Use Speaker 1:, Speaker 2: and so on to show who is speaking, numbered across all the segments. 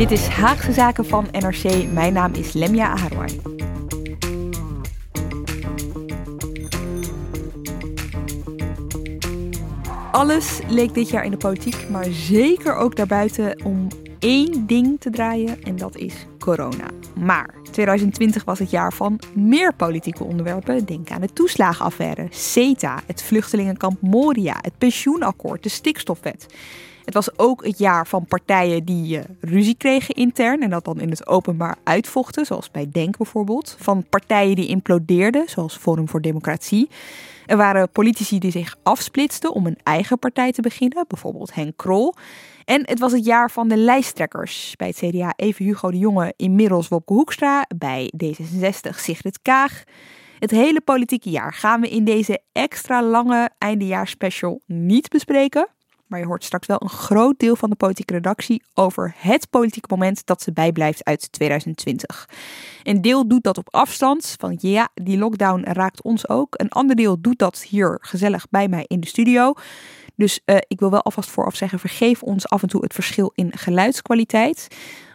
Speaker 1: Dit is Haagse Zaken van NRC. Mijn naam is Lemja Aharwai. Alles leek dit jaar in de politiek, maar zeker ook daarbuiten om één ding te draaien en dat is corona. Maar 2020 was het jaar van meer politieke onderwerpen. Denk aan de toeslagenaffaire, CETA, het vluchtelingenkamp Moria, het pensioenakkoord, de stikstofwet. Het was ook het jaar van partijen die uh, ruzie kregen intern en dat dan in het openbaar uitvochten, zoals bij Denk bijvoorbeeld. Van partijen die implodeerden, zoals Forum voor Democratie. Er waren politici die zich afsplitsten om een eigen partij te beginnen, bijvoorbeeld Henk Krol. En het was het jaar van de lijsttrekkers. Bij het CDA even Hugo de Jonge, inmiddels Wopke Hoekstra. Bij D66 Sigrid Kaag. Het hele politieke jaar gaan we in deze extra lange eindejaarspecial niet bespreken. Maar je hoort straks wel een groot deel van de politieke redactie over het politieke moment dat ze bijblijft uit 2020. Een deel doet dat op afstand, van ja, die lockdown raakt ons ook. Een ander deel doet dat hier gezellig bij mij in de studio. Dus uh, ik wil wel alvast vooraf zeggen, vergeef ons af en toe het verschil in geluidskwaliteit.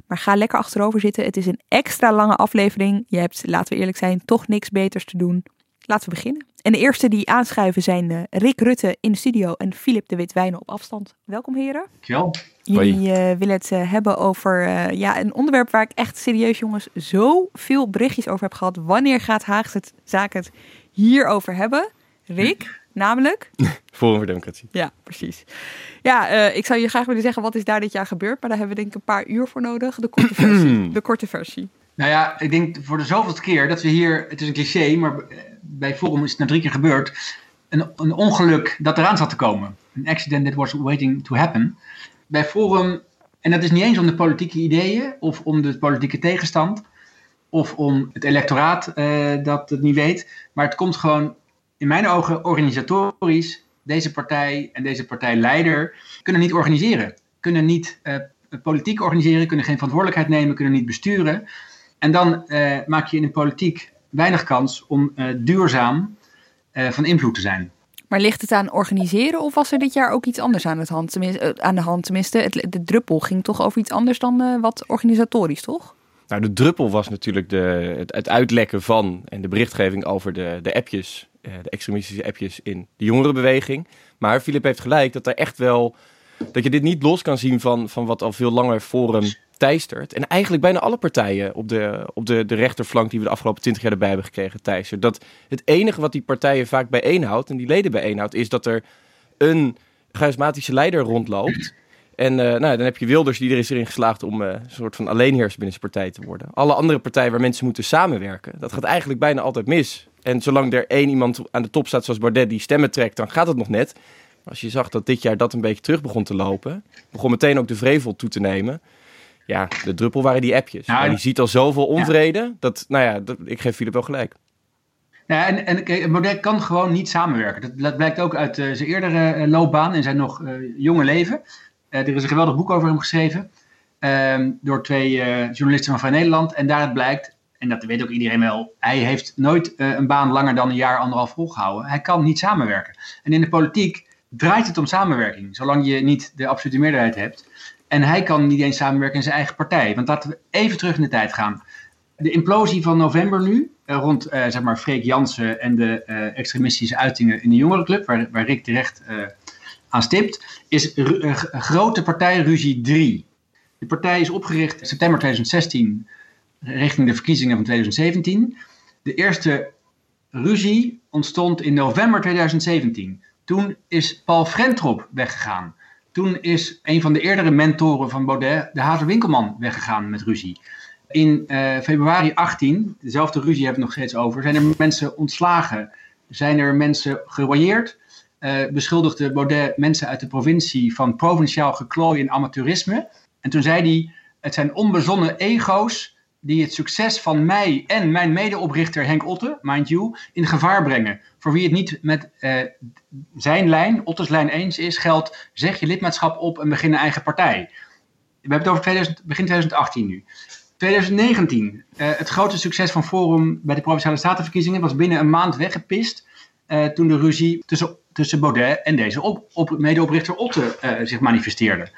Speaker 1: Maar ga lekker achterover zitten. Het is een extra lange aflevering. Je hebt, laten we eerlijk zijn, toch niks beters te doen. Laten we beginnen. En de eerste die aanschuiven zijn uh, Rick Rutte in de studio en Filip de Witwijnen op afstand. Welkom heren.
Speaker 2: Dankjewel.
Speaker 1: Jullie uh, willen het uh, hebben over ja, een onderwerp waar ik echt serieus jongens zoveel berichtjes over heb gehad. Wanneer gaat Haagse Zaken het hierover hebben? Rick, namelijk?
Speaker 3: Forum voor Democratie.
Speaker 1: Ja, precies. Ja, ik zou je graag willen zeggen wat is daar dit jaar gebeurd. Maar daar hebben we denk ik een paar uur voor nodig. De korte versie. de korte versie.
Speaker 2: Nou ja, ik denk voor de zoveelste keer dat we hier, het is een cliché, maar bij Forum is het na drie keer gebeurd, een, een ongeluk dat eraan zat te komen. Een accident that was waiting to happen. Bij Forum, en dat is niet eens om de politieke ideeën of om de politieke tegenstand of om het electoraat uh, dat het niet weet, maar het komt gewoon in mijn ogen organisatorisch. Deze partij en deze partijleider kunnen niet organiseren, kunnen niet uh, politiek organiseren, kunnen geen verantwoordelijkheid nemen, kunnen niet besturen. En dan uh, maak je in de politiek weinig kans om uh, duurzaam uh, van invloed te zijn.
Speaker 1: Maar ligt het aan organiseren of was er dit jaar ook iets anders aan, het hand, tenminste, aan de hand? Tenminste, het, de druppel ging toch over iets anders dan uh, wat organisatorisch, toch?
Speaker 3: Nou, de druppel was natuurlijk de, het, het, uitlekken van en de berichtgeving over de, de appjes, de extremistische appjes in de jongerenbeweging. Maar Filip heeft gelijk dat er echt wel dat je dit niet los kan zien van, van wat al veel langer Forum teistert. En eigenlijk bijna alle partijen op de, op de, de rechterflank die we de afgelopen twintig jaar erbij hebben gekregen teistert. Dat het enige wat die partijen vaak bijeenhoudt en die leden bijeenhoudt, is dat er een charismatische leider rondloopt. En uh, nou, dan heb je Wilders die er is erin geslaagd om uh, een soort van alleenheerser binnen zijn partij te worden. Alle andere partijen waar mensen moeten samenwerken, dat gaat eigenlijk bijna altijd mis. En zolang er één iemand aan de top staat zoals Bardet die stemmen trekt, dan gaat het nog net. Maar als je zag dat dit jaar dat een beetje terug begon te lopen, begon meteen ook de vrevel toe te nemen ja, de druppel waren die appjes. Ja, die ziet al zoveel onvrede. Ja. Dat, nou ja, dat, ik geef Philip wel gelijk.
Speaker 2: Ja, en, en kijk, Baudet kan gewoon niet samenwerken. Dat, dat blijkt ook uit uh, zijn eerdere uh, loopbaan in zijn nog uh, jonge leven. er is een geweldig boek over hem geschreven. Ehm, door twee journalisten van Vrij Nederland. En daaruit blijkt, en dat weet ook iedereen wel, hij heeft nooit een baan langer dan een jaar, anderhalf volgehouden. Hij kan niet samenwerken. En in de politiek draait het om samenwerking. Zolang je niet de absolute meerderheid hebt. En hij kan niet eens samenwerken in zijn eigen partij. Want laten we even terug in de tijd gaan. De implosie van november nu, rond zeg maar Freek Jansen en de extremistische uitingen in de jongerenclub, waar, waar Rick terecht aan stipt, is grote partij Ruzie 3. De partij is opgericht in september 2016 richting de verkiezingen van 2017. De eerste ruzie ontstond in november 2017. Toen is Paul Frentrop weggegaan. Toen is een van de eerdere mentoren van Baudet, de Hazer Winkelman, weggegaan met ruzie. In uh, februari 18, dezelfde ruzie hebben we nog steeds over, zijn er mensen ontslagen. Zijn er mensen geroyeerd. Uh, beschuldigde Baudet mensen uit de provincie van provinciaal geklooi en amateurisme. En toen zei hij, het zijn onbezonnen ego's die het succes van mij en mijn medeoprichter Henk Otte, mind you, in gevaar brengen. Voor wie het niet met uh, zijn lijn, Ottes lijn eens is, geldt zeg je lidmaatschap op en begin een eigen partij. We hebben het over 2000, begin 2018 nu. 2019, uh, het grote succes van Forum bij de Provinciale Statenverkiezingen was binnen een maand weggepist. Uh, toen de ruzie tussen, tussen Baudet en deze op, op, medeoprichter Otte zich manifesteerde.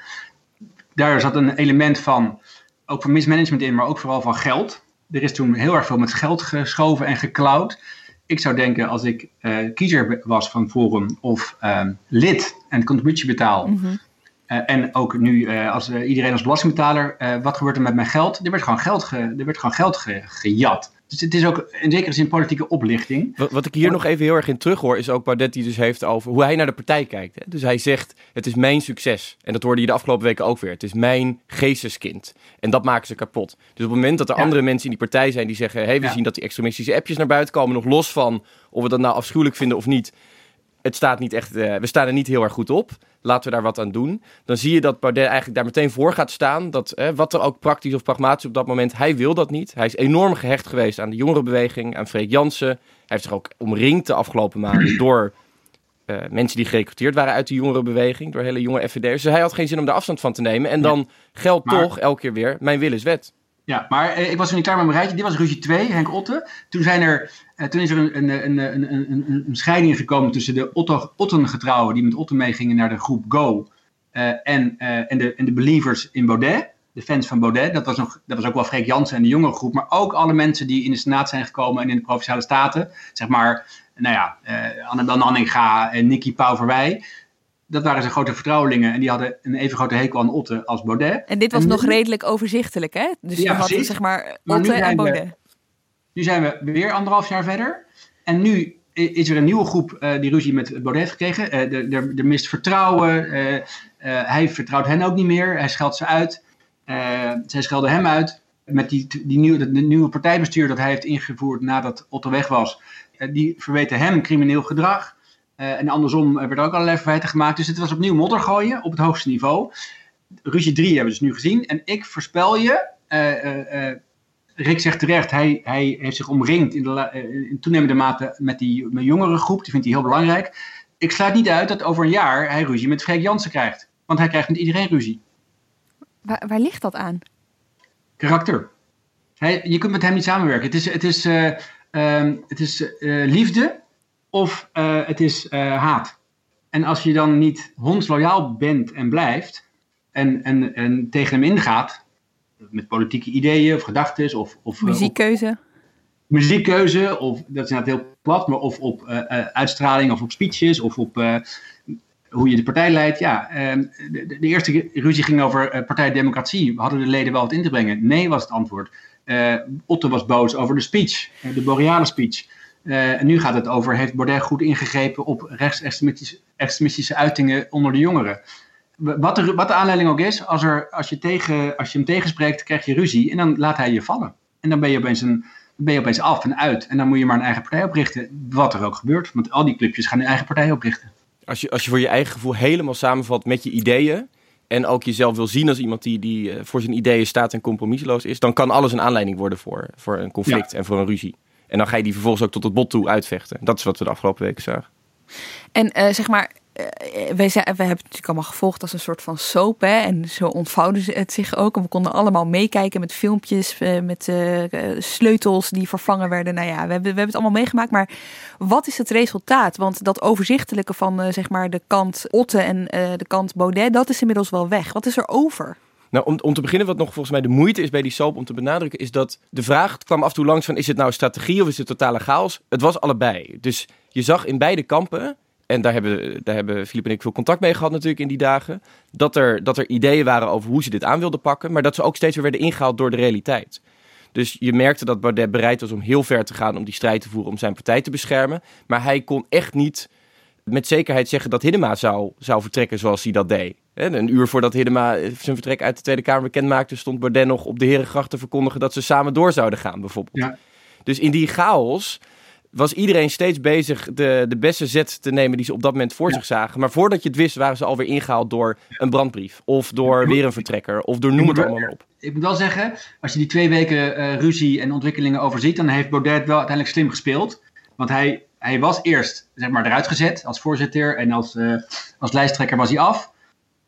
Speaker 2: Daar zat een element van ook van mismanagement in, maar ook vooral van geld. Er is toen heel erg veel met geld geschoven en geklauwd. Ik zou denken, als ik uh, kiezer was van Forum of uh, lid en contributie betaal. Mm -hmm. uh, en ook nu uh, als iedereen als belastingbetaler, wat gebeurt er met mijn geld? Er werd gewoon geld, ge, er werd gewoon geld ge, gejat. Dus het is ook in zekere zin politieke oplichting.
Speaker 3: Wat, wat ik hier nog even heel erg in terug hoor, is ook Baudet die dus heeft over hoe hij naar de partij kijkt. Hè? Dus hij zegt, het is mijn succes. En dat hoorde je de afgelopen weken ook weer. Het is mijn geesteskind. En dat maken ze kapot. Dus op het moment dat er ja. andere mensen in die partij zijn die zeggen... hé, hey, we ja. zien dat die extremistische appjes naar buiten komen... nog los van of we dat nou afschuwelijk vinden of niet het staat niet echt, uh, we staan er niet heel erg goed op. Laten we daar wat aan doen. Dan zie je dat Baudet eigenlijk daar meteen voor gaat staan. Dat eh, wat er ook praktisch of pragmatisch op dat moment, hij wil dat niet. Hij is enorm gehecht geweest aan de jongerenbeweging, aan Freek Jansen. Hij heeft zich ook omringd de afgelopen maanden door uh, mensen die gerecruiteerd waren uit de jongerenbeweging. Door hele jonge FVD'ers. Dus hij had geen zin om daar afstand van te nemen. En dan geldt maar... toch elke keer weer, mijn wil is wet.
Speaker 2: Ja, maar eh, ik was er niet klaar met mijn rijtje. Dit was ruzie 2, Henk Otte. Toen, zijn er, eh, toen is er een, een, een, een, een, scheiding gekomen tussen de Otto, Otten-getrouwen... die met Otte meegingen naar de groep Go... Uh, en, en, de, en de believers in Baudet, de fans van Baudet. Dat was, nog, dat was ook wel Freek Jansen en de jongere groep... maar ook alle mensen die in de Senaat zijn gekomen en in de Provinciale Staten. Zeg maar, nou ja, uh, Annabel Nanninga en Nicky Pauverwij dat waren zijn grote vertrouwelingen. En die hadden een even grote hekel aan Otte als Baudet.
Speaker 1: En dit was en nog nu... redelijk overzichtelijk, hè? Dus ja, we hadden zeg maar Otte en Baudet.
Speaker 2: We, nu zijn we weer anderhalf jaar verder. En nu is er een nieuwe groep uh, die ruzie met Baudet heeft gekregen. Er, er mist vertrouwen. Uh, hij vertrouwt hen ook niet meer. Hij scheldt ze uit. zij schelden hem uit. Met die, die nieuwe, de nieuwe partijbestuur dat hij heeft ingevoerd nadat Otto weg was. die verweten hem crimineel gedrag. Uh, en andersom werden ook allerlei verwijten gemaakt. Dus het was opnieuw modder gooien op het hoogste niveau. Ruzie 3 hebben we dus nu gezien. En ik voorspel je, uh, Rick zegt terecht, hij, hij heeft zich omringd in, de, in toenemende mate met die met jongere groep. Die vindt hij heel belangrijk. Ik sluit niet uit dat over een jaar hij ruzie met Freek Jansen krijgt. Want hij krijgt met iedereen ruzie.
Speaker 1: Waar, waar ligt dat aan?
Speaker 2: Karakter. Hij, je kunt met hem niet samenwerken. Het is, het is, um, het is liefde of uh, het is uh, haat. En als je dan niet hondsloyaal bent en blijft en, en, en tegen hem ingaat, met politieke ideeën of gedachten of, of
Speaker 1: muziekkeuze. Of,
Speaker 2: muziekkeuze, of dat is inderdaad heel plat, maar of op uh, uitstraling of op speeches of op hoe je de partij leidt. Ja, ehm, de, de, eerste ruzie ging over Partij Democratie. Hadden de leden wel wat in te brengen? Nee, was het antwoord. Otto was boos over de speech, de boreale speech. En nu gaat het over, heeft Baudet goed ingegrepen op rechtsextremistische uitingen onder de jongeren? Wat de, wat de aanleiding ook is, als, er, als, je tegen, als je hem tegenspreekt, krijg je ruzie en dan laat hij je vallen. En dan ben je opeens, een, ben je opeens af en uit. En dan moet je maar een eigen partij oprichten, wat er ook gebeurt. Want al die clubjes gaan een eigen partij oprichten.
Speaker 3: Als je, als je voor je eigen gevoel helemaal samenvat met je ideeën, en ook jezelf wil zien als iemand die, die uh, voor zijn ideeën staat en compromisloos is, dan kan alles een aanleiding worden voor, voor een conflict ja. en voor een ruzie. En dan ga je die vervolgens ook tot het bot toe uitvechten. Dat is wat we de afgelopen weken zagen.
Speaker 1: En uh, zeg maar, zijn, we hebben het natuurlijk allemaal gevolgd als een soort van soap. Hè? En zo ontvouwde het zich ook. En we konden allemaal meekijken met filmpjes, uh, met sleutels die vervangen werden. Nou ja, we hebben, we hebben het allemaal meegemaakt. Maar wat is het resultaat? Want dat overzichtelijke van zeg maar de kant Otte en de kant Baudet, dat is inmiddels wel weg. Wat is er over?
Speaker 3: Nou, om, om te beginnen, wat nog volgens mij de moeite is bij die soap om te benadrukken, is dat de vraag kwam af en toe langs van is het nou strategie of is het totale chaos? Het was allebei. Dus je zag in beide kampen, en daar hebben, daar hebben Filip en ik veel contact mee gehad natuurlijk in die dagen, dat er, dat er ideeën waren over hoe ze dit aan wilden pakken, maar dat ze ook steeds weer werden ingehaald door de realiteit. Dus je merkte dat Baudet bereid was om heel ver te gaan om die strijd te voeren om zijn partij te beschermen. Maar hij kon echt niet met zekerheid zeggen dat Hiddema zou, zou vertrekken zoals hij dat deed. Een uur voordat Hiddema zijn vertrek uit de Tweede Kamer bekend maakte, stond Baudet nog op de Herengracht te verkondigen dat ze samen door zouden gaan, bijvoorbeeld. Ja. Dus in die chaos was iedereen steeds bezig de, de beste zet te nemen die ze op dat moment voor zich zagen. Maar voordat je het wist, waren ze alweer ingehaald door een brandbrief. Of door weer een vertrekker. Of door noem het allemaal op.
Speaker 2: Ik moet wel zeggen, als je die twee weken uh, ruzie en ontwikkelingen overziet, dan heeft Baudet wel uiteindelijk slim gespeeld. Want hij, hij was eerst zeg maar, eruit gezet als voorzitter en als, uh, als lijsttrekker was hij af.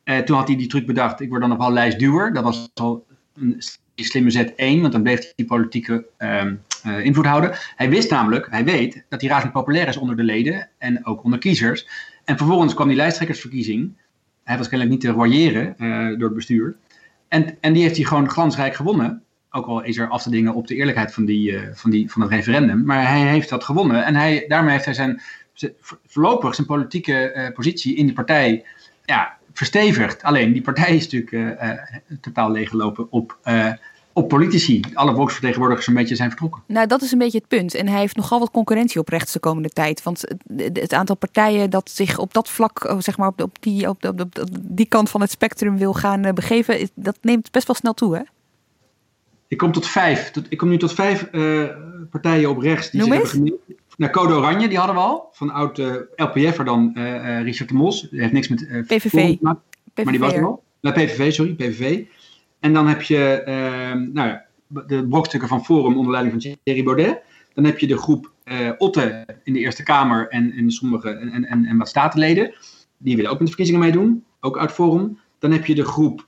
Speaker 2: Uh, toen had hij die truc bedacht, ik word dan nog wel lijstduwer. Dat was al een slimme zet 1, want dan bleef hij politieke uh, invloed houden. Hij wist namelijk, hij weet, dat hij razend populair is onder de leden en ook onder kiezers. En vervolgens kwam die lijsttrekkersverkiezing. Hij was kennelijk niet te royeren door het bestuur. En, en die heeft hij gewoon glansrijk gewonnen. Ook al is er af te dingen op de eerlijkheid van, die, uh, van, die, van het referendum. Maar hij heeft dat gewonnen. En hij, daarmee heeft hij zijn, voorlopig zijn politieke positie in de partij ja, verstevigd. Alleen die partij is natuurlijk uh, totaal leeggelopen op, op politici. Alle volksvertegenwoordigers een beetje zijn vertrokken.
Speaker 1: Nou, dat is een beetje het punt. En hij heeft nogal wat concurrentie op rechts de komende tijd. Want het aantal partijen dat zich op dat vlak, zeg maar op, die, op, op, op, die kant van het spectrum wil gaan begeven, dat neemt best wel snel toe, hè?
Speaker 2: Ik kom tot vijf. ik kom nu tot vijf partijen op rechts die
Speaker 1: Noem
Speaker 2: zich hebben nou, Code Oranje, die hadden we al. Van oud uh, LPF'er dan uh, Richard de Mos. Die heeft niks met uh,
Speaker 1: PVV.
Speaker 2: Maar die was er al. Nou, PVV, sorry, PVV. En dan heb je nou ja, de brokstukken van Forum onder leiding van Thierry Baudet. Dan heb je de groep Otte in de Eerste Kamer en, en sommige en, en, en wat statenleden. Die willen ook met de verkiezingen meedoen, ook uit Forum. Dan heb je de groep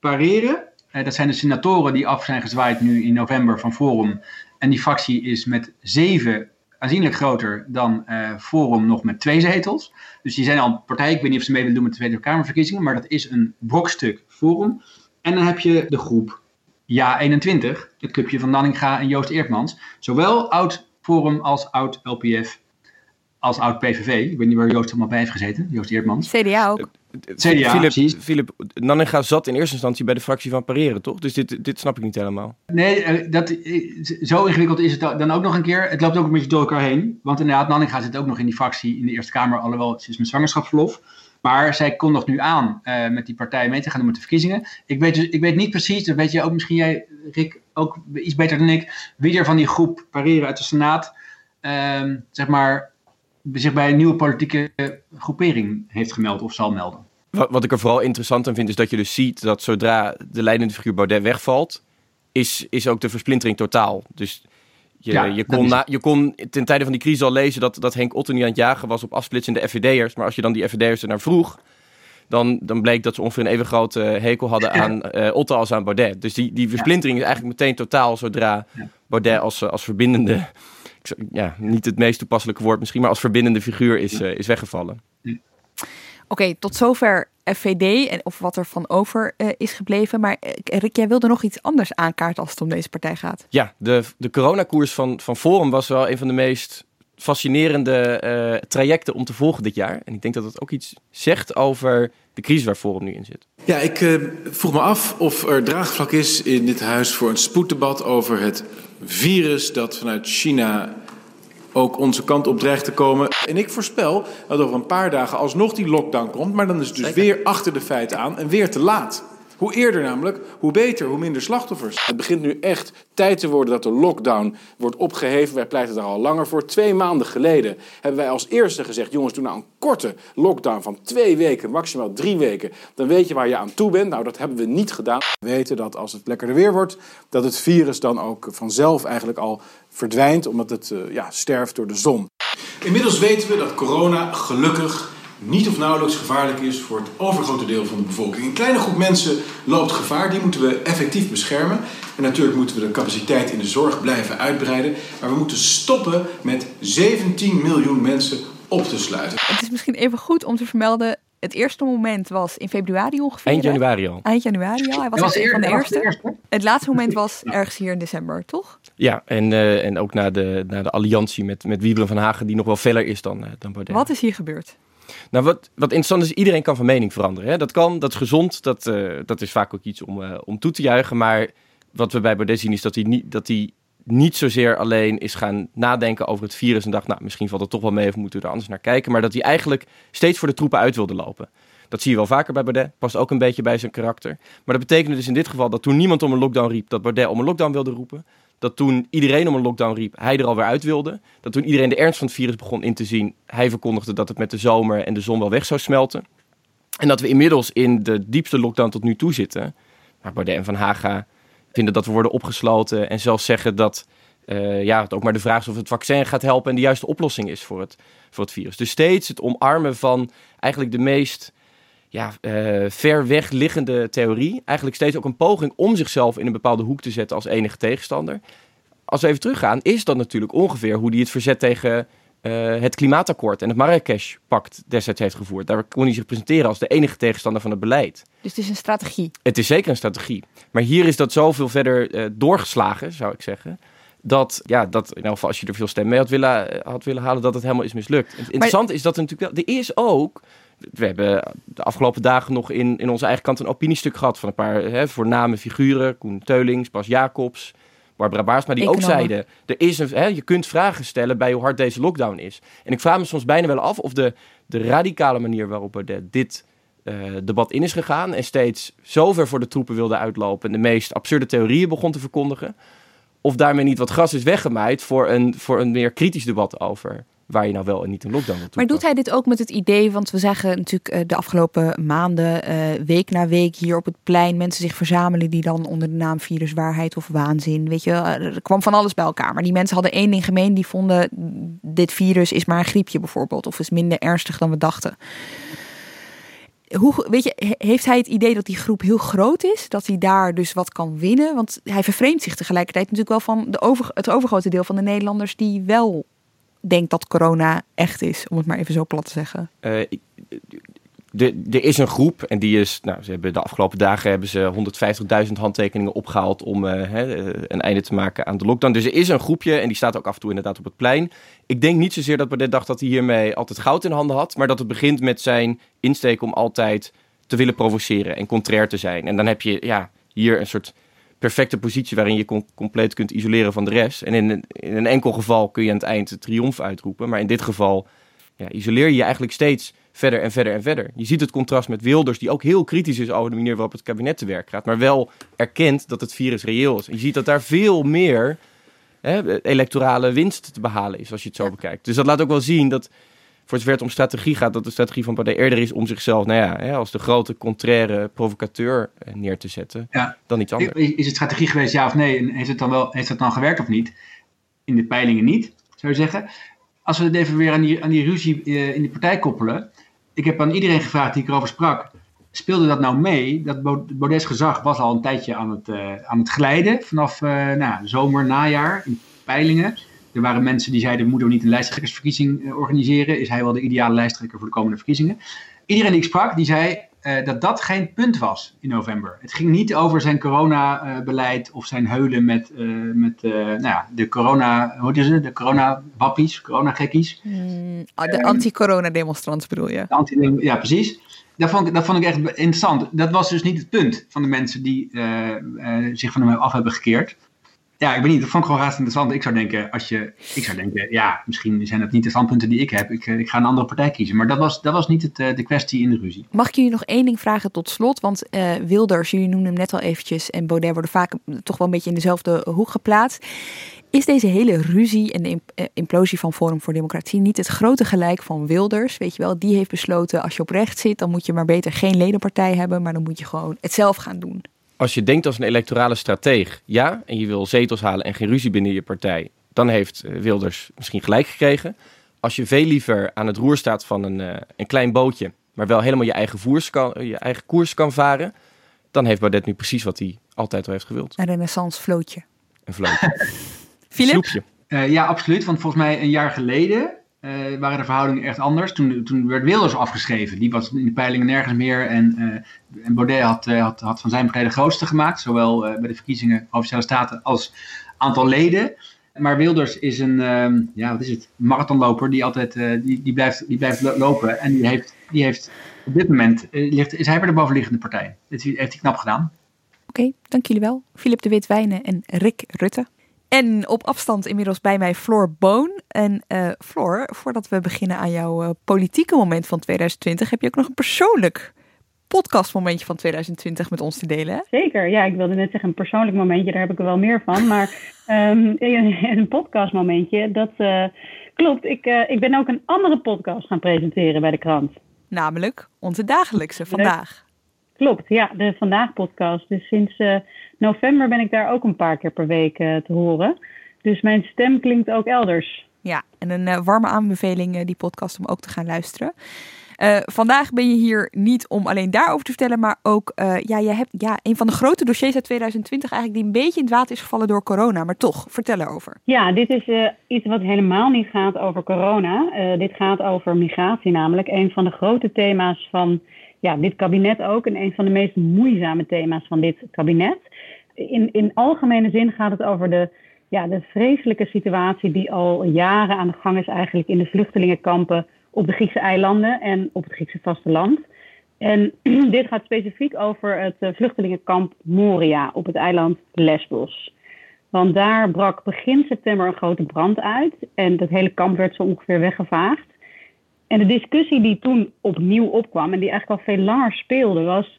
Speaker 2: Pareren. Dat zijn de senatoren die af zijn gezwaaid nu in november van Forum. En die fractie is met zeven aanzienlijk groter dan uh, Forum nog met twee zetels. Dus die zijn al een partij. Ik weet niet of ze mee willen doen met de Tweede Kamerverkiezingen, maar dat is een brokstuk Forum. En dan heb je de groep Ja 21, het clubje van Nanninga en Joost Eertmans. Zowel oud Forum als oud LPF als oud PVV. Ik weet niet waar Joost allemaal bij heeft gezeten, Joost Eertmans.
Speaker 1: CDA ook.
Speaker 3: CDA, Philip, Philip Nanninga zat in eerste instantie bij de fractie van Pareren, toch? Dus dit, dit snap ik niet helemaal.
Speaker 2: Nee, eh, dat, eh, zo ingewikkeld is het dan ook nog een keer. Het loopt ook een beetje door elkaar heen. Want inderdaad, Nanninga zit ook nog in die fractie in de Eerste Kamer, alhoewel ze is met zwangerschapsverlof. Maar zij kondigt nu aan uh, met die partij mee te gaan doen met de verkiezingen. Ik weet, dus, ik weet niet precies, dat weet je ook misschien jij, Rick, ook iets beter dan ik, wie er van die groep Pareren uit de Senaat, uh, zeg maar, zich bij een nieuwe politieke groepering heeft gemeld of zal melden.
Speaker 3: Wat, wat ik er vooral interessant aan vind, is dat je dus ziet dat zodra de leidende figuur Baudet wegvalt, is, is ook de versplintering totaal. Dus je, ja, je, kon na, je kon ten tijde van die crisis al lezen dat, dat Henk Otten niet aan het jagen was op afsplitsende FVD'ers. Maar als je dan die FVD'ers er naar vroeg, dan, dan bleek dat ze ongeveer een even grote hekel hadden aan uh, Otten als aan Baudet. Dus die, die versplintering is eigenlijk meteen totaal zodra Baudet als, als verbindende ja, niet het meest toepasselijke woord misschien, maar als verbindende figuur is, uh, is weggevallen.
Speaker 1: Oké, tot zover FVD en of wat er van over uh, is gebleven. Maar uh, Rick, jij wilde nog iets anders aankaarten als het om deze partij gaat.
Speaker 3: Ja, de, de coronakoers van, van Forum was wel een van de meest fascinerende uh, trajecten om te volgen dit jaar. En ik denk dat het ook iets zegt over de crisis waar Forum nu in zit.
Speaker 4: Ja, ik uh, vroeg me af of er draagvlak is in dit huis voor een spoeddebat over het virus dat vanuit China ook onze kant op dreigt te komen. En ik voorspel dat over een paar dagen alsnog die lockdown komt, maar dan is het dus weer achter de feiten aan en weer te laat. Hoe eerder namelijk, hoe beter, hoe minder slachtoffers. Het begint nu echt tijd te worden dat de lockdown wordt opgeheven. Wij pleiten daar al langer voor. Twee maanden geleden hebben wij als eerste gezegd... jongens, doe nou een korte lockdown van twee weken, maximaal drie weken. Dan weet je waar je aan toe bent. Nou, dat hebben we niet gedaan. We weten dat als het lekkerder weer wordt... dat het virus dan ook vanzelf eigenlijk al verdwijnt... omdat het uh, ja, sterft door de zon. Inmiddels weten we dat corona gelukkig niet of nauwelijks gevaarlijk is voor het overgrote deel van de bevolking. Een kleine groep mensen loopt gevaar, die moeten we effectief beschermen. En natuurlijk moeten we de capaciteit in de zorg blijven uitbreiden. Maar we moeten stoppen met 17 miljoen mensen op te sluiten.
Speaker 1: Het is misschien even goed om te vermelden Het eerste moment was in februari ongeveer.
Speaker 3: Eind januari al.
Speaker 1: Eind januari al. Hij was,
Speaker 2: was,
Speaker 1: een van de eerste. Het laatste moment was ergens hier in december, toch?
Speaker 3: Ja, en, eh, en ook na de, na de alliantie met, met Wiebelen van Hagen, die nog wel feller is dan, eh, dan Baudet.
Speaker 1: Wat is hier gebeurd?
Speaker 3: Nou, wat, wat interessant is, iedereen kan van mening veranderen. Hè? Dat kan, dat is gezond, dat, eh, dat is vaak ook iets om, eh, om toe te juichen. Maar wat we bij Baudet zien is dat hij, niet, dat hij niet zozeer alleen is gaan nadenken over het virus en dacht, nou, misschien valt het toch wel mee of moeten we er anders naar kijken. Maar dat hij eigenlijk steeds voor de troepen uit wilde lopen. Dat zie je wel vaker bij Baudet, past ook een beetje bij zijn karakter. Maar dat betekende dus in dit geval dat toen niemand om een lockdown riep, dat Baudet om een lockdown wilde roepen. Dat toen iedereen om een lockdown riep, hij er alweer uit wilde. Dat toen iedereen de ernst van het virus begon in te zien, hij verkondigde dat het met de zomer en de zon wel weg zou smelten. En dat we inmiddels in de diepste lockdown tot nu toe zitten. Maar Baudet en Van Haga vinden dat we worden opgesloten en zelfs zeggen dat eh, ja, het ook maar de vraag is of het vaccin gaat helpen en de juiste oplossing is voor het, voor het virus. Dus steeds het omarmen van eigenlijk de meest ja, eh, ver weg liggende theorie. Eigenlijk steeds ook een poging om zichzelf in een bepaalde hoek te zetten als enige tegenstander. Als we even teruggaan, is dat natuurlijk ongeveer hoe hij het verzet tegen eh, het klimaatakkoord en het Marrakesh-pact destijds heeft gevoerd. Daar kon hij zich presenteren als de enige tegenstander van het beleid.
Speaker 1: Dus het is een strategie.
Speaker 3: Het is zeker een strategie. Maar hier is dat zoveel verder eh, doorgeslagen, zou ik zeggen. Dat, ja, dat in elk geval als je er veel stem mee had willen, had willen halen, dat het helemaal is mislukt. Het interessante is dat er natuurlijk wel... Er is ook... We hebben de afgelopen dagen nog in, in onze eigen kant een opiniestuk gehad... van een paar hè, voorname figuren. Koen Teulings, Bas Jacobs, Barbara Baarsma... die ook zeiden, er is een, hè, je kunt vragen stellen bij hoe hard deze lockdown is. En ik vraag me soms bijna wel af of de, de radicale manier waarop Baudet dit eh, debat in is gegaan en steeds zo ver voor de troepen wilde uitlopen en de meest absurde theorieën begon te verkondigen, of daarmee niet wat gras is weggemaaid voor een, voor een meer kritisch debat over waar je nou wel en niet een lockdown wil
Speaker 1: Maar doet hij dit ook met het idee, want we zagen natuurlijk eh, de afgelopen maanden, eh, week na week hier op het plein mensen zich verzamelen die dan onder de naam viruswaarheid of waanzin, weet je, wel, er kwam van alles bij elkaar. Maar die mensen hadden één ding gemeen, die vonden dit virus is maar een griepje bijvoorbeeld, of is minder ernstig dan we dachten. Hoe, weet je, he- heeft hij het idee dat die groep heel groot is? Dat hij daar dus wat kan winnen? Want hij vervreemdt zich tegelijkertijd natuurlijk wel van de over, het overgrote deel van de Nederlanders die wel denkt dat corona echt is, om het maar even zo plat te zeggen.
Speaker 3: Eh, er is een groep en die is, nou, ze hebben de afgelopen dagen hebben ze 150.000 handtekeningen opgehaald om eh, hè, eh, een einde te maken aan de lockdown. Dus er is een groepje en die staat ook af en toe inderdaad op het plein. Ik denk niet zozeer dat Baudet dacht dat hij hiermee altijd goud in handen had, maar dat het begint met zijn insteek om altijd te willen provoceren en contrair te zijn. En dan heb je ja, hier een soort perfecte positie waarin je com- compleet kunt isoleren van de rest. En in, een- in een enkel geval kun je aan het eind de triomf uitroepen, maar in dit geval ja, isoleer je je eigenlijk steeds verder en verder en verder. Je ziet het contrast met Wilders, die ook heel kritisch is over de manier waarop het kabinet te werk gaat, maar wel erkent dat het virus reëel is. En je ziet dat daar veel meer hè, electorale winst te behalen is, als je het zo bekijkt. Dus dat laat ook wel zien dat, voor zover het om strategie gaat, dat de strategie van Baudet eerder is om zichzelf, nou ja, hè, als de grote contraire provocateur eh, neer te zetten,
Speaker 2: Ja.
Speaker 3: dan iets anders.
Speaker 2: Is het strategie geweest, ja of nee? En heeft het dan wel heeft het dan gewerkt of niet? In de peilingen niet, zou je zeggen. Als we het even weer aan die, aan die ruzie eh, in de partij koppelen. Ik heb aan iedereen gevraagd die ik erover sprak. Speelde dat nou mee? Dat Baudet's gezag was al een tijdje aan het, eh, aan het glijden. Vanaf nou, zomer, najaar in peilingen. Er waren mensen die zeiden, moeten we niet een lijsttrekkersverkiezing eh, organiseren? Is hij wel de ideale lijsttrekker voor de komende verkiezingen? Iedereen die ik sprak, die zei eh, dat dat geen punt was in november. Het ging niet over zijn coronabeleid of zijn heulen met, eh, met nou ja, de corona, hoe is het? De corona-wappies, corona-gekkies.
Speaker 1: de anti-corona-demonstrants bedoel je?
Speaker 2: De anti- ja, precies. Dat vond, ik, dat vond ik echt interessant. Dat was dus niet het punt van de mensen die zich van hem af hebben gekeerd. Ja, ik weet niet, dat vond ik gewoon razend interessant. Ik zou denken, als je, ik zou denken, ja, misschien zijn dat niet de standpunten die ik heb. Ik, eh, ik ga een andere partij kiezen. Maar dat was, dat was niet het, eh, de kwestie in de ruzie.
Speaker 1: Mag ik jullie nog één ding vragen tot slot? Want eh, Wilders, jullie noemden hem net al eventjes, en Baudet worden vaak toch wel een beetje in dezelfde hoek geplaatst. Is deze hele ruzie en implosie van Forum voor Democratie niet het grote gelijk van Wilders? Weet je wel, die heeft besloten, als je op recht zit, dan moet je maar beter geen ledenpartij hebben, maar dan moet je gewoon het zelf gaan doen.
Speaker 3: Als je denkt als een electorale strateeg, ja, en je wil zetels halen en geen ruzie binnen je partij, dan heeft eh, Wilders misschien gelijk gekregen. Als je veel liever aan het roer staat van een, eh, een klein bootje, maar wel helemaal je eigen, voers kan, je eigen koers kan varen, dan heeft Baudet nu precies wat hij altijd al heeft gewild.
Speaker 1: Een renaissance vlootje.
Speaker 3: Een vlootje.
Speaker 1: Philip?
Speaker 2: Eh, ja, absoluut. Want volgens mij een jaar geleden uh, waren de verhoudingen echt anders. Toen, toen werd Wilders afgeschreven. Die was in de peilingen nergens meer. En, uh, en Baudet had, uh, had, had, van zijn partij de grootste gemaakt. Zowel bij de verkiezingen Provinciale Staten als aantal leden. Maar Wilders is een, ehm, ja, wat is het, marathonloper die altijd die, die blijft, die blijft lopen. En die heeft, die heeft op dit moment, ligt, is hij bij de bovenliggende partij. Dat heeft hij knap gedaan.
Speaker 1: Oké, dank jullie wel. Filip de Wit-Wijnen en Rick Rutte. En op afstand inmiddels bij mij Floor Boon. En uh, Floor, voordat we beginnen aan jouw uh, politieke moment van 2020, heb je ook nog een persoonlijk podcastmomentje van 2020 met ons te delen. Hè?
Speaker 5: Zeker, ja, ik wilde net zeggen een persoonlijk momentje, daar heb ik er wel meer van. Maar um, een podcastmomentje, dat uh, klopt. Ik, ik ben ook een andere podcast gaan presenteren bij de krant.
Speaker 1: Namelijk onze dagelijkse vandaag.
Speaker 5: Klopt, ja, de Vandaag podcast. Dus sinds uh, november ben ik daar ook een paar keer per week uh, te horen. Dus mijn stem klinkt ook elders.
Speaker 1: Ja, en een uh, warme aanbeveling, die podcast, om ook te gaan luisteren. vandaag ben je hier niet om alleen daarover te vertellen, maar ook, ja, je hebt ja, een van de grote dossiers uit 2020 eigenlijk die een beetje in het water is gevallen door corona. Maar toch, vertel erover.
Speaker 5: Ja, dit is iets wat helemaal niet gaat over corona. dit gaat over migratie namelijk. Een van de grote thema's van ja, dit kabinet ook. En een van de meest moeizame thema's van dit kabinet. In, in algemene zin gaat het over de, ja, de vreselijke situatie die al jaren aan de gang is eigenlijk in de vluchtelingenkampen op de Griekse eilanden en op het Griekse vasteland. En dit gaat specifiek over het eh, vluchtelingenkamp Moria op het eiland Lesbos. Want daar brak begin september een grote brand uit en dat hele kamp werd zo ongeveer weggevaagd. En de discussie die toen opnieuw opkwam en die eigenlijk al veel langer speelde, was: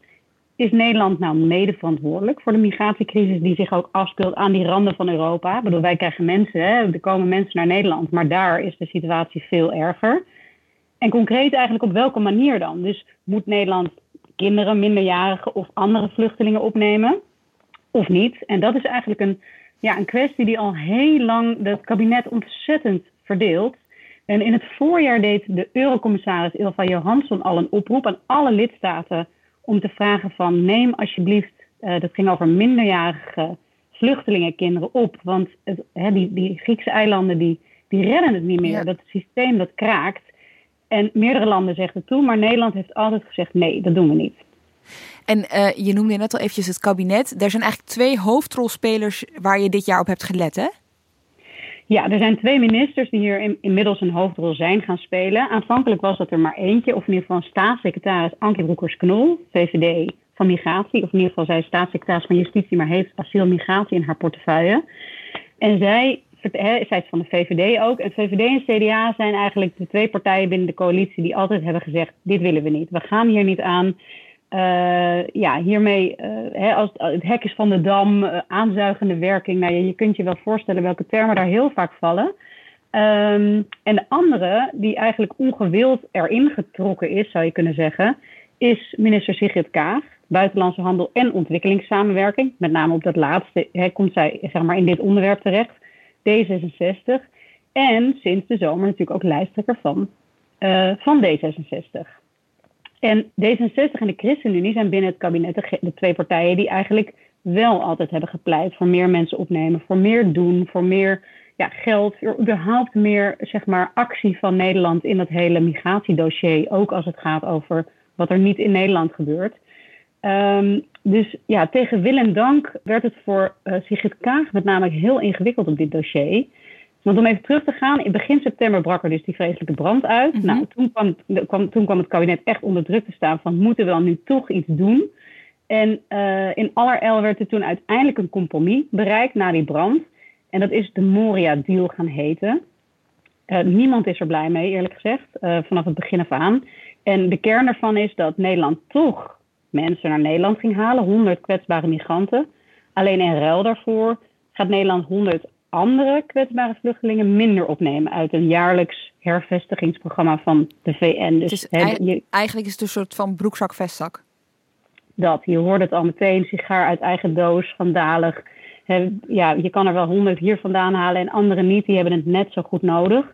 Speaker 5: is Nederland nou mede verantwoordelijk voor de migratiecrisis die zich ook afspeelt aan die randen van Europa? Ik bedoel, wij krijgen mensen, hè, er komen mensen naar Nederland, maar daar is de situatie veel erger. En concreet eigenlijk op welke manier dan? Dus moet Nederland kinderen, minderjarigen of andere vluchtelingen opnemen? Of niet? En dat is eigenlijk een, ja, een kwestie die al heel lang het kabinet ontzettend verdeelt. En in het voorjaar deed de eurocommissaris Ilva Johansson al een oproep aan alle lidstaten om te vragen van neem alsjeblieft, uh, dat ging over minderjarige vluchtelingenkinderen op. Want het, hè, die, die Griekse eilanden die, die redden het niet meer. Dat systeem dat kraakt. En meerdere landen zeggen het toe, maar Nederland heeft altijd gezegd nee, dat doen we niet.
Speaker 1: En uh, je noemde net al eventjes het kabinet. Er zijn eigenlijk twee hoofdrolspelers waar je dit jaar op hebt gelet, hè?
Speaker 5: Ja, er zijn twee ministers die hier in, inmiddels een hoofdrol zijn gaan spelen. Aanvankelijk was dat er maar eentje, of in ieder geval staatssecretaris Anke Broekers-Knol, VVD van Migratie. Of in ieder geval zij is staatssecretaris van Justitie, maar heeft asiel en migratie in haar portefeuille. En zij, zij is van de VVD ook. En VVD en CDA zijn eigenlijk de twee partijen binnen de coalitie die altijd hebben gezegd: dit willen we niet. We gaan hier niet aan. Uh, ja, hiermee, uh, hè, als het hek is van de dam, uh, aanzuigende werking. Nou, je, je kunt je wel voorstellen welke termen daar heel vaak vallen. Um, en de andere, die eigenlijk ongewild erin getrokken is, zou je kunnen zeggen, is minister Sigrid Kaag, Buitenlandse Handel en Ontwikkelingssamenwerking. Met name op dat laatste hè, komt zij zeg maar, in dit onderwerp terecht, D66. En sinds de zomer natuurlijk ook lijsttrekker van, van D66. En D66 en de ChristenUnie zijn binnen het kabinet de, twee partijen die eigenlijk wel altijd hebben gepleit voor meer mensen opnemen, voor meer doen, voor meer ja, geld, überhaupt meer zeg maar, actie van Nederland in dat hele migratiedossier, ook als het gaat over wat er niet in Nederland gebeurt. Um, dus ja, tegen wil en dank werd het voor uh, Sigrid Kaag met name heel ingewikkeld op dit dossier. Want om even terug te gaan, in begin september brak er dus die vreselijke brand uit. Mhm. Nou, toen kwam, kwam, toen kwam het kabinet echt onder druk te staan van moeten we dan nu toch iets doen? En uh, in allerijl werd er toen uiteindelijk een compromis bereikt na die brand. En dat is de Moria-deal gaan heten. Uh, niemand is er blij mee, eerlijk gezegd, uh, vanaf het begin af aan. En de kern ervan is dat Nederland toch mensen naar Nederland ging halen, 100 kwetsbare migranten. Alleen in ruil daarvoor gaat Nederland 100 andere kwetsbare vluchtelingen minder opnemen uit een jaarlijks hervestigingsprogramma van de VN.
Speaker 1: Dus, eigenlijk is het een soort van broekzak-vestzak.
Speaker 5: Dat, je hoort het al meteen, sigaar uit eigen doos, schandalig. ja, je kan er wel honderd hier vandaan halen en anderen niet, die hebben het net zo goed nodig.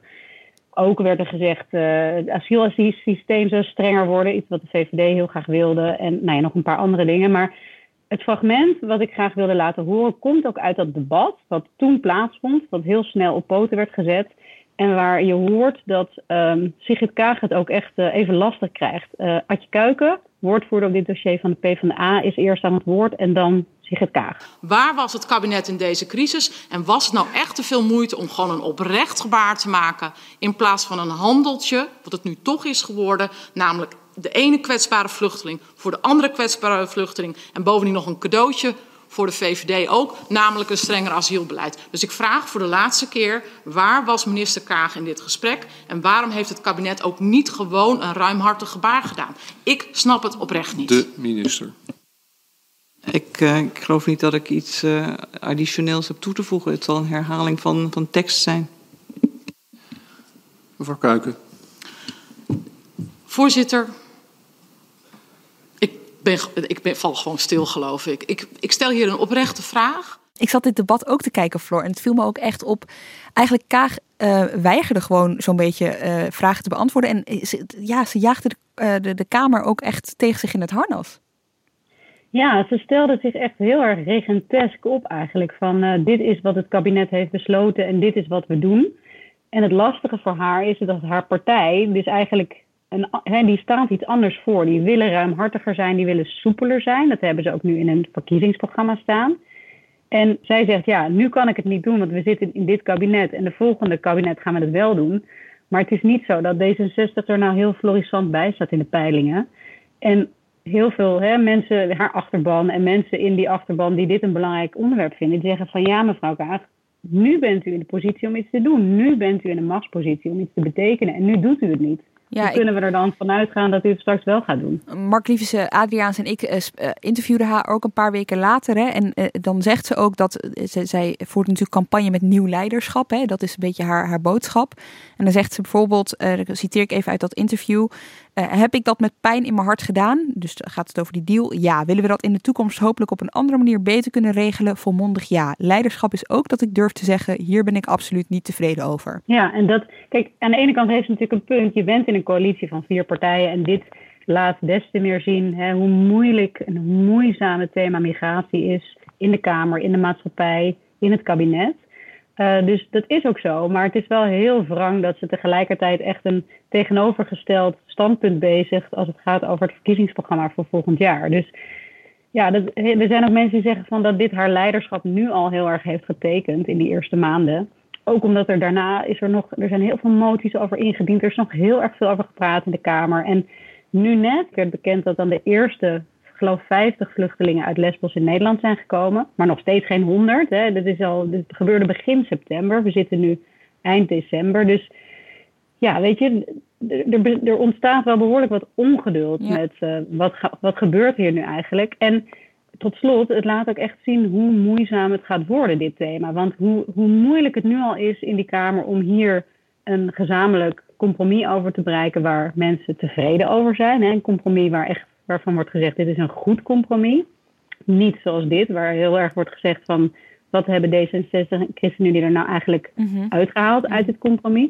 Speaker 5: Ook werd er gezegd, uh, het asielsysteem zou strenger worden, iets wat de VVD heel graag wilde. En nou ja, nog een paar andere dingen. Maar het fragment wat ik graag wilde laten horen komt ook uit dat debat wat toen plaatsvond, wat heel snel op poten werd gezet. En waar je hoort dat um, Sigrid Kaag het ook echt uh, even lastig krijgt. Uh, Adje Kuiken, woordvoerder op dit dossier van de PvdA, is eerst aan het woord en dan Sigrid Kaag.
Speaker 6: Waar was het kabinet in deze crisis? En was het nou echt te veel moeite om gewoon een oprecht gebaar te maken... in plaats van een handeltje, wat het nu toch is geworden... namelijk de ene kwetsbare vluchteling voor de andere kwetsbare vluchteling... en bovendien nog een cadeautje voor de VVD ook, namelijk een strenger asielbeleid. Dus ik vraag voor de laatste keer, waar was minister Kaag in dit gesprek en waarom heeft het kabinet ook niet gewoon een ruimhartig gebaar gedaan? Ik snap het oprecht niet.
Speaker 4: De minister.
Speaker 7: Ik, uh, ik geloof niet dat ik iets uh, additioneels heb toe te voegen. Het zal een herhaling van, van tekst zijn.
Speaker 4: Mevrouw Kuiken.
Speaker 6: Voorzitter, ben, ik ben, val gewoon stil, geloof ik. ik. Ik stel hier een oprechte vraag.
Speaker 1: Ik zat dit debat ook te kijken, Floor. En het viel me ook echt op. Eigenlijk Kaag uh, weigerde gewoon zo'n beetje uh, vragen te beantwoorden. En ze, ja, ze jaagde de, uh, de, de, Kamer ook echt tegen zich in het harnas.
Speaker 5: Ja, ze stelde zich echt heel erg regentesk op eigenlijk. Van dit is wat het kabinet heeft besloten en dit is wat we doen. En het lastige voor haar is dat haar partij dus eigenlijk een, die staat iets anders voor. Die willen ruimhartiger zijn, die willen soepeler zijn. Dat hebben ze ook nu in een verkiezingsprogramma staan. En zij zegt, ja, nu kan ik het niet doen, want we zitten in dit kabinet en de volgende kabinet gaan we het wel doen. Maar het is niet zo dat D66 er nou heel florissant bij staat in de peilingen. En heel veel mensen, haar achterban en mensen in die achterban die dit een belangrijk onderwerp vinden, die zeggen van ja, mevrouw Kaag, nu bent u in de positie om iets te doen. Nu bent u in de machtspositie om iets te betekenen en nu doet u het niet. Ja, Hoe kunnen we er dan vanuit gaan dat u het straks wel gaat doen?
Speaker 1: Mark Liefse, Adriaans en ik uh, interviewden haar ook een paar weken later. Hè, en uh, dan zegt ze ook dat ze, zij voert natuurlijk campagne met nieuw leiderschap. Hè, dat is een beetje haar, haar boodschap. En dan zegt ze bijvoorbeeld, uh, citeer ik even uit dat interview. Heb ik dat met pijn in mijn hart gedaan? Dus gaat het over die deal? Ja. Willen we dat in de toekomst hopelijk op een andere manier beter kunnen regelen? Volmondig ja. Leiderschap is ook dat ik durf te zeggen, hier ben ik absoluut niet tevreden over.
Speaker 5: Ja, en dat, kijk, aan de ene kant heeft ze natuurlijk een punt. Je bent in een coalitie van vier partijen. En dit laat des te meer zien hè, hoe moeilijk en hoe moeizaam het thema migratie is in de Kamer, in de maatschappij, in het kabinet. Uh, dus dat is ook zo. Maar het is wel heel wrang dat ze tegelijkertijd echt een tegenovergesteld standpunt bezigt als het gaat over het verkiezingsprogramma voor volgend jaar. Dus ja, dat, er zijn ook mensen die zeggen van dat dit haar leiderschap nu al heel erg heeft getekend in die eerste maanden. Ook omdat er daarna is er nog, er zijn heel veel moties over ingediend. Er is nog heel erg veel over gepraat in de Kamer. En nu net werd bekend dat dan de eerste, geloof 50 vluchtelingen uit Lesbos in Nederland zijn gekomen. Maar nog steeds geen 100. Hè. Dat, is al, dit gebeurde begin september. We zitten nu eind december. Dus ja, weet je, er, er ontstaat wel behoorlijk wat ongeduld met uh, wat, wat gebeurt hier nu eigenlijk. En tot slot, het laat ook echt zien hoe moeizaam het gaat worden, dit thema. Want hoe, hoe moeilijk het nu al is in die Kamer om hier een gezamenlijk compromis over te bereiken waar mensen tevreden over zijn. Hè? Een compromis waar echt, waarvan wordt gezegd, dit is een goed compromis. Niet zoals dit, waar heel erg wordt gezegd van, wat hebben D66 en ChristenUnie er nou eigenlijk mm uitgehaald uit dit compromis.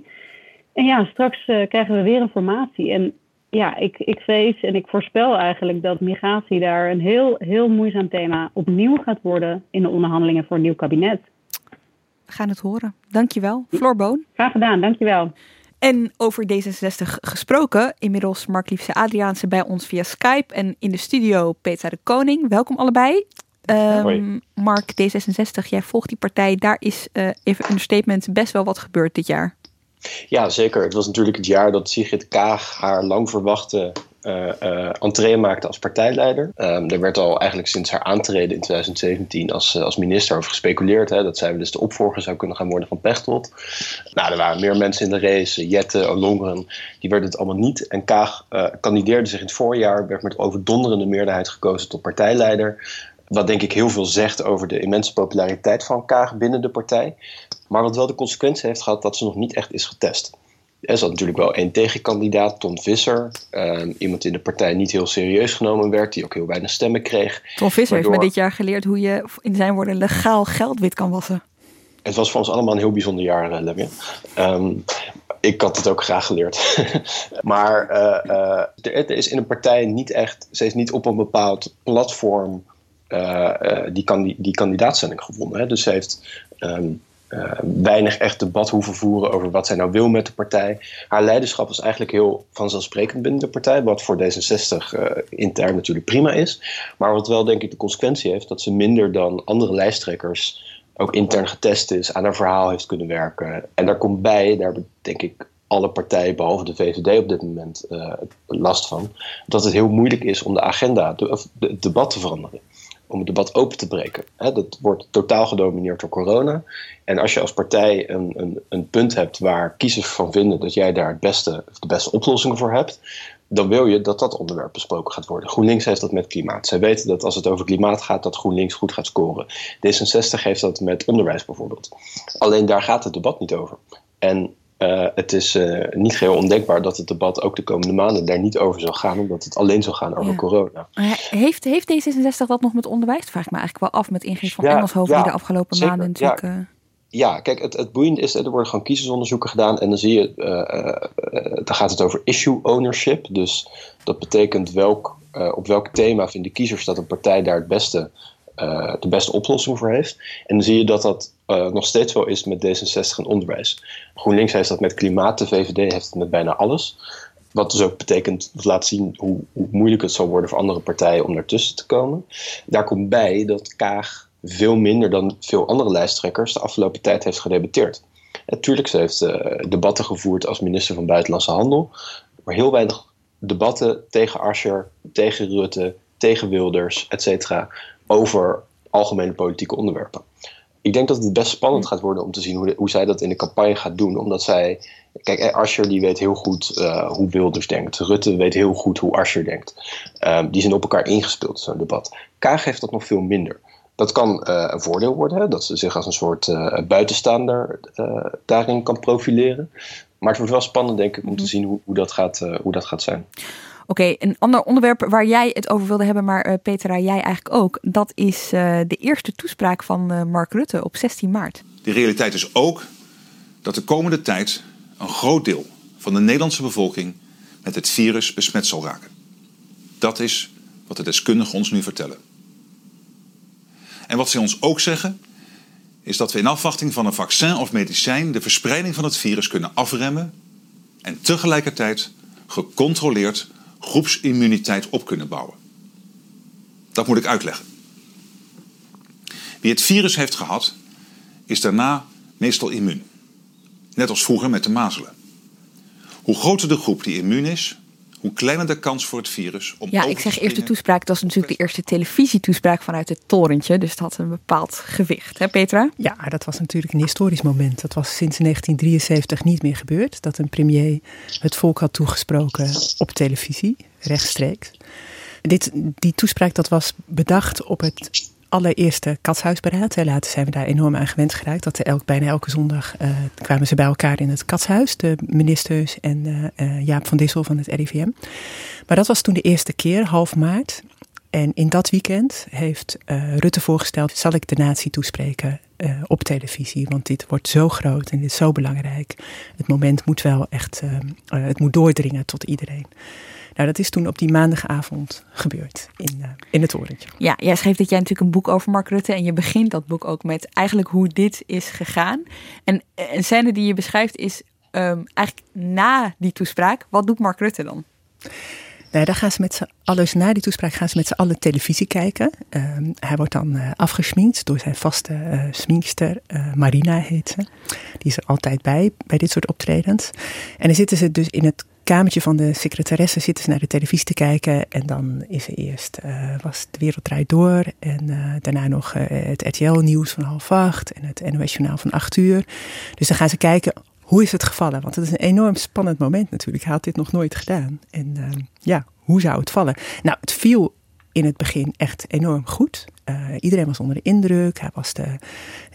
Speaker 5: En ja, straks uh, krijgen we weer informatie. En ja, ik, ik vrees en ik voorspel eigenlijk dat migratie daar een heel, heel moeizaam thema opnieuw gaat worden in de onderhandelingen voor een nieuw kabinet.
Speaker 1: We gaan het horen. Dankjewel, Floor Boon.
Speaker 5: Graag gedaan, dankjewel.
Speaker 1: En over D66 gesproken, inmiddels Mark Liefse Adriaanse bij ons via Skype en in de studio Peter de Koning. Welkom allebei. Um, Mark, D66, jij volgt die partij. Daar is uh, even een statement best wel wat gebeurd dit jaar.
Speaker 8: Ja, zeker. Het was natuurlijk het jaar dat Sigrid Kaag haar lang verwachte uh, entree maakte als partijleider. Um, er werd al eigenlijk sinds haar aantreden in 2017 als, uh, als minister over gespeculeerd hè, dat zij dus de opvolger zou kunnen gaan worden van Pechtold. Nou, er waren meer mensen in de race, Jette, Olongren, die werden het allemaal niet. En Kaag kandideerde zich in het voorjaar, werd met overdonderende meerderheid gekozen tot partijleider. Wat denk ik heel veel zegt over de immense populariteit van Kaag binnen de partij. Maar wat wel de consequentie heeft gehad dat ze nog niet echt is getest. Er zat natuurlijk wel één tegenkandidaat, Ton Visser. Uh, iemand in de partij niet heel serieus genomen werd, die ook heel weinig stemmen kreeg.
Speaker 1: Ton Visser heeft me dit jaar geleerd hoe je in zijn woorden legaal geld wit kan wassen.
Speaker 8: Het was voor ons allemaal een heel bijzonder jaar, uh, Levin. Um, ik had het ook graag geleerd. maar uh, uh, er is in een partij niet echt, ze is niet op een bepaald platform die, kan, die, die kandidaatstelling gevonden. Hè? Dus ze heeft um, uh, weinig echt debat hoeven voeren over wat zij nou wil met de partij. Haar leiderschap was eigenlijk heel vanzelfsprekend binnen de partij, wat voor D66 uh, intern natuurlijk prima is. Maar wat wel denk ik de consequentie heeft dat ze minder dan andere lijsttrekkers ook intern getest is, aan haar verhaal heeft kunnen werken. En daar komt bij, daar denk ik alle partijen behalve de VVD op dit moment uh, last van, dat het heel moeilijk is om de agenda, de, het debat te veranderen. Om het debat open te breken. Dat wordt totaal gedomineerd door corona. En als je als partij een, een, een punt hebt waar kiezers van vinden dat jij daar het beste, de beste oplossingen voor hebt, dan wil je dat dat onderwerp besproken gaat worden. GroenLinks heeft dat met klimaat. Zij weten dat als het over klimaat gaat, dat GroenLinks goed gaat scoren. D66 heeft dat met onderwijs bijvoorbeeld. Alleen daar gaat het debat niet over. En uh, het is uh, niet geheel ondenkbaar dat het debat ook de komende maanden daar niet over zal gaan, omdat het alleen zal gaan over ja. corona.
Speaker 1: Heeft, heeft D66 dat nog met onderwijs? Vraag ik me eigenlijk wel af met Ingrid van ja, Engelshoven ja, die de afgelopen zeker, maanden natuurlijk... Uh...
Speaker 8: Ja, kijk, het, het boeiende is, er worden gewoon kiezersonderzoeken gedaan en dan zie je, dan gaat het over issue ownership. Dus dat betekent welk, op welk thema vinden kiezers dat een partij daar het beste de beste oplossing voor heeft. En dan zie je dat dat uh, nog steeds wel is met D66 en onderwijs. GroenLinks heeft dat met klimaat, de VVD heeft het met bijna alles. Wat dus ook betekent, dat laat zien hoe, hoe moeilijk het zal worden voor andere partijen om daartussen te komen. Daar komt bij dat Kaag veel minder dan veel andere lijsttrekkers de afgelopen tijd heeft gedebatteerd. Natuurlijk, ze heeft uh, debatten gevoerd als minister van Buitenlandse Handel, maar heel weinig debatten tegen Asscher, tegen Rutte, tegen Wilders, et cetera, over algemene politieke onderwerpen. Ik denk dat het best spannend gaat worden om te zien hoe, de, hoe zij dat in de campagne gaat doen. Omdat zij. Kijk, Asscher die weet heel goed uh, hoe Wilders denkt. Rutte weet heel goed hoe Asscher denkt. Um, die zijn op elkaar ingespeeld, zo'n debat. Kaag heeft dat nog veel minder. Dat kan uh, een voordeel worden, hè? dat ze zich als een soort uh, buitenstaander daarin kan profileren. Maar het wordt wel spannend, denk ik, om te zien hoe, hoe, dat, gaat, hoe dat gaat zijn.
Speaker 1: Oké, een ander onderwerp waar jij het over wilde hebben, maar uh, Petra, jij eigenlijk ook. Dat is uh, de eerste toespraak van uh, Mark Rutte op 16 maart.
Speaker 9: De realiteit is ook dat de komende tijd een groot deel van de Nederlandse bevolking met het virus besmet zal raken. Dat is wat de deskundigen ons nu vertellen. En wat ze ons ook zeggen, is dat we in afwachting van een vaccin of medicijn de verspreiding van het virus kunnen afremmen en tegelijkertijd gecontroleerd groepsimmuniteit op kunnen bouwen. Dat moet ik uitleggen. Wie het virus heeft gehad, is daarna meestal immuun. Net als vroeger met de mazelen. Hoe groter de groep die immuun is, hoe kleiner de kans voor het virus om
Speaker 1: Ja, ik zeg eerste toespraak. Dat was natuurlijk de eerste televisietoespraak vanuit het torentje. Dus dat had een bepaald gewicht. Hè Petra?
Speaker 10: Ja, dat was natuurlijk een historisch moment. Dat was sinds 1973 niet meer gebeurd. Dat een premier het volk had toegesproken op televisie, rechtstreeks. Dit, die toespraak dat was bedacht op het allereerste katshuisberaad. Later zijn we daar enorm aan gewend geraakt. Dat elk, bijna elke zondag uh, kwamen ze bij elkaar in het katshuis. De ministers en uh, uh, Jaap van Dissel van het RIVM. Maar dat was toen de eerste keer, half maart. En in dat weekend heeft Rutte voorgesteld: zal ik de natie toespreken op televisie? Want dit wordt zo groot en dit is zo belangrijk. Het moment moet wel echt, het moet doordringen tot iedereen. Nou, dat is toen op die maandagavond gebeurd in, uh, in het torentje.
Speaker 1: Ja, jij schreef dat jij natuurlijk een boek over Mark Rutte. En je begint dat boek ook met eigenlijk hoe dit is gegaan. En een scène die je beschrijft is um, eigenlijk na die toespraak. Wat doet Mark Rutte dan?
Speaker 10: Nou, daar gaan ze met z'n allen, na die toespraak gaan ze met z'n allen televisie kijken. Um, hij wordt dan uh, afgesminkt door zijn vaste uh, sminkster, Marina heet ze. Die is er altijd bij, bij dit soort optredens. En dan zitten ze dus in het kamertje van de secretaresse zitten ze naar de televisie te kijken. En dan is er eerst, uh, was De Wereld Draait Door. En uh, daarna nog uh, het RTL-nieuws van half acht. En het NOS-journaal van acht uur. Dus dan gaan ze kijken, hoe is het gevallen? Want het is een enorm spannend moment natuurlijk. Hij had dit nog nooit gedaan. En ja, hoe zou het vallen? Nou, het viel in het begin echt enorm goed. iedereen was onder de indruk. Hij was de,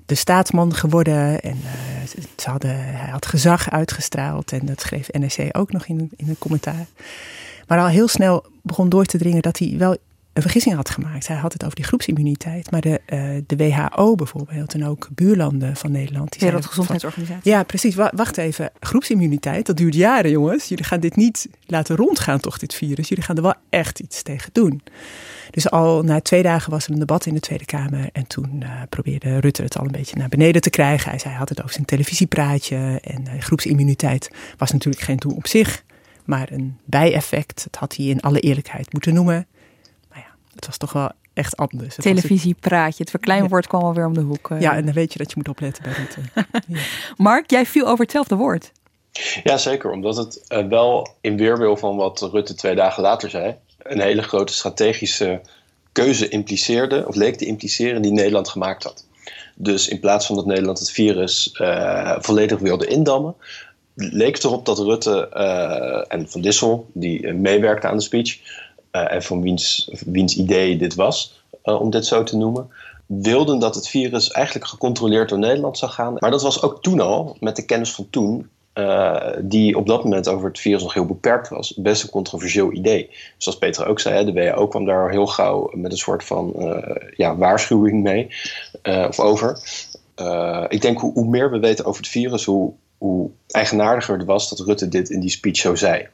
Speaker 10: de staatsman geworden. En uh, ze hadden, hij had gezag uitgestraald. En dat schreef NRC ook nog in, in een commentaar. Maar al heel snel begon door te dringen dat hij wel een vergissing had gemaakt. Hij had het over die groepsimmuniteit. Maar de, uh, de WHO bijvoorbeeld en ook buurlanden van Nederland. Die
Speaker 1: Wereldgezondheidsorganisatie.
Speaker 10: Ja, precies. Wacht even. Groepsimmuniteit, dat duurt jaren jongens. Jullie gaan dit niet laten rondgaan toch, dit virus. Jullie gaan er wel echt iets tegen doen. Dus al na twee dagen was er een debat in de Tweede Kamer. En toen uh, probeerde Rutte het al een beetje naar beneden te krijgen. Hij, zei, hij had het over zijn televisiepraatje. En uh, groepsimmuniteit was natuurlijk geen doel op zich. Maar een bijeffect. Dat had hij in alle eerlijkheid moeten noemen. Maar ja, het was toch wel echt anders.
Speaker 1: Televisiepraatje, het verkleinwoord kwam alweer om de hoek. Uh.
Speaker 10: Ja, en dan weet je dat je moet opletten bij Rutte. ja.
Speaker 1: Mark, jij viel over hetzelfde woord.
Speaker 8: Ja, zeker. Omdat het uh, wel in weerwil van wat Rutte twee dagen later zei, een hele grote strategische keuze impliceerde, of leek te impliceren, die Nederland gemaakt had. Dus in plaats van dat Nederland het virus uh, volledig wilde indammen, leek het erop dat Rutte uh, en Van Dissel, die meewerkte aan de speech, en van wiens, wiens idee dit was, om dit zo te noemen, wilden dat het virus eigenlijk gecontroleerd door Nederland zou gaan. Maar dat was ook toen al, met de kennis van toen, uh, die op dat moment over het virus nog heel beperkt was, best een controversieel idee. Zoals Peter ook zei, de WHO kwam daar heel gauw met een soort van uh, ja, waarschuwing mee uh, of over. ik denk hoe, hoe, meer we weten over het virus, hoe, hoe eigenaardiger het was dat Rutte dit in die speech zo zei.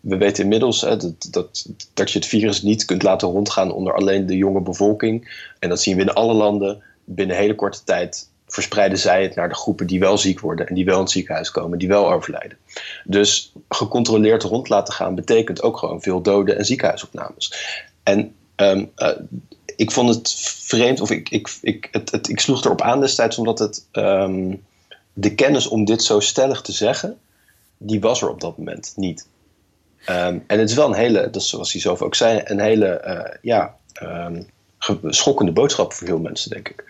Speaker 8: We weten inmiddels dat, dat, dat je het virus niet kunt laten rondgaan onder alleen de jonge bevolking. En dat zien we in alle landen binnen hele korte tijd verspreiden zij het naar de groepen die wel ziek worden en die wel in het ziekenhuis komen, die wel overlijden. Dus gecontroleerd rond laten gaan betekent ook gewoon veel doden en ziekenhuisopnames. En um, uh, ik vond het vreemd, of ik, ik, ik, het, het, ik sloeg erop aan destijds, omdat het, um, de kennis om dit zo stellig te zeggen, die was er op dat moment niet. Um, en het is wel een hele, dat zoals hij zelf ook zei, een hele uh, ja, schokkende boodschap voor veel mensen, denk ik.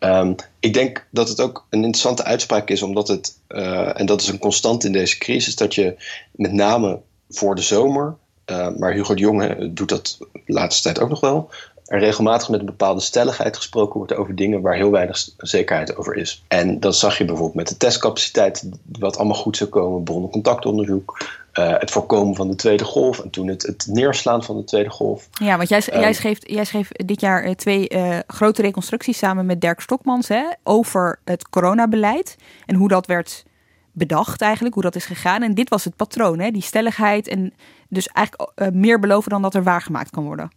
Speaker 8: Um, ik denk dat het ook een interessante uitspraak is, omdat het, uh, en dat is een constant in deze crisis, dat je met name voor de zomer, uh, maar Hugo de Jonge doet dat de laatste tijd ook nog wel, er regelmatig met een bepaalde stelligheid gesproken wordt over dingen waar heel weinig zekerheid over is. En dat zag je bijvoorbeeld met de testcapaciteit, wat allemaal goed zou komen, bronnen-contactonderzoek, uh, het voorkomen van de tweede golf en toen het, het neerslaan van de tweede golf.
Speaker 1: Ja, want jij, um, jij, schreef, jij schreef dit jaar uh, twee uh, grote reconstructies samen met Dirk Stokmans hè, over het coronabeleid en hoe dat werd bedacht eigenlijk, hoe dat is gegaan. En dit was het patroon, hè, die stelligheid en dus eigenlijk meer beloven dan dat er waargemaakt kan worden.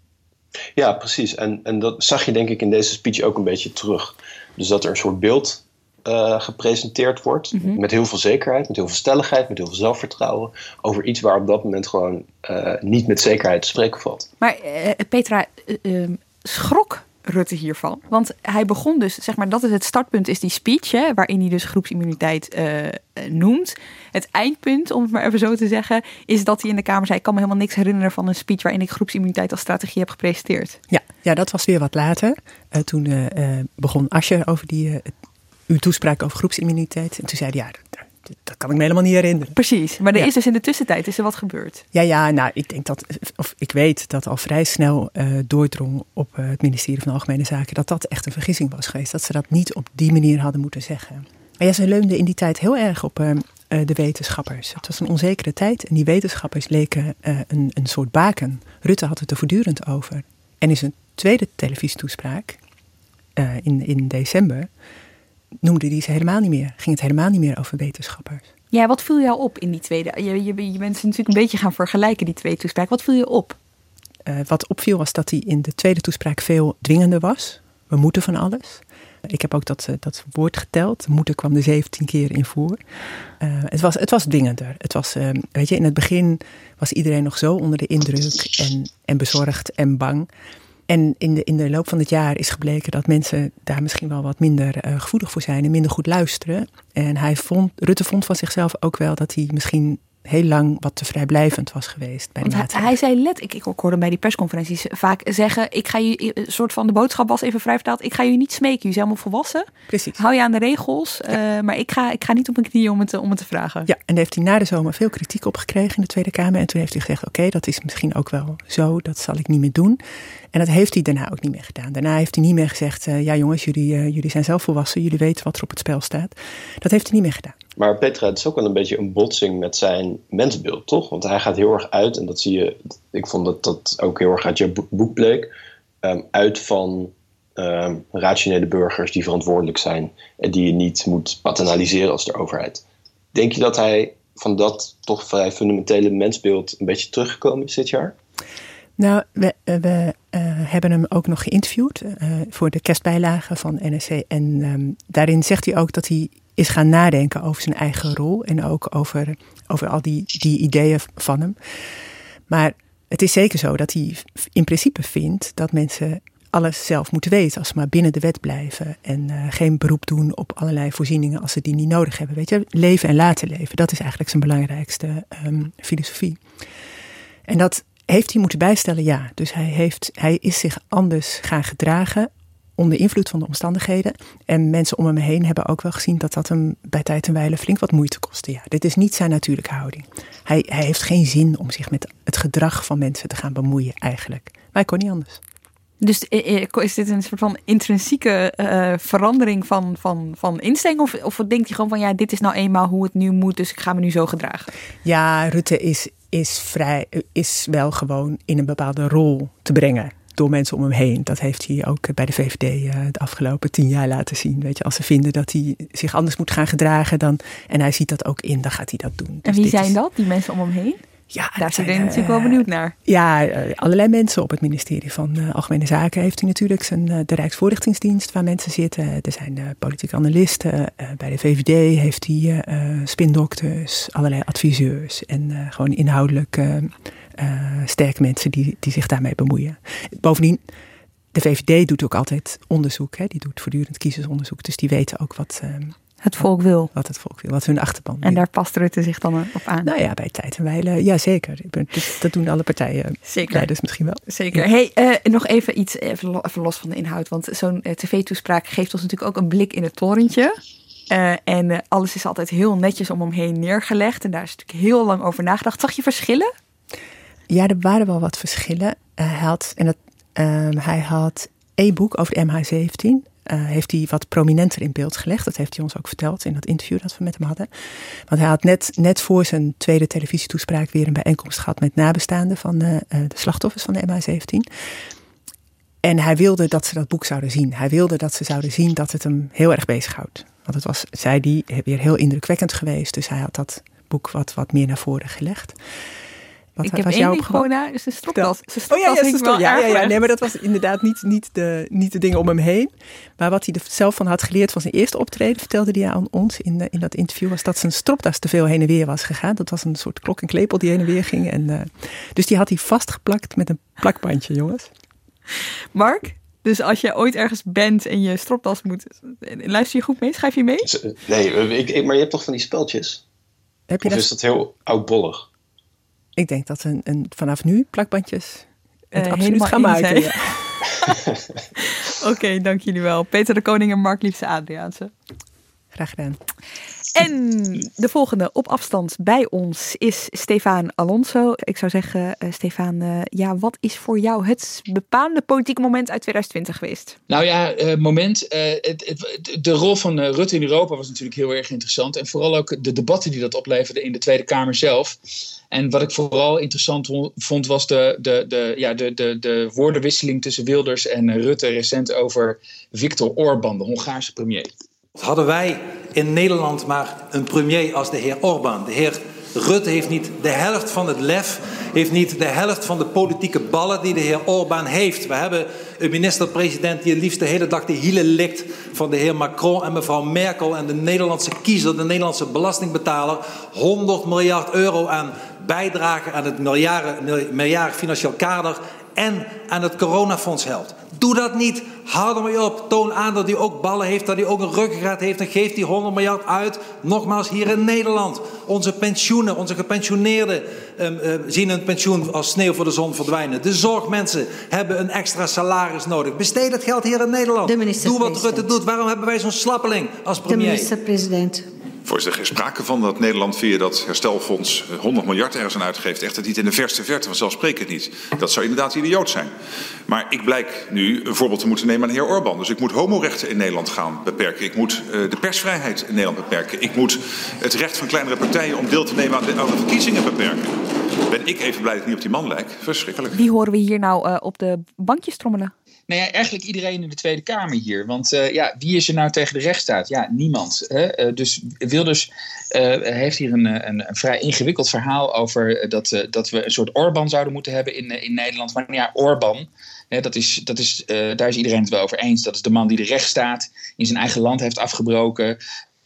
Speaker 8: Ja, precies. En, en dat zag je denk ik in deze speech ook een beetje terug. Dus dat er een soort beeld uh, gepresenteerd wordt. Mm -hmm. Met heel veel zekerheid, met heel veel stelligheid, met heel veel zelfvertrouwen. Over iets waar op dat moment gewoon uh, niet met zekerheid te spreken valt.
Speaker 1: Maar uh, Petra, schrok Rutte hiervan? Want hij begon dus, zeg maar, dat is het startpunt, is die speech, hè, waarin hij dus groepsimmuniteit noemt. Het eindpunt, om het maar even zo te zeggen, is dat hij in de Kamer zei: Ik kan me helemaal niks herinneren van een speech waarin ik groepsimmuniteit als strategie heb gepresenteerd.
Speaker 10: Ja, ja dat was weer wat later. toen begon Ascher over die uw toespraak over groepsimmuniteit. En toen zei hij, ja, dat, dat kan ik me helemaal niet herinneren.
Speaker 1: Precies, maar er ja. is dus in de tussentijd is er wat gebeurd.
Speaker 10: Ja, ja, nou, ik denk dat, of ik weet dat al vrij snel uh, doordrong op uh, het ministerie van Algemene Zaken dat dat echt een vergissing was geweest. Dat ze dat niet op die manier hadden moeten zeggen. En ja, ze leunden in die tijd heel erg op uh, de wetenschappers. Het was een onzekere tijd en die wetenschappers leken een, een soort baken. Rutte had het er voortdurend over. En in zijn tweede televisietoespraak in, in december noemde die ze helemaal niet meer. Ging het helemaal niet meer over wetenschappers.
Speaker 1: Ja, wat viel jou op in die tweede? Je, je, je bent natuurlijk een beetje gaan vergelijken, die twee toespraken. Wat viel je op?
Speaker 10: Uh, wat opviel was dat hij in de tweede toespraak veel dwingender was. We moeten van alles. Ik heb ook dat, dat woord geteld. Moeten kwam er 17 keer in voor. Uh, het, was, het was dwingender. Het was, uh, weet je, in het begin was iedereen nog zo onder de indruk en, en bezorgd en bang. En in de, in de loop van het jaar is gebleken dat mensen daar misschien wel wat minder uh, gevoelig voor zijn en minder goed luisteren. En hij vond, Rutte vond van zichzelf ook wel dat hij misschien heel lang wat te vrijblijvend was geweest. Bij de
Speaker 1: hij, hij, zei let, ik, ik hoorde bij die persconferenties vaak zeggen: ik ga je, een soort van de boodschap was even vrij vertaald, ik ga je niet smeken, je zijn allemaal volwassen.
Speaker 10: Precies.
Speaker 1: Hou je aan de regels, ja. uh, maar ik ga, ik ga niet op mijn knieën om het, om het te vragen.
Speaker 10: Ja, en daar heeft hij na de zomer veel kritiek op gekregen in de Tweede Kamer. En toen heeft hij gezegd: oké, okay, dat is misschien ook wel zo, dat zal ik niet meer doen. En dat heeft hij daarna ook niet meer gedaan. Daarna heeft hij niet meer gezegd: uh, ja jongens, jullie, uh, jullie zijn zelf volwassen, jullie weten wat er op het spel staat. Dat heeft hij niet meer gedaan.
Speaker 8: Maar Petra, het is ook wel een beetje een botsing met zijn mensbeeld, toch? Want hij gaat heel erg uit, en dat zie je, ik vond dat dat ook heel erg uit je boek bleek, um, uit van um, rationele burgers die verantwoordelijk zijn en die je niet moet paternaliseren als de overheid. Denk je dat hij van dat toch vrij fundamentele mensbeeld een beetje teruggekomen is dit jaar?
Speaker 10: Nou, we, eh, we uh, hebben hem ook nog geïnterviewd uh, voor de kerstbijlage van NSC. En um, daarin zegt hij ook dat hij is gaan nadenken over zijn eigen rol en ook over, over al die, die ideeën van hem. Maar het is zeker zo dat hij in principe vindt dat mensen alles zelf moeten weten als ze maar binnen de wet blijven en uh, geen beroep doen op allerlei voorzieningen als ze die niet nodig hebben. Weet je, leven en laten leven, dat is eigenlijk zijn belangrijkste um, filosofie. En dat heeft hij moeten bijstellen, ja. Dus hij, heeft, hij is zich anders gaan gedragen onder invloed van de omstandigheden. En mensen om hem heen hebben ook wel gezien dat dat hem bij tijd en wijle flink wat moeite kostte. Ja, dit is niet zijn natuurlijke houding. Hij, hij heeft geen zin om zich met het gedrag van mensen te gaan bemoeien, eigenlijk. Maar hij kon niet anders.
Speaker 1: Dus is dit een soort van intrinsieke uh, verandering van, van, van instelling? Of, of denkt hij gewoon van ja, dit is nou eenmaal hoe het nu moet, dus ik ga me nu zo gedragen?
Speaker 10: Ja, Rutte is, is, vrij, is wel gewoon in een bepaalde rol te brengen door mensen om hem heen. Dat heeft hij ook bij de VVD uh, de afgelopen tien jaar laten zien. Weet je, als ze vinden dat hij zich anders moet gaan gedragen, dan, en hij ziet dat ook in, dan gaat hij dat doen.
Speaker 1: Dus en wie zijn is, dat, die mensen om hem heen?
Speaker 10: Ja,
Speaker 1: daar zijn we natuurlijk wel benieuwd naar.
Speaker 10: Ja, allerlei mensen op het ministerie van uh, Algemene Zaken heeft hij natuurlijk zijn, uh, de Rijksvoorlichtingsdienst waar mensen zitten. Er zijn uh, politieke analisten. bij de VVD heeft hij spindokters, allerlei adviseurs en gewoon inhoudelijk sterke mensen die, die zich daarmee bemoeien. Bovendien, de VVD doet ook altijd onderzoek. Hè? Die doet voortdurend kiezersonderzoek. Dus die weten ook wat,
Speaker 1: het volk wil.
Speaker 10: Wat het volk wil, wat hun achterban wil.
Speaker 1: En daar past Rutte zich dan op aan?
Speaker 10: Nou ja, bij tijd en wijle, ja zeker. Dat doen alle partijen.
Speaker 1: Zeker.
Speaker 10: Leiders misschien wel.
Speaker 1: Zeker. Hey, uh, nog even iets, even, even, los van de inhoud. Want zo'n uh, tv-toespraak geeft ons natuurlijk ook een blik in het torentje. Uh, en alles is altijd heel netjes om hem heen neergelegd. En daar is natuurlijk heel lang over nagedacht. Zag je verschillen?
Speaker 10: Ja, er waren wel wat verschillen. hij had, en ehm, hij had e-book over de MH17 uh, heeft hij wat prominenter in beeld gelegd. Dat heeft hij ons ook verteld in dat interview dat we met hem hadden. Want hij had net, net voor zijn tweede televisietoespraak weer een bijeenkomst gehad met nabestaanden van de, uh, de slachtoffers van de MH17. En hij wilde dat ze dat boek zouden zien. Hij wilde dat ze zouden zien dat het hem heel erg bezighoudt. Want het was, zei die, weer heel indrukwekkend geweest. Dus hij had dat boek wat, wat meer naar voren gelegd.
Speaker 1: Wat ik heb één gewoon naar, is de stropdas.
Speaker 10: oh ja, ja, stropdas. Ja, ja, ja, nee, maar dat was inderdaad niet, niet, de, niet de dingen om hem heen. Maar wat hij er zelf van had geleerd van zijn eerste optreden, vertelde hij aan ons in, de, in dat interview, was dat zijn stropdas te veel heen en weer was gegaan. Dat was een soort klok en klepel die heen en weer ging. En, uh, dus die had hij vastgeplakt met een plakbandje, jongens.
Speaker 1: Mark, dus als je ooit ergens bent en je stropdas moet, luister je goed mee? Schrijf je mee?
Speaker 8: Nee, ik, maar je hebt toch van die speltjes? Heb je of dat? is dat heel oudbollig?
Speaker 10: Ik denk dat een, een, vanaf nu plakbandjes het uh, absoluut gaan maken. Ja.
Speaker 1: Oké, okay, dank jullie wel. Peter de Koning en Mark Liefse Adriaanse.
Speaker 10: Graag gedaan.
Speaker 1: En de volgende op afstand bij ons is Stefan Alonso. Ik zou zeggen, uh, Stefan, uh, ja, wat is voor jou het bepaalde politieke moment uit 2020 geweest?
Speaker 11: Nou ja, uh, moment. Het, de rol van Rutte in Europa was natuurlijk heel erg interessant. En vooral ook de debatten die dat opleverde in de Tweede Kamer zelf. En wat ik vooral interessant vond, was de, de, de, ja, de, de, de woordenwisseling tussen Wilders en Rutte recent over Viktor Orban, de Hongaarse premier.
Speaker 12: Hadden wij in Nederland maar een premier als de heer Orbán. De heer Rutte heeft niet de helft van het lef, heeft niet de helft van de politieke ballen die de heer Orbán heeft. We hebben een minister-president die het liefst de hele dag de hielen likt van de heer Macron en mevrouw Merkel en de Nederlandse kiezer, de Nederlandse belastingbetaler, 100 miljard euro aan bijdragen aan het miljarden, financieel kader en aan het coronafonds helpt. Doe dat niet. Hou er mee op. Toon aan dat hij ook ballen heeft, dat hij ook een ruggengraat heeft. En geef die 100 miljard uit. Nogmaals, hier in Nederland. Onze pensioenen, onze gepensioneerden um, uh, zien hun pensioen als sneeuw voor de zon verdwijnen. De zorgmensen hebben een extra salaris nodig. Besteed het geld hier in Nederland. Doe wat Rutte doet. Waarom hebben wij zo'n slappeling als premier?
Speaker 13: De minister-president.
Speaker 9: Voorzitter, er is sprake van dat Nederland via dat herstelfonds 100 miljard ergens aan uitgeeft. Echt niet in de verste verte, vanzelfsprekend niet. Dat zou inderdaad idioot zijn. Maar ik blijk nu een voorbeeld te moeten nemen aan de heer Orbán. Dus ik moet homorechten in Nederland gaan beperken. Ik moet uh, de persvrijheid in Nederland beperken. Ik moet het recht van kleinere partijen om deel te nemen aan de, aan de verkiezingen beperken. Ben ik even blij dat ik niet op die man lijk? Verschrikkelijk.
Speaker 1: Wie horen we hier nou uh, op de bankjes trommelen?
Speaker 11: Nou ja, eigenlijk iedereen in de Tweede Kamer hier. Want uh, ja, wie is er nou tegen de rechtsstaat? Ja, niemand. Hè? Uh, dus Wilders uh, heeft hier een, een, een, vrij ingewikkeld verhaal over dat, dat we een soort Orbán zouden moeten hebben in, in Nederland. Maar ja, Orbán, hè, dat is, dat is, daar is iedereen het wel over eens. Dat is de man die de rechtsstaat in zijn eigen land heeft afgebroken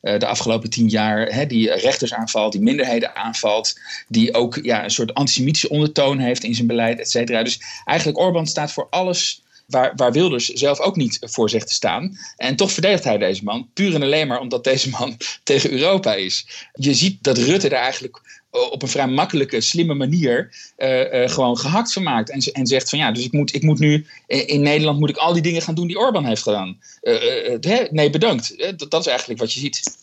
Speaker 11: de afgelopen tien jaar, hè, die rechters aanvalt, die minderheden aanvalt, die ook ja, een soort antisemitische ondertoon heeft in zijn beleid, et cetera. Dus eigenlijk Orbán staat voor alles Waar, waar Wilders zelf ook niet voor zegt te staan. En toch verdedigt hij deze man, puur en alleen maar omdat deze man tegen Europa is. Je ziet dat Rutte daar eigenlijk op een vrij makkelijke, slimme manier uh, uh, gewoon gehakt van maakt. En, en zegt van ja, dus ik moet, ik moet nu in Nederland moet ik al die dingen gaan doen die Orbán heeft gedaan. Nee, bedankt. Dat, is eigenlijk wat je ziet.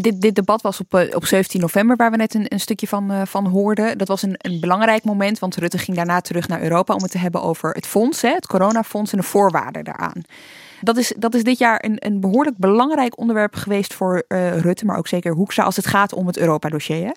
Speaker 1: Dit, dit debat was op, op 17 november, waar we net een, een stukje van, van hoorden. Dat was een, een belangrijk moment, want Rutte ging daarna terug naar Europa om het te hebben over het fonds, hè, het coronafonds en de voorwaarden daaraan. Dat is, dat is dit jaar een, een behoorlijk belangrijk onderwerp geweest voor Rutte, maar ook zeker Hoekstra als het gaat om het Europa-dossier.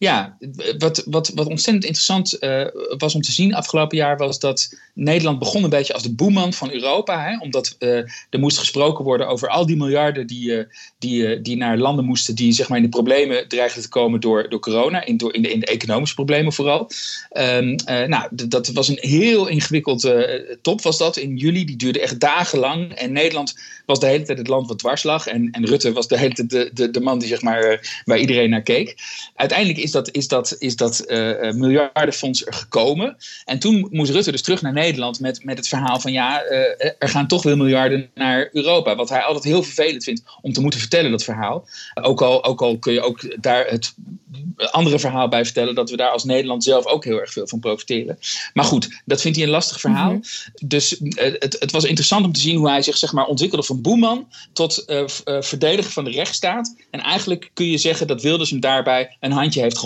Speaker 11: Ja, wat, wat, wat ontzettend interessant uh, was om te zien afgelopen jaar was dat Nederland begon een beetje als de boeman van Europa. Hè, omdat uh, er moest gesproken worden over al die miljarden die, uh, die, die naar landen moesten die zeg maar, in de problemen dreigden te komen door, door corona, in, door, in, de, in de economische problemen vooral. Um, nou, dat was een heel ingewikkeld top was dat in juli. Die duurde echt dagenlang. En Nederland was de hele tijd het land wat dwars lag. En, en Rutte was de hele tijd de, de, de man die zeg maar, waar iedereen naar keek. Uiteindelijk is dat, is dat, is dat uh, miljardenfonds er gekomen. En toen moest Rutte dus terug naar Nederland met, met het verhaal van ja, uh, er gaan toch weer miljarden naar Europa. Wat hij altijd heel vervelend vindt om te moeten vertellen, dat verhaal. Ook al, ook al kun je ook daar het andere verhaal bij vertellen, dat we daar als Nederland zelf ook heel erg veel van profiteren. Maar goed, dat vindt hij een lastig verhaal. Mm -hmm. Dus het, het was interessant om te zien hoe hij zich zeg maar, ontwikkelde van boeman tot verdediger van de rechtsstaat. En eigenlijk kun je zeggen dat Wilders hem daarbij een handje heeft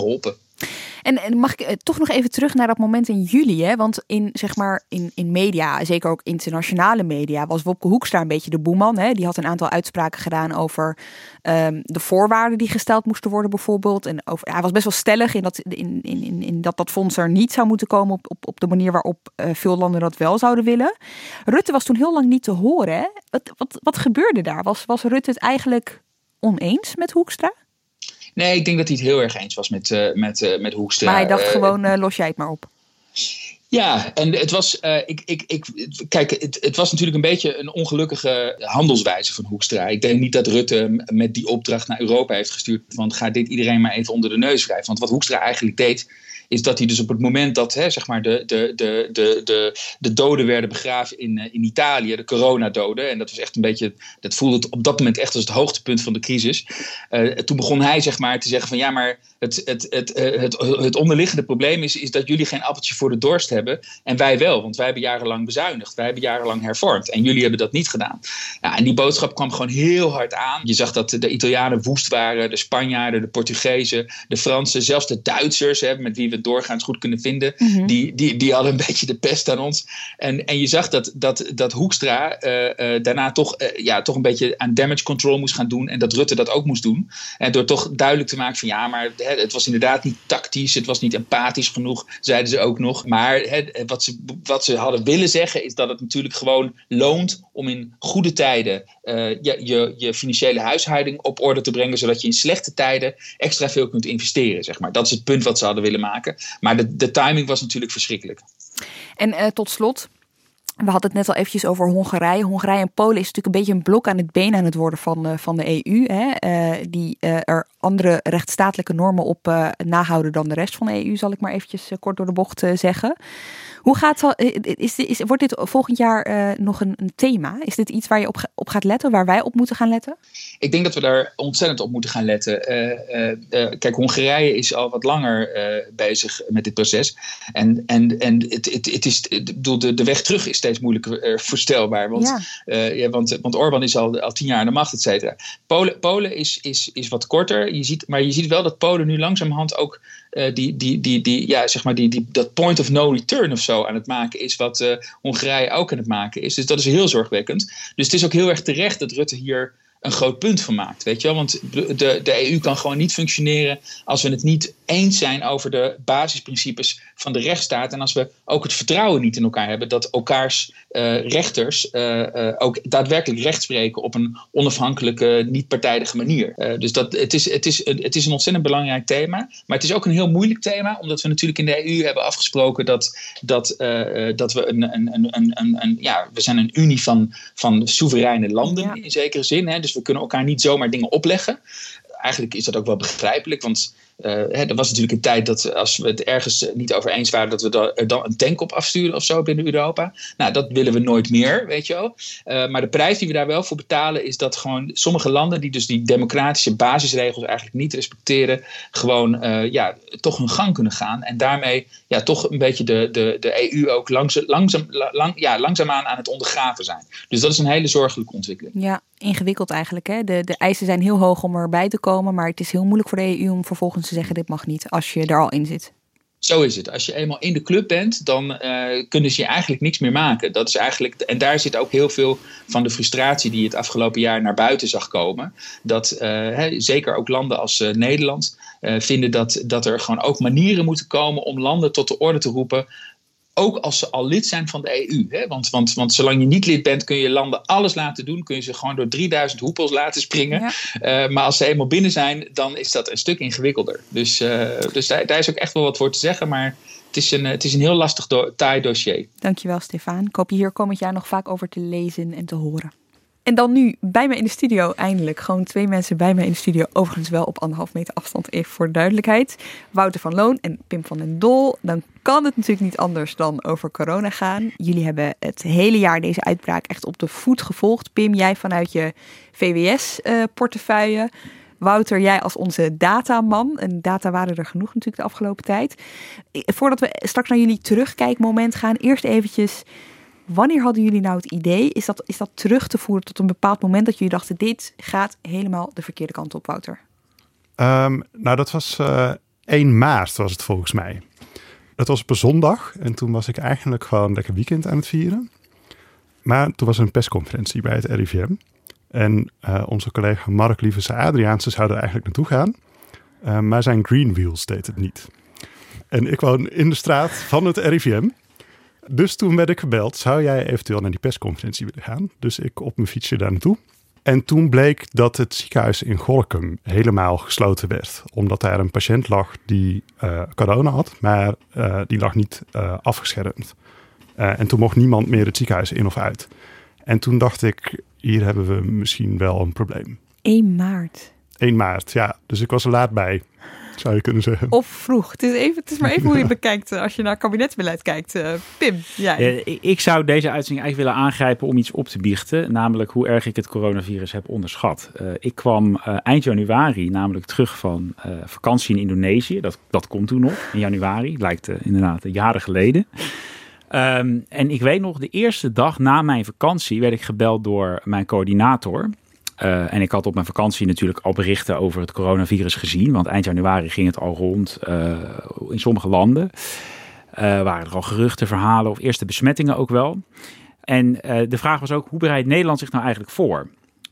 Speaker 1: En, en, mag ik toch nog even terug naar dat moment in juli? Hè? Want in, zeg maar, in, in media, zeker ook internationale media, was Wopke Hoekstra een beetje de boeman. Hè? Die had een aantal uitspraken gedaan over um, de voorwaarden die gesteld moesten worden, bijvoorbeeld. En over, hij was best wel stellig in dat, in, in, in, dat dat fonds er niet zou moeten komen op, op, op de manier waarop uh, veel landen dat wel zouden willen. Rutte was toen heel lang niet te horen. Hè? Wat, wat, wat gebeurde daar? Was, was Rutte het eigenlijk oneens met Hoekstra?
Speaker 11: Nee, ik denk dat hij het heel erg eens was met, uh, met, uh, met Hoekstra.
Speaker 1: Maar hij dacht gewoon, uh, los jij het maar op.
Speaker 11: Ja, en het was, ik, ik, ik, kijk, het, het, was natuurlijk een beetje een ongelukkige handelswijze van Hoekstra. Ik denk niet dat Rutte met die opdracht naar Europa heeft gestuurd. Want ga dit iedereen maar even onder de neus wrijven. Want wat Hoekstra eigenlijk deed, is dat hij dus op het moment dat hè, zeg maar de, de, de, de, de, de doden werden begraven in, in Italië, de coronadoden, en dat was echt een beetje, dat voelde op dat moment echt als het hoogtepunt van de crisis. Uh, toen begon hij zeg maar te zeggen van ja, maar het, het, het, het, het onderliggende probleem is, is dat jullie geen appeltje voor de dorst hebben en wij wel, want wij hebben jarenlang bezuinigd, wij hebben jarenlang hervormd en jullie hebben dat niet gedaan. En die boodschap kwam gewoon heel hard aan. Je zag dat de Italianen woest waren, de Spanjaarden, de Portugezen, de Fransen, zelfs de Duitsers, hè, met wie we doorgaans goed kunnen vinden, mm -hmm. die, die, die hadden een beetje de pest aan ons. En, en je zag dat, dat, dat Hoekstra uh, uh, daarna toch, uh, ja, toch een beetje aan damage control moest gaan doen en dat Rutte dat ook moest doen. En door toch duidelijk te maken van ja, maar hè, het was inderdaad niet tactisch, het was niet empathisch genoeg, zeiden ze ook nog. Maar hè, wat, ze, wat ze hadden willen zeggen is dat het natuurlijk gewoon loont om in goede tijden je, je, je financiële huishouding op orde te brengen, zodat je in slechte tijden extra veel kunt investeren. Zeg maar. Dat is het punt wat ze hadden willen maken. Maar de, de timing was natuurlijk verschrikkelijk.
Speaker 1: En uh, tot slot, we hadden het net al eventjes over Hongarije. Hongarije en Polen is natuurlijk een beetje een blok aan het been aan het worden van, uh, van de EU. Hè? Uh, die er andere rechtsstatelijke normen op nahouden dan de rest van de EU, zal ik maar eventjes kort door de bocht zeggen. Hoe gaat dat? Is, is, wordt dit volgend jaar uh, nog een, een, thema? Is dit iets waar je op, op gaat letten, waar wij op moeten gaan letten?
Speaker 11: Ik denk dat we daar ontzettend op moeten gaan letten. Uh, uh, kijk, Hongarije is al wat langer bezig met dit proces. En, en, en het, het, het is, bedoel, de, de weg terug is steeds moeilijker voorstelbaar. Want, ja. ja. want, want Orbán is al, al tien jaar aan de macht, et cetera. Polen, Polen is, is, is wat korter. Je ziet, maar je ziet wel dat Polen nu langzamerhand ook uh, die, die, die, die, ja, zeg maar die, die, dat point of no return of zo aan het maken is, wat uh, Hongarije ook aan het maken is. Dus dat is heel zorgwekkend. Dus het is ook heel erg terecht dat Rutte hier een groot punt van maakt. Weet je wel? Want de, de EU kan gewoon niet functioneren als we het niet eens zijn over de basisprincipes van de rechtsstaat. En als we ook het vertrouwen niet in elkaar hebben dat elkaars uh, rechters uh, uh, ook daadwerkelijk recht spreken op een onafhankelijke, niet-partijdige manier. dus dat, het, is, het, is, het is een ontzettend belangrijk thema. Maar het is ook een heel moeilijk thema, omdat we natuurlijk in de EU hebben afgesproken dat, dat, dat we een, een, een, een, een, ja, we zijn een unie van, van soevereine landen ja. in zekere zin. Hè? Dus we kunnen elkaar niet zomaar dingen opleggen. Eigenlijk is dat ook wel begrijpelijk, want hè, er was natuurlijk een tijd dat als we het ergens niet over eens waren, dat we er dan een tank op afsturen of zo binnen Europa. Nou, dat willen we nooit meer, weet je wel. Uh, maar de prijs die we daar wel voor betalen is dat gewoon sommige landen die dus die democratische basisregels eigenlijk niet respecteren, gewoon ja, toch hun gang kunnen gaan. En daarmee ja, toch een beetje de, de, de EU ook langzaam, langzaam, lang, ja, langzaamaan aan het ondergraven zijn. Dus dat is een hele zorgelijke ontwikkeling.
Speaker 1: Ja, ingewikkeld eigenlijk. Hè? De, de eisen zijn heel hoog om erbij te komen, maar het is heel moeilijk voor de EU om vervolgens te zeggen dit mag niet als je er al in zit.
Speaker 11: Zo is het. Als je eenmaal in de club bent, dan uh, kunnen ze je eigenlijk niks meer maken. Dat is eigenlijk, en daar zit ook heel veel van de frustratie die je het afgelopen jaar naar buiten zag komen. Dat hè, zeker ook landen als uh, Nederland vinden dat, dat er gewoon ook manieren moeten komen om landen tot de orde te roepen ook als ze al lid zijn van de EU. Hè? Want, want, want zolang je niet lid bent, kun je landen alles laten doen. Kun je ze gewoon door 3000 hoepels laten springen. Uh, maar als ze eenmaal binnen zijn, dan is dat een stuk ingewikkelder. Dus, uh, dus daar, daar, is ook echt wel wat voor te zeggen. Maar het is een, het is een heel lastig, do taai dossier.
Speaker 1: Dankjewel, Stefan. Ik hoop je hier komend jaar nog vaak over te lezen en te horen. En dan nu bij mij in de studio eindelijk. Gewoon twee mensen bij mij in de studio. Overigens wel op anderhalf meter afstand, even voor de duidelijkheid. Wouter van Loon en Pim van den Dol. Dan kan het natuurlijk niet anders dan over corona gaan. Jullie hebben het hele jaar deze uitbraak echt op de voet gevolgd. Pim, jij vanuit je VWS-portefeuille. Wouter, jij als onze dataman. En data waren er genoeg natuurlijk de afgelopen tijd. Voordat we straks naar jullie terugkijkmoment gaan, eerst eventjes Wanneer hadden jullie nou het idee? Is dat, is dat terug te voeren tot een bepaald moment dat jullie dachten: dit gaat helemaal de verkeerde kant op, Wouter?
Speaker 13: Um, nou, dat was uh, eh, 1 maart, was het volgens mij. Dat was op een zondag en toen was ik eigenlijk gewoon lekker weekend aan het vieren. Maar toen was er een persconferentie bij het RIVM. En uh, onze collega Mark Lievers Adriaanse zouden er eigenlijk naartoe gaan. Uh, maar zijn Green Wheels deed het niet. En ik woon in de straat van het RIVM. Dus toen werd ik gebeld, zou jij eventueel naar die persconferentie willen gaan? Dus ik op mijn fietsje daar naartoe. En toen bleek dat het ziekenhuis in Gorkum helemaal gesloten werd. Omdat daar een patiënt lag die uh, corona had, maar uh, die lag niet uh, afgeschermd. en toen mocht niemand meer het ziekenhuis in of uit. En toen dacht ik, hier hebben we misschien wel een probleem.
Speaker 1: 1 maart.
Speaker 13: 1 maart, ja. Dus ik was er laat bij zou je kunnen zeggen.
Speaker 1: Of vroeg. Het is, even, het is maar even hoe je bekijkt eh, als je naar kabinetsbeleid kijkt. Uh, Pim, jij.
Speaker 14: Uh, ik zou deze uitzending eigenlijk willen aangrijpen om iets op te biechten. Namelijk hoe erg ik het coronavirus heb onderschat. Uh, ik kwam eind januari namelijk terug van vakantie in Indonesië. Dat, dat komt toen nog, in januari. Lijkt inderdaad jaren geleden. Um, en ik weet nog, de eerste dag na mijn vakantie werd ik gebeld door mijn coördinator. Uh, en ik had op mijn vakantie natuurlijk al berichten over het coronavirus gezien. Want eind januari ging het al rond uh, in sommige landen. Uh, waren er al geruchten, verhalen of eerste besmettingen ook wel. En de vraag was ook, hoe bereidt Nederland zich nou eigenlijk voor?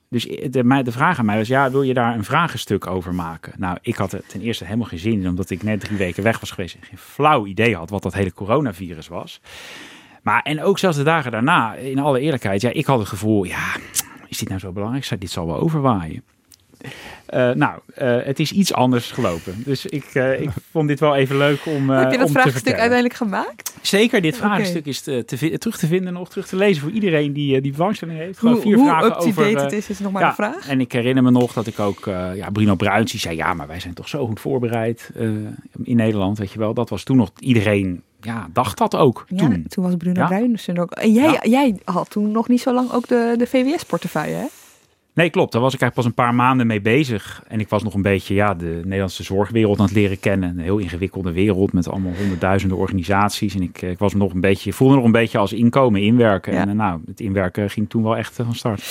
Speaker 14: Dus de, de vraag aan mij was, ja, wil je daar een vragenstuk over maken? Nou, ik had er ten eerste helemaal geen zin in, omdat ik net drie weken weg was geweest en geen flauw idee had wat dat hele coronavirus was. Maar, en ook zelfs de dagen daarna, in alle eerlijkheid, ja, ik had het gevoel, ja, is dit nou zo belangrijk? Dit zal wel overwaaien. Uh, nou, uh, het is iets anders gelopen. Dus ik, uh, ik vond dit wel even leuk om.
Speaker 1: Heb je dat
Speaker 14: om
Speaker 1: vraagstuk uiteindelijk gemaakt?
Speaker 14: Zeker, dit vraagstuk is te, te, terug te vinden, nog terug te lezen voor iedereen die die belangstelling heeft.
Speaker 1: Gewoon vier hoe vragen over. het is, is nog maar ja, een vraag.
Speaker 14: En ik herinner me nog dat ik ook, ja, Bruno Bruins, die zei: Ja, maar wij zijn toch zo goed voorbereid in Nederland, weet je wel. Dat was toen nog iedereen ja, dacht dat ook
Speaker 1: Ja,
Speaker 14: toen.
Speaker 1: toen was Bruno
Speaker 14: Ja.
Speaker 1: Ook. En jij, jij had toen nog niet zo lang ook de, de VWS-portefeuille, hè?
Speaker 14: Nee, klopt. Daar was ik eigenlijk pas een paar maanden mee bezig. En ik was nog een beetje ja, de Nederlandse zorgwereld aan het leren kennen. Een heel ingewikkelde wereld met allemaal honderdduizenden organisaties. En ik, eh, ik was nog een beetje, voelde nog een beetje als inkomen, inwerken.
Speaker 1: Ja.
Speaker 14: En eh, nou, het inwerken ging toen wel echt eh, van start.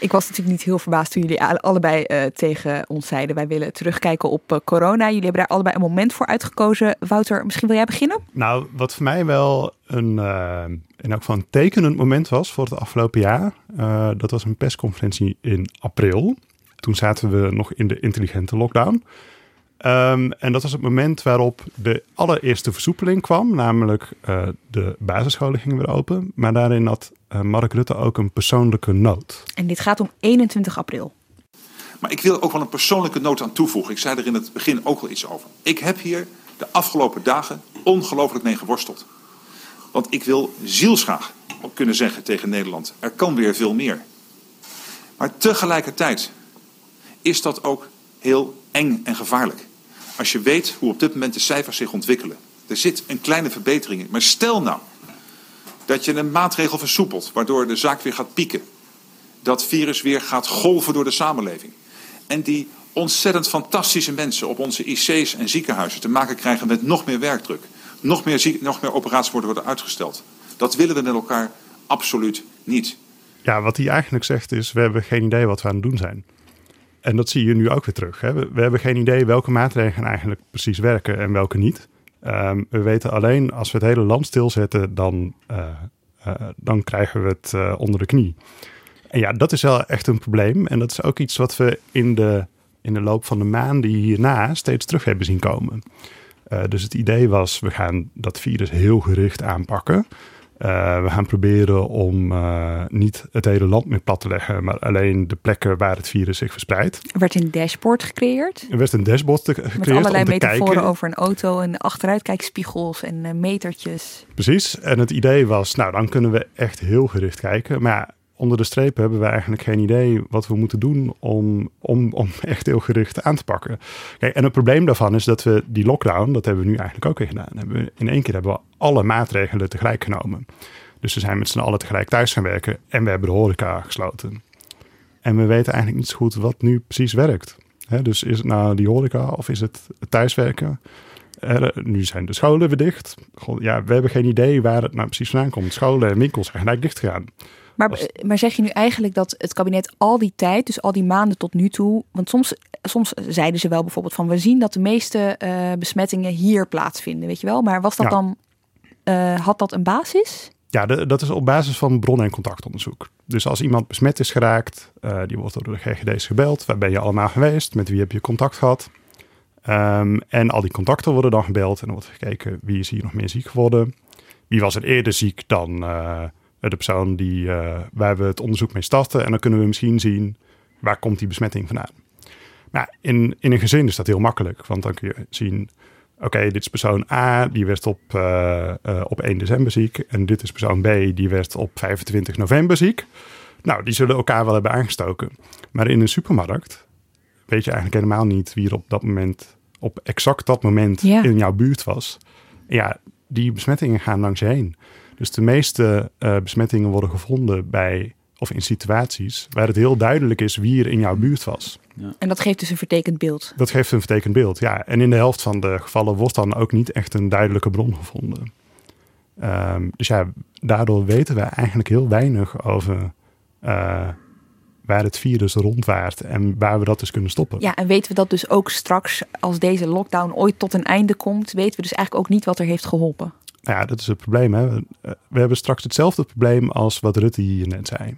Speaker 1: Ik was natuurlijk niet heel verbaasd toen jullie alle- allebei eh, tegen ons zeiden... wij willen terugkijken op eh, corona. Jullie hebben daar allebei een moment voor uitgekozen. Wouter, misschien wil jij beginnen?
Speaker 13: Nou, wat voor mij wel een, eh in elk geval een tekenend moment was voor het afgelopen jaar. eh, dat was een persconferentie in april. Toen zaten we nog in de intelligente lockdown. Ehm, en dat was het moment waarop de allereerste versoepeling kwam. Namelijk eh, de basisscholen gingen weer open. Maar daarin had eh, Mark Rutte ook een persoonlijke noot.
Speaker 1: En dit gaat om 21 april.
Speaker 9: Maar ik wil ook wel een persoonlijke noot aan toevoegen. Ik zei er in het begin ook al iets over. Ik heb hier de afgelopen dagen ongelooflijk mee geworsteld. Want ik wil zielsgraag kunnen zeggen tegen Nederland: er kan weer veel meer. Maar tegelijkertijd is dat ook heel eng en gevaarlijk. Als je weet hoe op dit moment de cijfers zich ontwikkelen. Er zit een kleine verbetering in. Maar stel nou dat je een maatregel versoepelt, waardoor de zaak weer gaat pieken. Dat virus weer gaat golven door de samenleving. En die ontzettend fantastische mensen op onze IC's en ziekenhuizen te maken krijgen met nog meer werkdruk. Nog meer, ziek, nog meer operaties worden, worden uitgesteld. Dat willen we met elkaar absoluut niet.
Speaker 13: Ja, wat hij eigenlijk zegt is: we hebben geen idee wat we aan het doen zijn. En dat zie je nu ook weer terug. Hè? We, we hebben geen idee welke maatregelen eigenlijk precies werken en welke niet. Ehm, we weten alleen als we het hele land stilzetten, dan, eh, eh, dan krijgen we het eh, onder de knie. En ja, dat is wel echt een probleem. En dat is ook iets wat we in de, in de loop van de maanden hierna steeds terug hebben zien komen. Eh, dus het idee was, we gaan dat virus heel gericht aanpakken. Eh, we gaan proberen om eh, niet het hele land meer plat te leggen, maar alleen de plekken waar het virus zich verspreidt.
Speaker 1: Er werd een dashboard gecreëerd.
Speaker 13: Er werd een dashboard gecreëerd
Speaker 1: Met allerlei
Speaker 13: om te
Speaker 1: metaforen
Speaker 13: kijken.
Speaker 1: over een auto en achteruitkijkspiegels en metertjes.
Speaker 13: Precies. En het idee was, nou, dan kunnen we echt heel gericht kijken. Maar ja, onder de streep hebben we eigenlijk geen idee wat we moeten doen om, om, om echt heel gericht aan te pakken. Kijk, en het probleem daarvan is dat we die lockdown, dat hebben we nu eigenlijk ook weer gedaan. In één keer hebben we alle maatregelen tegelijk genomen. Dus we zijn met z'n allen tegelijk thuis gaan werken en we hebben de horeca gesloten. En we weten eigenlijk niet zo goed wat nu precies werkt. Dus is het nou die horeca of is het thuiswerken? Eh, nu zijn de scholen weer dicht. Ja, we hebben geen idee waar het nou precies vandaan komt. Scholen en winkels zijn gelijk dicht gegaan.
Speaker 1: Maar, eh, maar zeg je nu eigenlijk dat het kabinet al die tijd, dus al die maanden tot nu toe, want soms, soms zeiden ze wel bijvoorbeeld van we zien dat de meeste eh, besmettingen hier plaatsvinden, weet je wel. Maar was dat
Speaker 13: Ja.
Speaker 1: dan, eh, had dat een basis?
Speaker 13: Ja, de- dat is op basis van bron- en contactonderzoek. Dus als iemand besmet is geraakt, die wordt door de GGD's gebeld. Waar ben je allemaal geweest? Met wie heb je contact gehad? Ehm, en al die contacten worden dan gebeld en dan wordt gekeken wie is hier nog meer ziek geworden. Wie was er eerder ziek dan de persoon die, eh, waar we het onderzoek mee starten. En dan kunnen we misschien zien waar komt die besmetting vandaan. Nou, in, in een gezin is dat heel makkelijk, want dan kun je zien oké, dit is persoon A, die werd op, eh, eh, op 1 december ziek. En dit is persoon B, die werd op 25 november ziek. Nou, die zullen elkaar wel hebben aangestoken. Maar in een supermarkt weet je eigenlijk helemaal niet wie er op dat moment, op exact dat moment
Speaker 1: Ja.
Speaker 13: in jouw buurt was. Ja, die besmettingen gaan langs je heen. Dus de meeste eh, besmettingen worden gevonden bij, of in situaties waar het heel duidelijk is wie er in jouw buurt was.
Speaker 1: En dat geeft dus een vertekend beeld.
Speaker 13: Dat geeft een vertekend beeld, ja. En in de helft van de gevallen wordt dan ook niet echt een duidelijke bron gevonden. Ehm, dus ja, daardoor weten we eigenlijk heel weinig over eh, waar het virus rondwaart en waar we dat dus kunnen stoppen.
Speaker 1: Ja, en weten we dat dus ook straks, als deze lockdown ooit tot een einde komt, weten we dus eigenlijk ook niet wat er heeft geholpen.
Speaker 13: Nou ja, dat is het probleem. Hè. We, hebben straks hetzelfde probleem als wat Rutte hier net zei.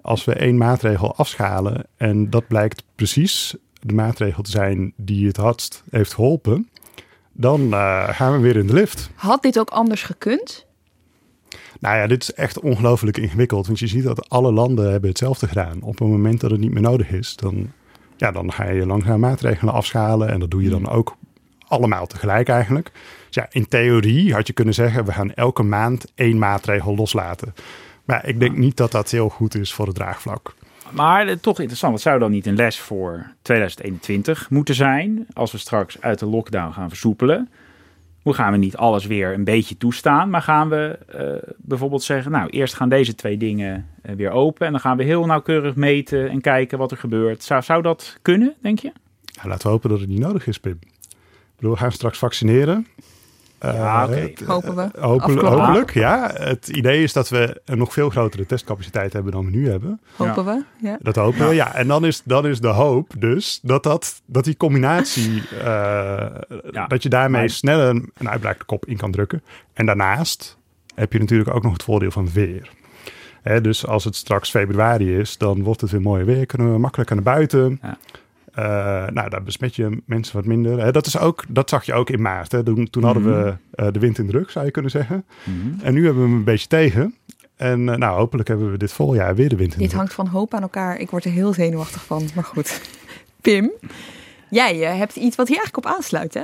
Speaker 13: Als we één maatregel afschalen en dat blijkt precies de maatregel te zijn die het hardst heeft geholpen, dan eh, gaan we weer in de lift.
Speaker 1: Had dit ook anders gekund?
Speaker 13: Nou ja, dit is echt ongelooflijk ingewikkeld. Want je ziet dat alle landen hebben hetzelfde gedaan. Op het moment dat het niet meer nodig is, dan, ja, dan ga je langzaam maatregelen afschalen. En dat doe je dan ook allemaal tegelijk eigenlijk. Dus ja, in theorie had je kunnen zeggen, we gaan elke maand één maatregel loslaten. Maar ik denk niet dat dat heel goed is voor het draagvlak.
Speaker 14: Maar eh, toch interessant, wat zou dan niet een les voor 2021 moeten zijn als we straks uit de lockdown gaan versoepelen? Hoe gaan we niet alles weer een beetje toestaan, maar gaan we uh, bijvoorbeeld zeggen, nou, eerst gaan deze twee dingen uh, weer open en dan gaan we heel nauwkeurig meten en kijken wat er gebeurt. Zou, zou dat kunnen, denk je?
Speaker 13: Ja, laten we hopen dat het niet nodig is, Pim. Ik bedoel, we gaan straks vaccineren.
Speaker 14: Ja, oké.
Speaker 1: Uh, hopen we.
Speaker 13: Hopelijk, hopelijk, ja. Het idee is dat we een nog veel grotere testcapaciteit hebben dan we nu hebben.
Speaker 1: Hopen we, ja.
Speaker 13: Dat hopen we, ja. En dan is, dan is de hoop dus dat, dat, dat die combinatie, uh, ja. dat je daarmee sneller een, een uitbraak kop in kan drukken. En daarnaast heb je natuurlijk ook nog het voordeel van weer. Hè, dus als het straks februari is, dan wordt het weer mooi weer. Kunnen we makkelijker naar buiten. Uh, nou, daar besmet je mensen wat minder. Hè, dat, is ook, dat zag je ook in maart. Hè. Toen, toen hadden we uh, de wind in de rug, zou je kunnen zeggen. Mm -hmm. En nu hebben we hem een beetje tegen. En uh, nou, hopelijk hebben we dit voljaar weer de wind in
Speaker 1: Dit
Speaker 13: de
Speaker 1: hangt van hoop aan elkaar. Ik word er heel zenuwachtig van, maar goed. Pim, jij hebt iets wat hier eigenlijk op aansluit, hè?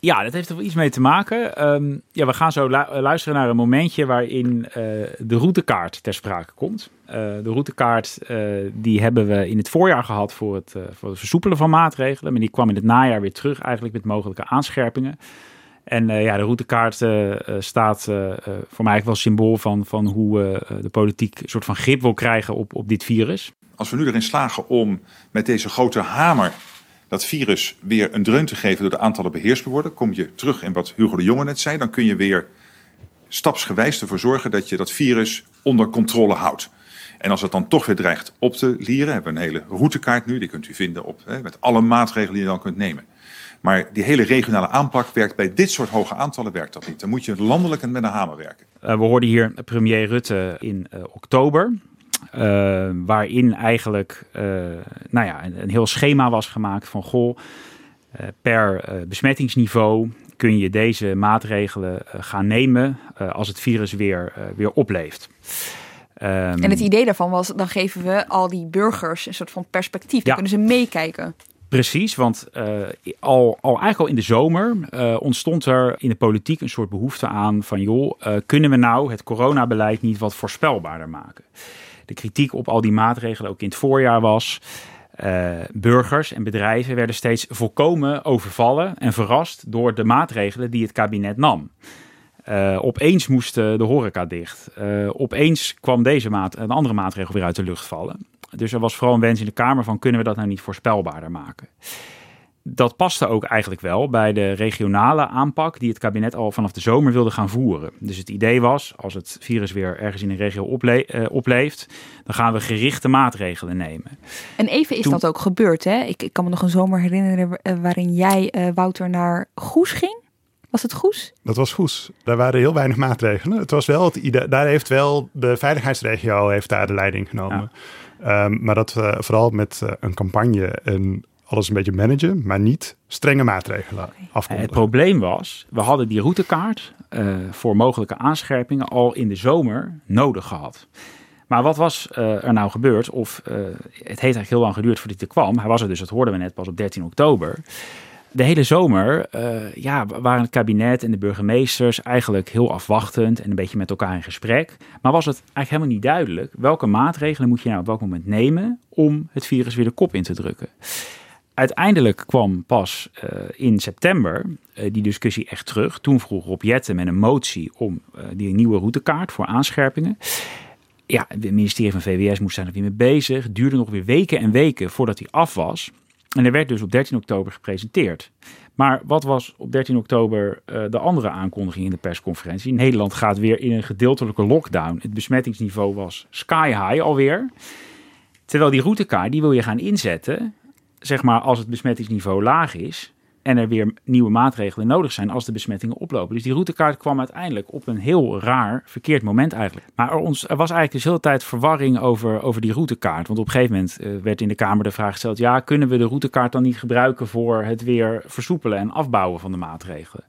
Speaker 14: Ja, dat heeft er wel iets mee te maken. Um, ja, we gaan zo lu luisteren naar een momentje waarin uh, de routekaart ter sprake komt. Uh, de routekaart uh, die hebben we in het voorjaar gehad voor het, voor het versoepelen van maatregelen. Maar die kwam in het najaar weer terug eigenlijk met mogelijke aanscherpingen. En ja, de routekaart staat voor mij eigenlijk wel symbool van, van hoe de politiek een soort van grip wil krijgen op, op dit virus.
Speaker 9: Als we nu erin slagen om met deze grote hamer dat virus weer een dreun te geven door de aantallen beheersbaar worden, kom je terug in wat Hugo de Jonge net zei, dan kun je weer stapsgewijs ervoor zorgen dat je dat virus onder controle houdt. En als het dan toch weer dreigt op te lieren, hebben we een hele routekaart nu, die kunt u vinden op, hè, met alle maatregelen die je dan kunt nemen. Maar die hele regionale aanpak werkt bij dit soort hoge aantallen werkt dat niet. Dan moet je landelijk en met een hamer werken.
Speaker 14: Uh, we hoorden hier premier Rutte in uh, oktober. Uh, waarin eigenlijk uh, nou ja, een, een, heel schema was gemaakt van goh, uh, per besmettingsniveau kun je deze maatregelen gaan nemen als het virus weer, weer opleeft.
Speaker 1: Um, en het idee daarvan was, dan geven we al die burgers een soort van perspectief. Dan ja. kunnen ze meekijken.
Speaker 14: Precies, want uh, al, al eigenlijk al in de zomer uh, ontstond er in de politiek een soort behoefte aan van joh, uh, kunnen we nou het coronabeleid niet wat voorspelbaarder maken? De kritiek op al die maatregelen ook in het voorjaar was. Uh, burgers en bedrijven werden steeds volkomen overvallen en verrast door de maatregelen die het kabinet nam. Uh, opeens moest de horeca dicht. Uh, opeens kwam deze maat, een andere maatregel weer uit de lucht vallen. Dus er was vooral een wens in de Kamer van kunnen we dat nou niet voorspelbaarder maken dat paste ook eigenlijk wel bij de regionale aanpak die het kabinet al vanaf de zomer wilde gaan voeren. Dus het idee was, als het virus weer ergens in een regio ople uh, opleeft, dan gaan we gerichte maatregelen nemen.
Speaker 1: En even is Toen... dat ook gebeurd, hè? Ik, ik, kan me nog een zomer herinneren uh, waarin jij, uh, Wouter, naar Goes ging. Was het Goes?
Speaker 13: Dat was Goes. Daar waren heel weinig maatregelen. Het was wel het idee, daar heeft wel de veiligheidsregio heeft daar de leiding genomen. Ja. Um, maar dat uh, vooral met uh, een campagne en alles een beetje managen, maar niet strenge maatregelen okay. afkondigen.
Speaker 14: Het probleem was, we hadden die routekaart uh, voor mogelijke aanscherpingen al in de zomer nodig gehad. Maar wat was uh, er nou gebeurd? Of uh, het heeft eigenlijk heel lang geduurd voordat hij er kwam. Hij was er dus, dat hoorden we net, pas op 13 oktober. De hele zomer ja, waren het kabinet en de burgemeesters eigenlijk heel afwachtend en een beetje met elkaar in gesprek. Maar was het eigenlijk helemaal niet duidelijk welke maatregelen moet je nou op welk moment nemen om het virus weer de kop in te drukken uiteindelijk kwam pas uh, in september uh, die discussie echt terug. Toen vroeg Rob Jetten met een motie om uh, die nieuwe routekaart voor aanscherpingen. Ja, het ministerie van VWS moest daar nog weer mee bezig. Het duurde nog weer weken en weken voordat die af was. En er werd dus op 13 oktober gepresenteerd. Maar wat was op 13 oktober de andere aankondiging in de persconferentie? Nederland gaat weer in een gedeeltelijke lockdown. Het besmettingsniveau was sky high alweer. Terwijl die routekaart, die wil je gaan inzetten zeg maar, als het besmettingsniveau laag is en er weer nieuwe maatregelen nodig zijn als de besmettingen oplopen. Dus die routekaart kwam uiteindelijk op een heel raar, verkeerd moment eigenlijk. Maar er, ons, er was eigenlijk dus de hele tijd verwarring over, over die routekaart. Want op een gegeven moment uh, werd in de Kamer de vraag gesteld... ja, kunnen we de routekaart dan niet gebruiken voor het weer versoepelen en afbouwen van de maatregelen?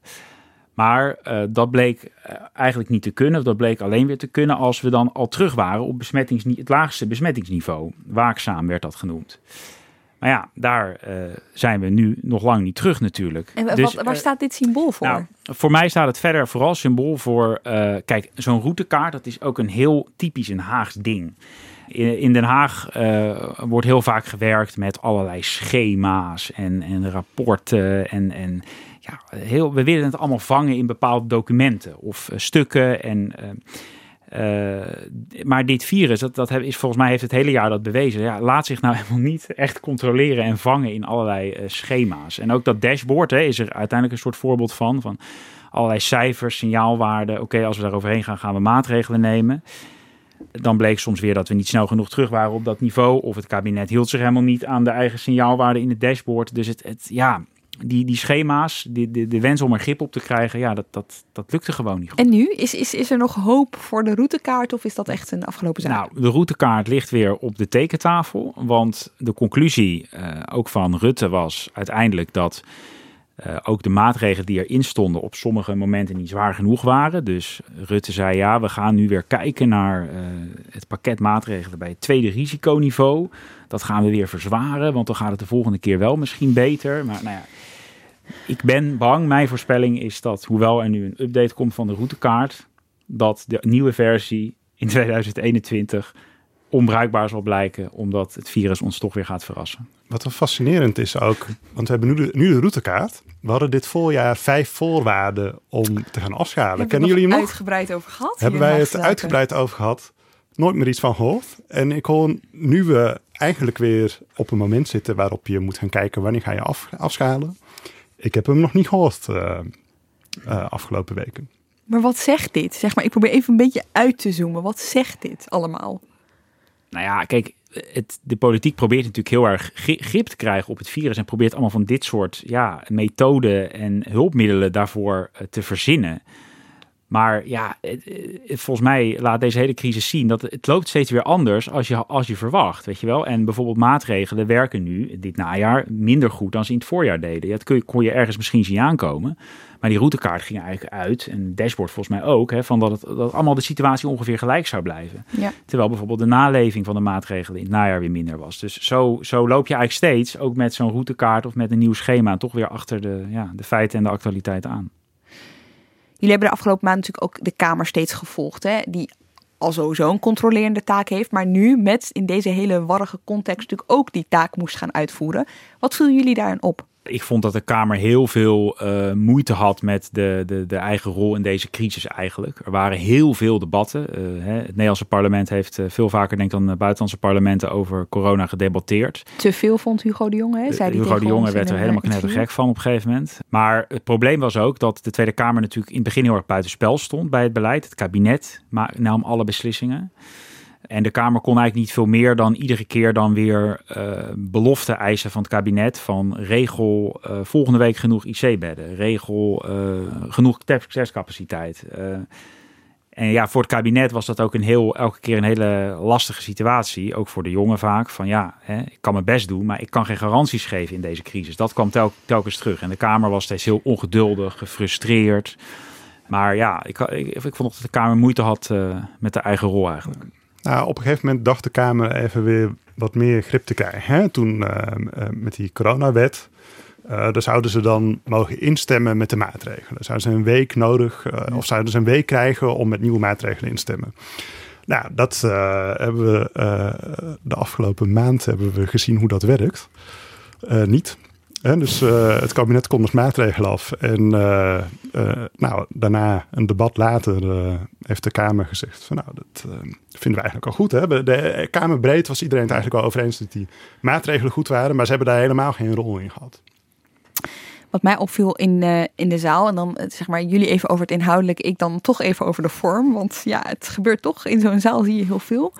Speaker 14: Maar uh, dat bleek uh, eigenlijk niet te kunnen. Dat bleek alleen weer te kunnen als we dan al terug waren op het laagste besmettingsniveau. Waakzaam werd dat genoemd. Maar ja, daar uh, zijn we nu nog lang niet terug natuurlijk.
Speaker 1: En dus, wat, waar uh, staat dit symbool voor?
Speaker 14: Nou, voor mij staat het verder vooral symbool voor... Uh, kijk, zo'n routekaart, dat is ook een heel typisch een Haags ding. In, in Den Haag wordt heel vaak gewerkt met allerlei schema's en, en rapporten en... en ja, heel, we willen het allemaal vangen in bepaalde documenten of eh, stukken. En, eh, eh, maar dit virus, dat, dat is volgens mij heeft het hele jaar dat bewezen. Ja, laat zich nou helemaal niet echt controleren en vangen in allerlei schema's. En ook dat dashboard hè, is er uiteindelijk een soort voorbeeld van. Van allerlei cijfers, signaalwaarden. Oké, als we daar overheen gaan, gaan we maatregelen nemen. Dan bleek soms weer dat we niet snel genoeg terug waren op dat niveau. Of het kabinet hield zich helemaal niet aan de eigen signaalwaarden in het dashboard. Dus het ja, die, die schema's, die, de, de wens om er grip op te krijgen, ja, dat, dat, dat lukte gewoon niet goed.
Speaker 1: En nu? Is, is, is er nog hoop voor de routekaart of is dat echt een afgelopen zaak?
Speaker 14: Nou, de routekaart ligt weer op de tekentafel. Want de conclusie, uh, ook van Rutte, was uiteindelijk dat uh, ook de maatregelen die erin stonden op sommige momenten niet zwaar genoeg waren. Dus Rutte zei ja, we gaan nu weer kijken naar uh, het pakket maatregelen bij het tweede risiconiveau. Dat gaan we weer verzwaren, want dan gaat het de volgende keer wel misschien beter. Maar nou ja, ik ben bang, mijn voorspelling is dat hoewel er nu een update komt van de routekaart, dat de nieuwe versie in 2021 onbruikbaar zal blijken, omdat het virus ons toch weer gaat verrassen.
Speaker 13: Wat wel fascinerend is ook, want we hebben nu de, nu de routekaart. We hadden dit voorjaar vijf voorwaarden om te gaan afschalen. Kennen jullie hem nog?
Speaker 1: uitgebreid over gehad?
Speaker 13: Hebben wij het uitgebreid over gehad? Nooit meer iets van gehoord. En ik hoor nu we eigenlijk weer op een moment zitten waarop je moet gaan kijken wanneer ga je af, afschalen. Ik heb hem nog niet gehoord uh, uh, afgelopen weken.
Speaker 1: Maar wat zegt dit? Zeg maar, ik probeer even een beetje uit te zoomen. Wat zegt dit allemaal?
Speaker 14: Nou ja, kijk, het, de politiek probeert natuurlijk heel erg grip te krijgen op het virus en probeert allemaal van dit soort ja, methoden en hulpmiddelen daarvoor uh, te verzinnen. Maar ja, volgens mij laat deze hele crisis zien dat het loopt steeds weer anders als je, als je verwacht, weet je wel. En bijvoorbeeld maatregelen werken nu dit najaar minder goed dan ze in het voorjaar deden. Ja, dat kun je, kon je ergens misschien zien aankomen. Maar die routekaart ging eigenlijk uit, en het dashboard volgens mij ook, hè, van dat, het, dat allemaal de situatie ongeveer gelijk zou blijven.
Speaker 1: Ja.
Speaker 14: Terwijl bijvoorbeeld de naleving van de maatregelen in het najaar weer minder was. Dus zo, zo loop je eigenlijk steeds, ook met zo'n routekaart of met een nieuw schema, toch weer achter de, ja, de feiten en de actualiteit aan.
Speaker 1: Jullie hebben de afgelopen maand natuurlijk ook de Kamer steeds gevolgd, hè? die al sowieso een controlerende taak heeft, maar nu met in deze hele warrige context natuurlijk ook die taak moest gaan uitvoeren. Wat viel jullie daarin op?
Speaker 14: Ik vond dat de Kamer heel veel uh, moeite had met de, de, de eigen rol in deze crisis eigenlijk. Er waren heel veel debatten. Uh, hè, het Nederlandse parlement heeft uh, veel vaker denk dan buitenlandse parlementen over corona gedebatteerd.
Speaker 1: Te veel vond Hugo de Jonge, hè? Zei
Speaker 14: Hugo de Jonge werd er helemaal knettergek van op een gegeven moment. Maar het probleem was ook dat de Tweede Kamer natuurlijk in het begin heel erg buitenspel stond bij het beleid. Het kabinet nam alle beslissingen. En de Kamer kon eigenlijk niet veel meer dan iedere keer dan weer uh, belofte eisen van het kabinet. Van regel uh, volgende week genoeg IC-bedden. Regel uh, genoeg testcapaciteit. en ja, voor het kabinet was dat ook een heel, elke keer een hele lastige situatie. Ook voor de jongen vaak. Van ja, hè, ik kan mijn best doen, maar ik kan geen garanties geven in deze crisis. Dat kwam tel, telkens terug. En de Kamer was steeds heel ongeduldig, gefrustreerd. Maar ja, ik, ik, ik vond dat de Kamer moeite had met de eigen rol eigenlijk.
Speaker 13: Nou, op een gegeven moment dacht de Kamer even weer wat meer grip te krijgen. Hè? Toen uh, uh, met die coronawet, uh, daar zouden ze dan mogen instemmen met de maatregelen. Zouden ze een week nodig, of zouden ze een week krijgen om met nieuwe maatregelen in te stemmen. Nou, dat hebben we de afgelopen maand hebben we gezien hoe dat werkt. niet. En dus uh, het kabinet met maatregelen af. En uh, uh, nou, daarna, een debat later, heeft de Kamer gezegd: van nou, dat vinden we eigenlijk al goed. Hè? De Kamerbreed was iedereen het eigenlijk wel over eens dat die maatregelen goed waren, maar ze hebben daar helemaal geen rol in gehad.
Speaker 1: Wat mij opviel in, in de zaal, en dan zeg maar jullie even over het inhoudelijke, ik dan toch even over de vorm. Want ja, het gebeurt toch. In zo'n zaal zie je heel veel.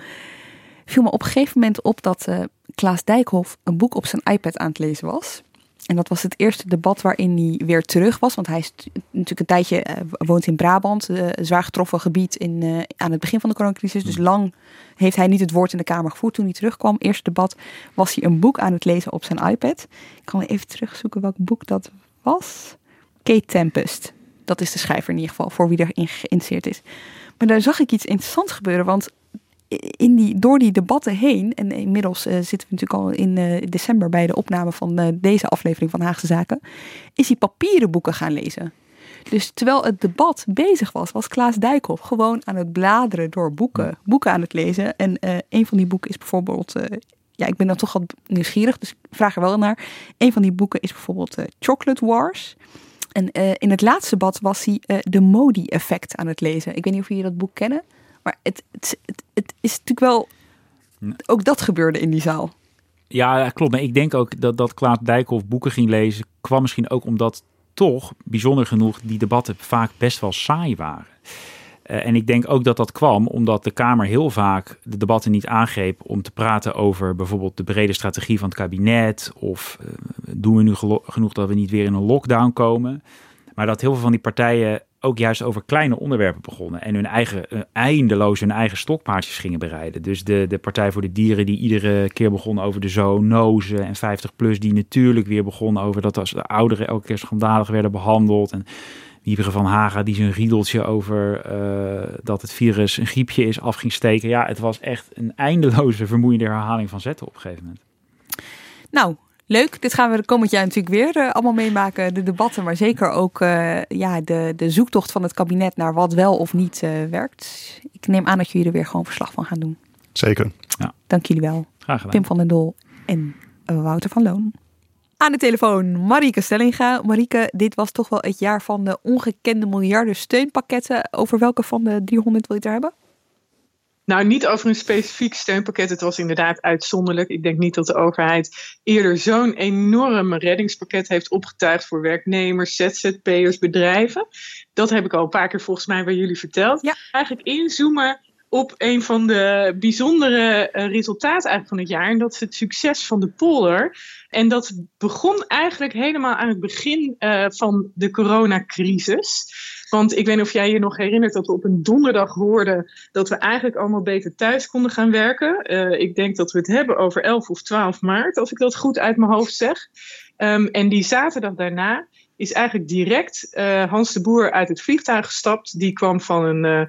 Speaker 1: Viel me op een gegeven moment op dat Klaas Dijkhoff een boek op zijn iPad aan het lezen was. En dat was het eerste debat waarin hij weer terug was. Want hij is natuurlijk een tijdje uh, woont in Brabant, een uh, zwaar getroffen gebied in, uh, aan het begin van de coronacrisis. Dus lang heeft hij niet het woord in de Kamer gevoerd. Toen hij terugkwam, eerste debat, was hij een boek aan het lezen op zijn iPad. Ik kan even terugzoeken welk boek dat was. Kate Tempest. Dat is de schrijver in ieder geval, voor wie erin geïnteresseerd is. Maar daar zag ik iets interessants gebeuren, want in die, door die debatten heen, en inmiddels uh, zitten we natuurlijk al in uh, december bij de opname van uh, deze aflevering van Haagse Zaken, is hij papieren boeken gaan lezen. Dus terwijl het debat bezig was, was Klaas Dijkhoff gewoon aan het bladeren door boeken, boeken aan het lezen. En een van die boeken is bijvoorbeeld, ja, ik ben dan toch wat nieuwsgierig, dus ik vraag er wel naar. Een van die boeken is bijvoorbeeld Chocolate Wars. En in het laatste debat was hij de Modi-effect aan het lezen. Ik weet niet of jullie dat boek kennen, maar het, het, het, het is natuurlijk wel. Ook dat gebeurde in die zaal.
Speaker 14: Ja, klopt. Maar ik denk ook dat, dat Klaas Dijkhoff boeken ging lezen, kwam misschien ook omdat toch, bijzonder genoeg, die debatten vaak best wel saai waren. Uh, en ik denk ook dat dat kwam omdat de Kamer heel vaak de debatten niet aangreep om te praten over bijvoorbeeld de brede strategie van het kabinet. Of uh, doen we nu genoeg dat we niet weer in een lockdown komen. Maar dat heel veel van die partijen ook juist over kleine onderwerpen begonnen. En hun eigen, uh, eindeloos hun eigen stokpaardjes gingen bereiden. Dus de, de Partij voor de Dieren die iedere keer begon over de zoonozen. En 50PLUS die natuurlijk weer begon over dat als de ouderen elke keer schandalig werden behandeld. En Wieberen van Haga die zijn riedeltje over uh, dat het virus een griepje is af ging steken. Ja, het was echt een eindeloze vermoeiende herhaling van zetten op een gegeven moment.
Speaker 1: Nou, leuk. Dit gaan we de komend jaar natuurlijk weer uh, allemaal meemaken. De debatten, maar zeker ook uh, ja, de, de zoektocht van het kabinet naar wat wel of niet werkt. Ik neem aan dat jullie er weer gewoon verslag van gaan doen.
Speaker 13: Zeker.
Speaker 14: Ja.
Speaker 1: Dank jullie wel.
Speaker 14: Graag gedaan.
Speaker 1: Pim van den Dol en Wouter van Loon. Aan de telefoon Marike Stellinga. Marike, dit was toch wel het jaar van de ongekende miljarden steunpakketten. Over welke van de 300 wil je het er hebben?
Speaker 15: Nou, niet over een specifiek steunpakket. Het was inderdaad uitzonderlijk. Ik denk niet dat de overheid eerder zo'n enorm reddingspakket heeft opgetuigd voor werknemers, ZZP'ers, bedrijven. Dat heb ik al een paar keer volgens mij bij jullie verteld.
Speaker 1: Ja.
Speaker 15: Eigenlijk inzoomen op een van de bijzondere resultaten eigenlijk van het jaar. En dat is het succes van de polder. En dat begon eigenlijk helemaal aan het begin uh, van de coronacrisis. Want ik weet niet of jij je nog herinnert dat we op een donderdag hoorden dat we eigenlijk allemaal beter thuis konden gaan werken. Uh, ik denk dat we het hebben over 11 of 12 maart, als ik dat goed uit mijn hoofd zeg. Um, en die zaterdag daarna is eigenlijk direct uh, Hans de Boer uit het vliegtuig gestapt. Die kwam van een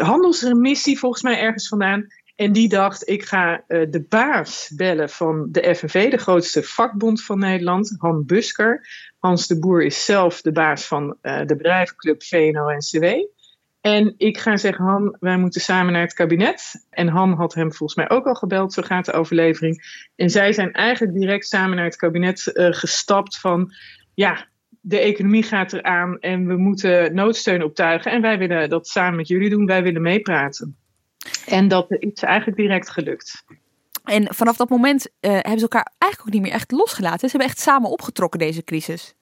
Speaker 15: handelsmissie volgens mij ergens vandaan. En die dacht, ik ga uh, de baas bellen van de FNV, de grootste vakbond van Nederland, Han Busker. Hans de Boer is zelf de baas van uh, de bedrijvenclub VNO-NCW. En ik ga zeggen, Han, wij moeten samen naar het kabinet. En Han had hem volgens mij ook al gebeld, zo gaat de overlevering. En zij zijn eigenlijk direct samen naar het kabinet uh, gestapt van... ja, de economie gaat eraan en we moeten noodsteun optuigen. En wij willen dat samen met jullie doen, wij willen meepraten. En dat is eigenlijk direct gelukt.
Speaker 1: En vanaf dat moment uh, hebben ze elkaar eigenlijk ook niet meer echt losgelaten. Ze hebben echt samen opgetrokken deze crisis.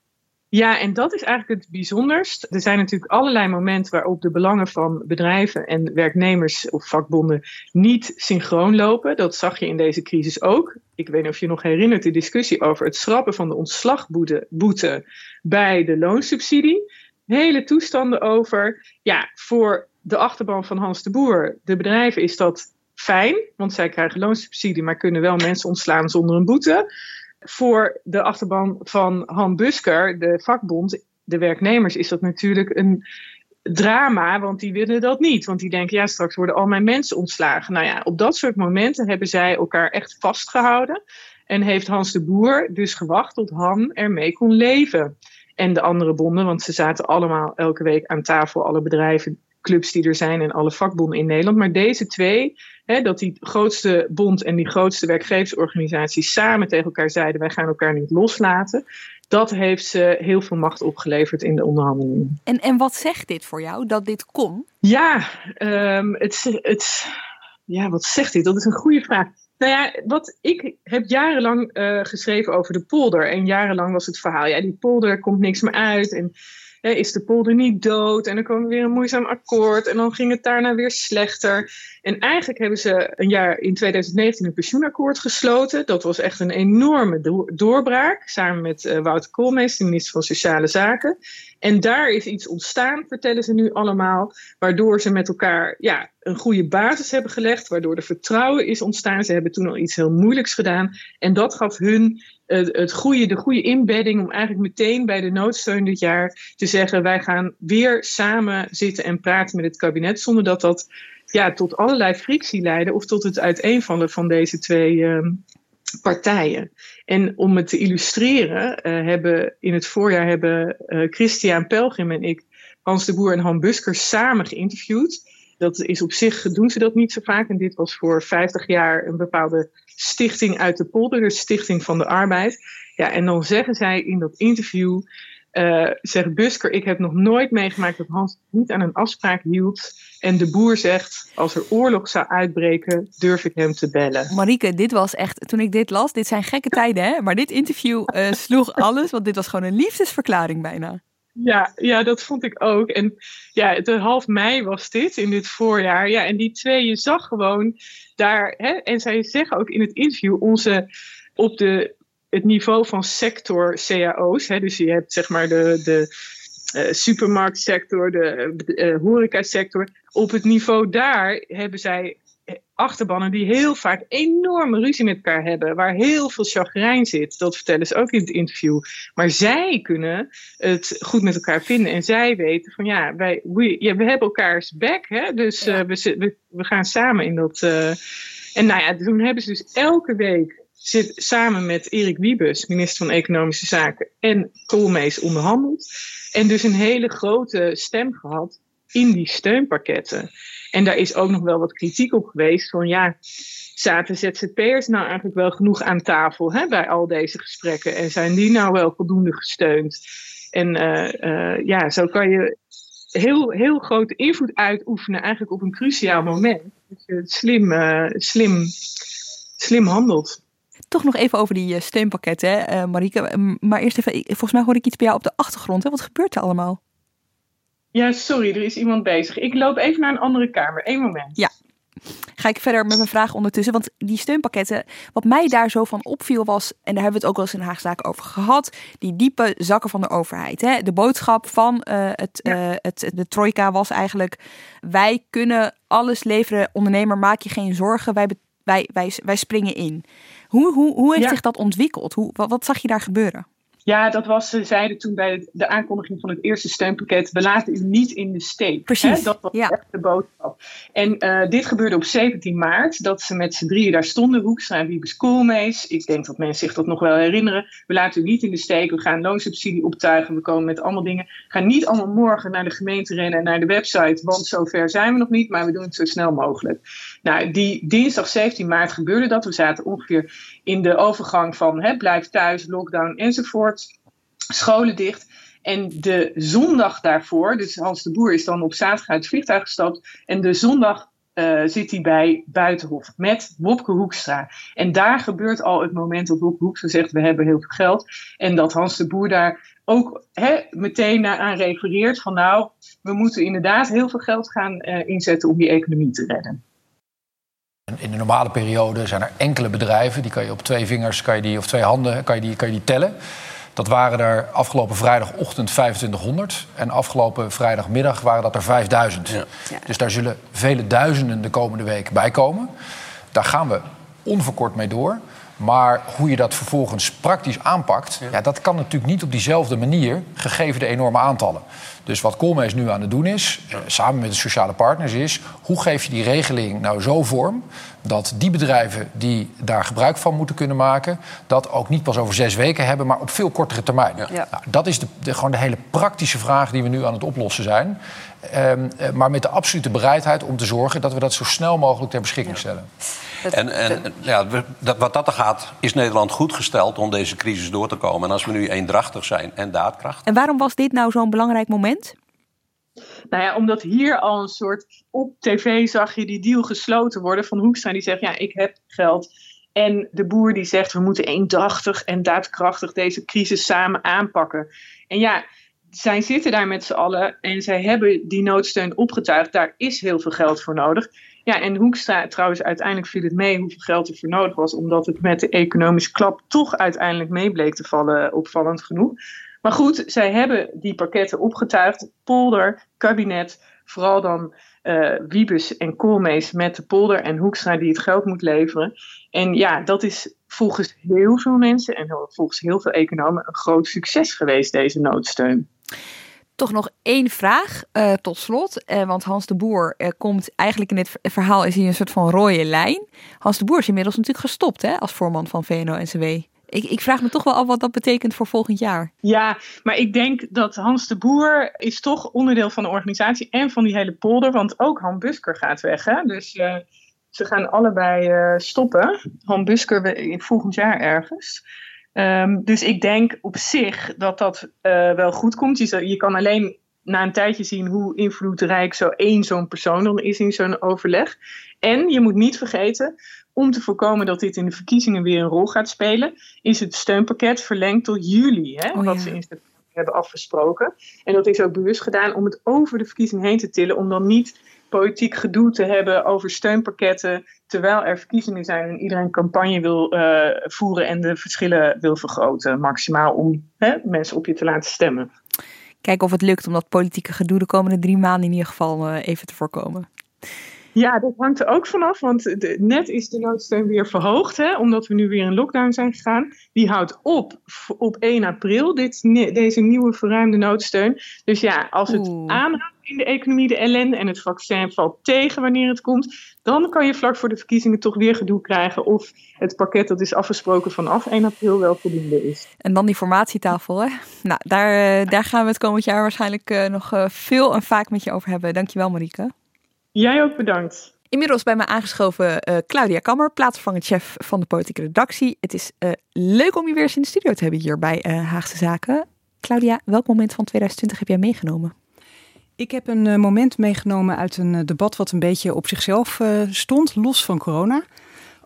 Speaker 15: Ja, en dat is eigenlijk het bijzonderst. Er zijn natuurlijk allerlei momenten waarop de belangen van bedrijven en werknemers of vakbonden niet synchroon lopen. Dat zag je in deze crisis ook. Ik weet niet of je nog herinnert de discussie over het schrappen van de ontslagboete bij de loonsubsidie. Hele toestanden over, ja, voor de achterban van Hans de Boer, de bedrijven, is dat fijn, want zij krijgen loonsubsidie, maar kunnen wel mensen ontslaan zonder een boete. Voor de achterban van Han Busker, de vakbond, de werknemers, is dat natuurlijk een drama, want die willen dat niet. Want die denken, ja, straks worden al mijn mensen ontslagen. Nou ja, op dat soort momenten hebben zij elkaar echt vastgehouden. En heeft Hans de Boer dus gewacht tot Han ermee kon leven. En de andere bonden, want ze zaten allemaal elke week aan tafel, alle bedrijven clubs die er zijn en alle vakbonden in Nederland. Maar deze twee, hè, dat die grootste bond en die grootste werkgeversorganisatie samen tegen elkaar zeiden: wij gaan elkaar niet loslaten. Dat heeft ze heel veel macht opgeleverd in de onderhandelingen.
Speaker 1: En, en wat zegt dit voor jou, dat dit kon?
Speaker 15: Ja, um, het, het, ja, wat zegt dit? Dat is een goede vraag. Nou ja, wat ik heb jarenlang uh, geschreven over de polder. En jarenlang was het verhaal, ja, die polder komt niks meer uit. En is de polder niet dood? En dan kwam weer een moeizaam akkoord. En dan ging het daarna weer slechter. En eigenlijk hebben ze een jaar in 2019 een pensioenakkoord gesloten. Dat was echt een enorme doorbraak. Samen met uh, Wouter Koolmees, de minister van Sociale Zaken. En daar is iets ontstaan, vertellen ze nu allemaal. Waardoor ze met elkaar ja, een goede basis hebben gelegd. Waardoor er vertrouwen is ontstaan. Ze hebben toen al iets heel moeilijks gedaan. En dat gaf hun het goede, de goede inbedding om eigenlijk meteen bij de noodsteun dit jaar te zeggen: wij gaan weer samen zitten en praten met het kabinet. Zonder dat dat ja, tot allerlei frictie leidde of tot het uiteenvallen van deze twee uh, partijen. En om het te illustreren, uh, hebben in het voorjaar hebben uh, Christian Pelgrim en ik Hans de Boer en Han Busker samen geïnterviewd. Dat is op zich, doen ze dat niet zo vaak. En dit was voor 50 jaar een bepaalde stichting uit de polder, de Stichting van de Arbeid. Ja, en dan zeggen zij in dat interview, uh, zegt Busker, ik heb nog nooit meegemaakt dat Hans niet aan een afspraak hield. En de boer zegt, als er oorlog zou uitbreken, durf ik hem te bellen.
Speaker 1: Marieke, dit was echt, toen ik dit las, dit zijn gekke tijden hè, maar dit interview uh, sloeg alles, want dit was gewoon een liefdesverklaring bijna.
Speaker 15: Ja, ja, dat vond ik ook. En ja, de half mei was dit in dit voorjaar. Ja, en die twee, je zag gewoon daar, hè, en zij zeggen ook in het interview, onze op de het niveau van sector cao's. Hè, dus je hebt zeg maar de, de uh, supermarktsector, de uh, horecasector. Op het niveau daar hebben zij achterbannen die heel vaak enorme ruzie met elkaar hebben, waar heel veel chagrijn zit. Dat vertellen ze ook in het interview. Maar zij kunnen het goed met elkaar vinden en zij weten van ja, wij, we, ja, we hebben elkaars back, hè? dus uh, we, we, we, gaan samen in dat. en nou ja, toen hebben ze dus elke week zit samen met Erik Wiebes, minister van Economische Zaken, en Koolmees onderhandeld. En dus een hele grote stem gehad in die steunpakketten. En daar is ook nog wel wat kritiek op geweest van ja, zaten ZZP'ers nou eigenlijk wel genoeg aan tafel hè, bij al deze gesprekken? En zijn die nou wel voldoende gesteund? En uh, uh, ja, zo kan je heel, heel grote invloed uitoefenen eigenlijk op een cruciaal moment. Dat je slim, uh, slim, slim handelt.
Speaker 1: Toch nog even over die steunpakketten, Marieke. Maar eerst even, volgens mij hoor ik iets bij jou op de achtergrond. Hè? Wat gebeurt er allemaal?
Speaker 15: Ja, sorry, er is iemand bezig. Ik loop even naar een andere kamer. Eén moment.
Speaker 1: Ja. Ga ik verder met mijn vraag ondertussen. Want die steunpakketten, wat mij daar zo van opviel was, en daar hebben we het ook wel eens in Haagzaken over gehad, die diepe zakken van de overheid. Hè? De boodschap van uh, het, uh, het, de trojka was eigenlijk, wij kunnen alles leveren, ondernemer, maak je geen zorgen, wij, wij, wij, wij springen in. Hoe, hoe, hoe heeft
Speaker 15: Ja.
Speaker 1: zich dat ontwikkeld? Hoe, wat, wat zag je daar gebeuren?
Speaker 15: Ja, dat was, ze zeiden toen bij de, aankondiging van het eerste steunpakket, we laten u niet in de steek.
Speaker 1: Precies,
Speaker 15: Hè? Dat was echt de boodschap. En eh, dit gebeurde op 17 maart, dat ze met z'n drieën daar stonden, Hoekstra en Wiebes Koolmees. Ik denk dat mensen zich dat nog wel herinneren. We laten u niet in de steek, we gaan loonsubsidie optuigen, we komen met allemaal dingen. We gaan niet allemaal morgen naar de gemeente rennen en naar de website, want zover zijn we nog niet, maar we doen het zo snel mogelijk. Nou, die dinsdag 17 maart gebeurde dat. We zaten ongeveer in de overgang van hè, blijf thuis, lockdown enzovoort. Scholen dicht. En de zondag daarvoor, dus Hans de Boer is dan op zaterdag uit het vliegtuig gestapt. En de zondag eh, zit hij bij Buitenhof met Wopke Hoekstra. En daar gebeurt al het moment dat Wopke Hoekstra zegt: We hebben heel veel geld. En dat Hans de Boer daar ook meteen naar aan refereert: van nou, we moeten inderdaad heel veel geld gaan eh, inzetten om die economie te redden.
Speaker 16: In de normale periode zijn er enkele bedrijven, die kan je op twee vingers kan je die, of twee handen kan je die, kan je die tellen. Dat waren er afgelopen vrijdagochtend 2500 en afgelopen vrijdagmiddag waren dat er 5000. Dus daar zullen vele duizenden de komende week bij komen. Daar gaan we onverkort mee door. Maar hoe je dat vervolgens praktisch aanpakt, ja. dat kan natuurlijk niet op diezelfde manier, gegeven de enorme aantallen. Dus wat Koolmees nu aan het doen is, eh, samen met de sociale partners, is hoe geef je die regeling nou zo vorm dat die bedrijven die daar gebruik van moeten kunnen maken, dat ook niet pas over zes weken hebben, maar op veel kortere termijn. Nou, dat is de, de- gewoon de hele praktische vraag die we nu aan het oplossen zijn. Ehm, eh, maar met de absolute bereidheid om te zorgen dat we dat zo snel mogelijk ter beschikking stellen.
Speaker 17: En, en ja, dat, wat dat er gaat, is Nederland goed gesteld om deze crisis door te komen. En als we nu eendrachtig zijn en daadkracht.
Speaker 1: En waarom was dit nou zo'n belangrijk moment?
Speaker 15: Nou ja, omdat hier al een soort op tv zag je die deal gesloten worden van Hoekstra die zegt ja ik heb geld en de boer die zegt we moeten eendrachtig en daadkrachtig deze crisis samen aanpakken. En ja, zij zitten daar met z'n allen en zij hebben die noodsteun opgetuigd. Daar is heel veel geld voor nodig. Ja, en Hoekstra, trouwens, uiteindelijk viel het mee hoeveel geld er voor nodig was, omdat het met de economische klap toch uiteindelijk mee bleek te vallen, opvallend genoeg. Maar goed, zij hebben die pakketten opgetuigd. Polder, kabinet, vooral dan eh, Wiebes en Koolmees met de polder en Hoekstra die het geld moet leveren. En ja, dat is volgens heel veel mensen en volgens heel veel economen een groot succes geweest, deze noodsteun.
Speaker 1: Toch nog één vraag eh, tot slot. Eh, want Hans de Boer eh, komt eigenlijk in dit ver- verhaal is hij een soort van rode lijn. Hans de Boer is inmiddels natuurlijk gestopt hè, als voorman van VNO-NCW. Ik, ik vraag me toch wel af wat dat betekent voor volgend jaar.
Speaker 15: Ja, maar ik denk dat Hans de Boer is toch onderdeel van de organisatie en van die hele polder. Want ook Han Busker gaat weg. Hè? Dus ze gaan allebei stoppen. Han Busker volgend jaar ergens. Ehm, dus ik denk op zich dat dat uh, wel goed komt. Je, je kan alleen na een tijdje zien hoe invloedrijk zo één zo'n persoon dan is in zo'n overleg. En je moet niet vergeten, om te voorkomen dat dit in de verkiezingen weer een rol gaat spelen, is het steunpakket verlengd tot juli. Hè,
Speaker 1: oh,
Speaker 15: wat
Speaker 1: ja.
Speaker 15: ze in hebben afgesproken. En dat is ook bewust gedaan om het over de verkiezing heen te tillen, om dan niet politiek gedoe te hebben over steunpakketten, terwijl er verkiezingen zijn en iedereen campagne wil uh, voeren en de verschillen wil vergroten, maximaal om hè, mensen op je te laten stemmen.
Speaker 1: Kijken of het lukt om dat politieke gedoe de komende drie maanden in ieder geval uh, even te voorkomen.
Speaker 15: Ja, dat hangt er ook vanaf, want de, net is de noodsteun weer verhoogd, hè, omdat we nu weer in lockdown zijn gegaan. Die houdt op op 1 april, dit, deze nieuwe verruimde noodsteun. Dus ja, als het Oeh. aanhoudt in de economie, de ellende en het vaccin valt tegen wanneer het komt, dan kan je vlak voor de verkiezingen toch weer gedoe krijgen of het pakket dat is afgesproken vanaf 1 april wel voldoende is.
Speaker 1: En dan die formatietafel, hè? Nou, daar, daar gaan we het komend jaar waarschijnlijk uh, nog uh, veel en vaak met je over hebben. Dankjewel, Marieke.
Speaker 15: Jij ook bedankt.
Speaker 1: Inmiddels bij me aangeschoven uh, Claudia Kammer, plaatsvervangend chef van de politieke redactie. Het is uh, leuk om je weer eens in de studio te hebben hier bij uh, Haagse Zaken. Claudia, welk moment van 2020 heb jij meegenomen?
Speaker 18: Ik heb een moment meegenomen uit een debat wat een beetje op zichzelf stond, los van corona.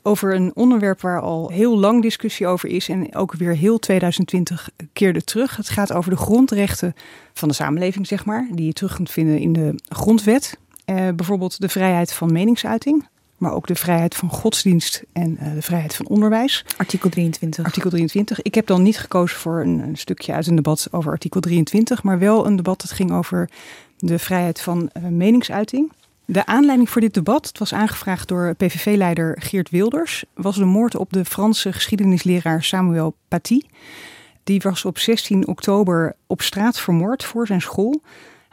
Speaker 18: Over een onderwerp waar al heel lang discussie over is en ook weer heel 2020 keerde terug. Het gaat over de grondrechten van de samenleving, zeg maar, die je terug kunt vinden in de grondwet. Uh, bijvoorbeeld de vrijheid van meningsuiting, maar ook de vrijheid van godsdienst en uh, de vrijheid van onderwijs.
Speaker 1: Artikel 23.
Speaker 18: Artikel 23. Ik heb dan niet gekozen voor een, een, stukje uit een debat over artikel 23, maar wel een debat dat ging over de vrijheid van uh, meningsuiting. De aanleiding voor dit debat, het was aangevraagd door PVV-leider Geert Wilders, was de moord op de Franse geschiedenisleraar Samuel Paty. Die was op 16 oktober op straat vermoord voor zijn school.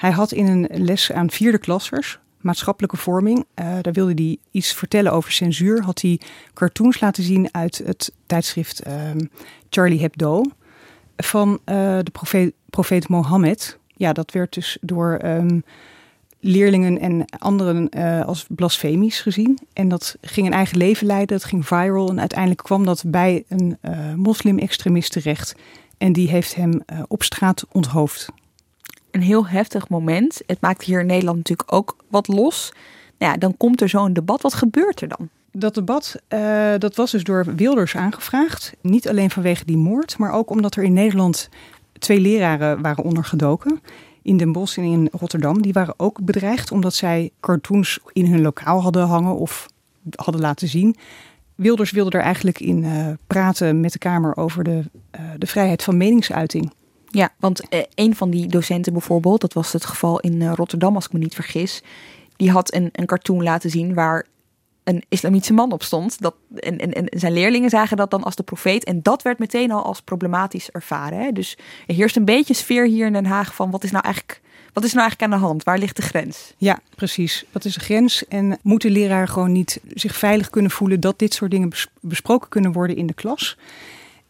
Speaker 18: Hij had in een les aan vierde klassers, maatschappelijke vorming, uh, daar wilde hij iets vertellen over censuur. Had hij cartoons laten zien uit het tijdschrift uh, Charlie Hebdo van uh, de profeet, profeet Mohammed. Ja, dat werd dus door um, leerlingen en anderen uh, als blasfemisch gezien. En dat ging een eigen leven leiden, dat ging viral. En uiteindelijk kwam dat bij een moslim-extremist terecht. En die heeft hem op straat onthoofd
Speaker 1: een heel heftig moment. Het maakt hier in Nederland natuurlijk ook wat los. Nou ja, dan komt er zo'n debat. Wat gebeurt er dan?
Speaker 18: Dat debat uh, dat was dus door Wilders aangevraagd. Niet alleen vanwege die moord, maar ook omdat er in Nederland twee leraren waren ondergedoken. In Den Bosch en in Rotterdam. Die waren ook bedreigd omdat zij cartoons in hun lokaal hadden hangen of hadden laten zien. Wilders wilde er eigenlijk in uh, praten met de Kamer over de, uh, de vrijheid van meningsuiting.
Speaker 1: Ja, want uh, een van die docenten bijvoorbeeld, dat was het geval in uh, Rotterdam als ik me niet vergis, die had een, een cartoon laten zien waar een islamitische man op stond. Dat, en, en, en zijn leerlingen zagen dat dan als de profeet. En dat werd meteen al als problematisch ervaren. Hè? Dus er heerst een beetje sfeer hier in Den Haag van wat is nou eigenlijk... Wat is nou eigenlijk aan de hand? Waar ligt de grens?
Speaker 18: Ja, precies. Wat is de grens? En moet de leraar gewoon niet zich veilig kunnen voelen dat dit soort dingen besproken kunnen worden in de klas?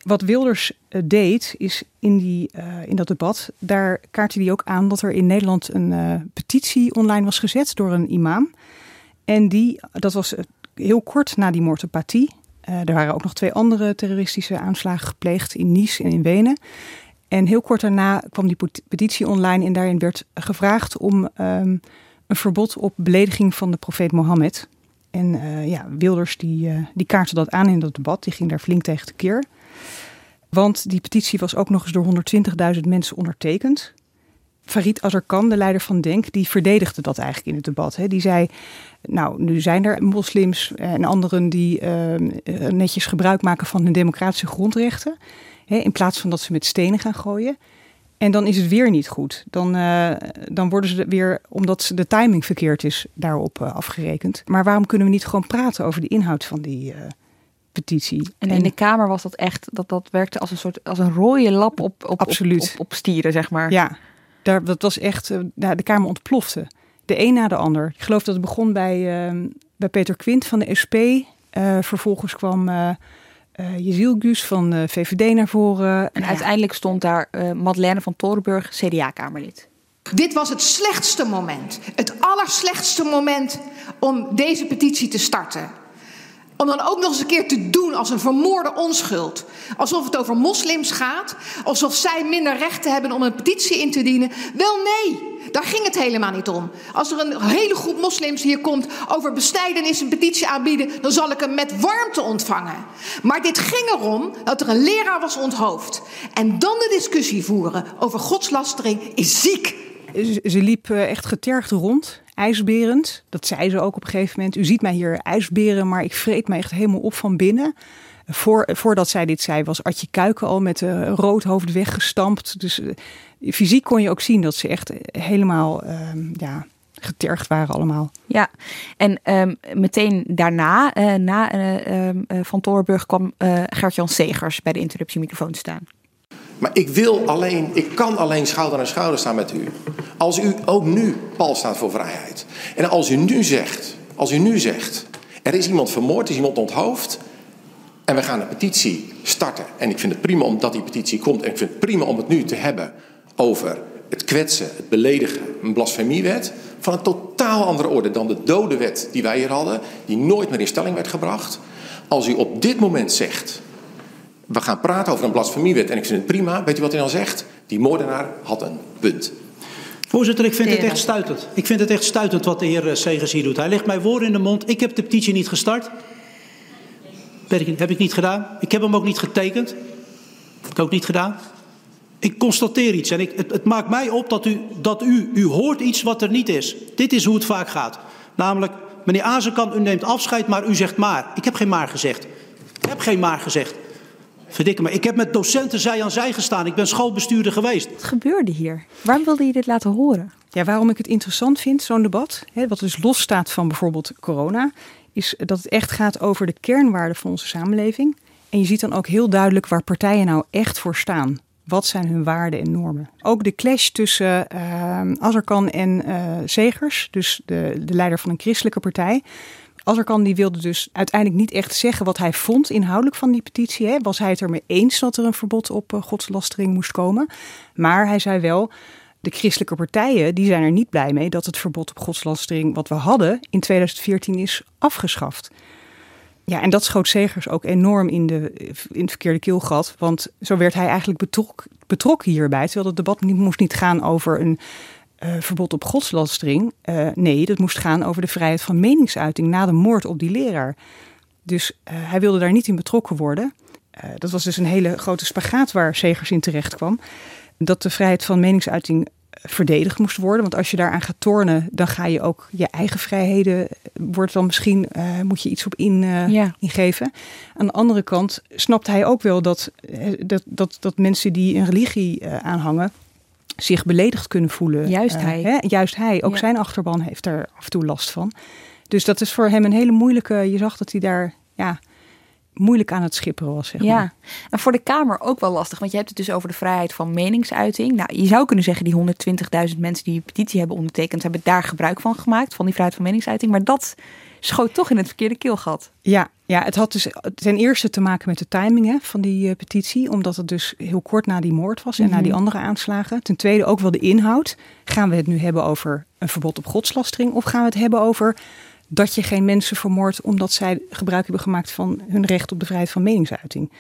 Speaker 18: Wat Wilders uh, deed, is in, die, uh, in dat debat, daar kaartte hij ook aan dat er in Nederland een uh, petitie online was gezet door een imam. En die, dat was heel kort na die moord er waren ook nog twee andere terroristische aanslagen gepleegd in Nice en in Wenen. En heel kort daarna kwam die petitie online en daarin werd gevraagd om um, een verbod op belediging van de profeet Mohammed. En ja, Wilders die, die kaartte dat aan in dat debat, die ging daar flink tegen tekeer. Want die petitie was ook nog eens door 120.000 mensen ondertekend. Farid Azarkan, de leider van Denk, die verdedigde dat eigenlijk in het debat. Hè. Die zei, nou, nu zijn er moslims en anderen die uh, netjes gebruik maken van hun democratische grondrechten. Hè, in plaats van dat ze met stenen gaan gooien. En dan is het weer niet goed. Dan, uh, dan worden ze weer, omdat de timing verkeerd is, daarop uh, afgerekend. Maar waarom kunnen we niet gewoon praten over de inhoud van die petitie?
Speaker 1: En, en in de Kamer was dat echt, dat, dat werkte als een soort, als een rode lap op, op,
Speaker 18: Absoluut.
Speaker 1: op, op, op stieren, zeg maar.
Speaker 18: Ja, daar, dat was echt, nou, de Kamer ontplofte. De een na de ander. Ik geloof dat het begon bij, uh, bij Peter Quint van de SP. Uh, vervolgens kwam uh, uh, Jeziel Guus van de VVD naar voren.
Speaker 1: En ja. uiteindelijk stond daar uh, Madeleine van Torenburg, CDA-Kamerlid.
Speaker 19: Dit was het slechtste moment. Het allerslechtste moment om deze petitie te starten. Om dan ook nog eens een keer te doen als een vermoorde onschuld. Alsof het over moslims gaat. Alsof zij minder rechten hebben om een petitie in te dienen. Wel nee, daar ging het helemaal niet om. Als er een hele groep moslims hier komt over bestrijdenis een petitie aanbieden, dan zal ik hem met warmte ontvangen. Maar dit ging erom dat er een leraar was onthoofd. En dan de discussie voeren over godslastering is ziek.
Speaker 18: Ze, ze liep eh, echt getergd rond, ijsberend. Dat zei ze ook op een gegeven moment. U ziet mij hier ijsberen, maar ik vreet me echt helemaal op van binnen. Voor, voordat zij dit zei, was Adje Kuiken al met een rood hoofd weggestampt. Dus eh, fysiek kon je ook zien dat ze echt helemaal ehm, ja, getergd waren allemaal.
Speaker 20: Ja, en ehm, meteen daarna, eh, na eh, ehm, eh, Van Torenburg, kwam eh Gert-Jan Segers bij de interruptiemicrofoon staan.
Speaker 21: Maar ik wil alleen, ik kan alleen schouder aan schouder staan met u. Als u ook nu pal staat voor vrijheid. En als u nu zegt, als u nu zegt, er is iemand vermoord, er is iemand onthoofd. En we gaan een petitie starten. En ik vind het prima omdat die petitie komt. En ik vind het prima om het nu te hebben over het kwetsen, het beledigen, een blasfemiewet. Van een totaal andere orde dan de dode wet die wij hier hadden. Die nooit meer in stelling werd gebracht. Als u op dit moment zegt, we gaan praten over een blasfemiewet en ik vind het prima. Weet u wat hij dan zegt? Die moordenaar had een punt.
Speaker 22: Voorzitter, ik vind het echt stuitend. Ik vind het echt stuitend wat de heer eh, Segers hier doet. Hij legt mij woorden in de mond. Ik heb de petitie niet gestart. Heb ik niet gedaan. Ik heb hem ook niet getekend. Heb ik ook niet gedaan. Ik constateer iets en ik, het, het maakt mij op dat, u, dat u, u hoort iets wat er niet is. Dit is hoe het vaak gaat. Namelijk, meneer Azenkamp, u neemt afscheid, maar u zegt maar. Ik heb geen maar gezegd. Ik heb geen maar gezegd. Verdikke me. Ik heb met docenten zij aan zij gestaan. Ik ben schoolbestuurder geweest.
Speaker 20: Wat gebeurde hier? Waarom wilde je dit laten horen?
Speaker 18: Ja, waarom ik het interessant vind, zo'n debat, hè, wat dus losstaat van bijvoorbeeld corona, is dat het echt gaat over de kernwaarden van onze samenleving. En je ziet dan ook heel duidelijk waar partijen nou echt voor staan. Wat zijn hun waarden en normen? Ook de clash tussen uh, Azarkan en uh, Segers, dus de, de leider van een christelijke partij. Azarkan die wilde dus uiteindelijk niet echt zeggen wat hij vond inhoudelijk van die petitie. Hè. Was hij het ermee eens dat er een verbod op uh, godslastering moest komen? Maar hij zei wel, de christelijke partijen die zijn er niet blij mee dat het verbod op godslastering wat we hadden in 2014 is afgeschaft. Ja, en dat schoot Segers ook enorm in, de, in het verkeerde keelgat. Want zo werd hij eigenlijk betrok, betrokken hierbij. Terwijl het debat niet, moest niet gaan over een uh, verbod op godslastering. Uh, nee, dat moest gaan over de vrijheid van meningsuiting na de moord op die leraar. Dus uh, hij wilde daar niet in betrokken worden. dat was dus een hele grote spagaat waar Segers in terecht kwam. Dat de vrijheid van meningsuiting verdedigd moest worden. Want als je daaraan gaat tornen, dan ga je ook je eigen vrijheden, wordt dan misschien, uh, moet je iets op in, uh, ja. ingeven. Aan de andere kant snapt hij ook wel dat, dat, dat, dat mensen die een religie aanhangen, zich beledigd kunnen voelen.
Speaker 20: Juist hij.
Speaker 18: Hè? Juist hij. Ook ja. zijn achterban heeft er af en toe last van. Dus dat is voor hem een hele moeilijke, je zag dat hij daar, ja, moeilijk aan het schipperen was. Zeg maar.
Speaker 20: Ja, en voor de Kamer ook wel lastig, want je hebt het dus over de vrijheid van meningsuiting. Nou, je zou kunnen zeggen, die 120.000 mensen die die petitie hebben ondertekend, hebben daar gebruik van gemaakt, van die vrijheid van meningsuiting. Maar dat schoot toch in het verkeerde keelgat.
Speaker 18: Ja, ja het had dus ten eerste te maken met de timing hè, van die uh, petitie, omdat het dus heel kort na die moord was en mm -hmm. na die andere aanslagen. Ten tweede ook wel de inhoud. Gaan we het nu hebben over een verbod op godslastering of gaan we het hebben over dat je geen mensen vermoordt omdat zij gebruik hebben gemaakt van hun recht op de vrijheid van meningsuiting.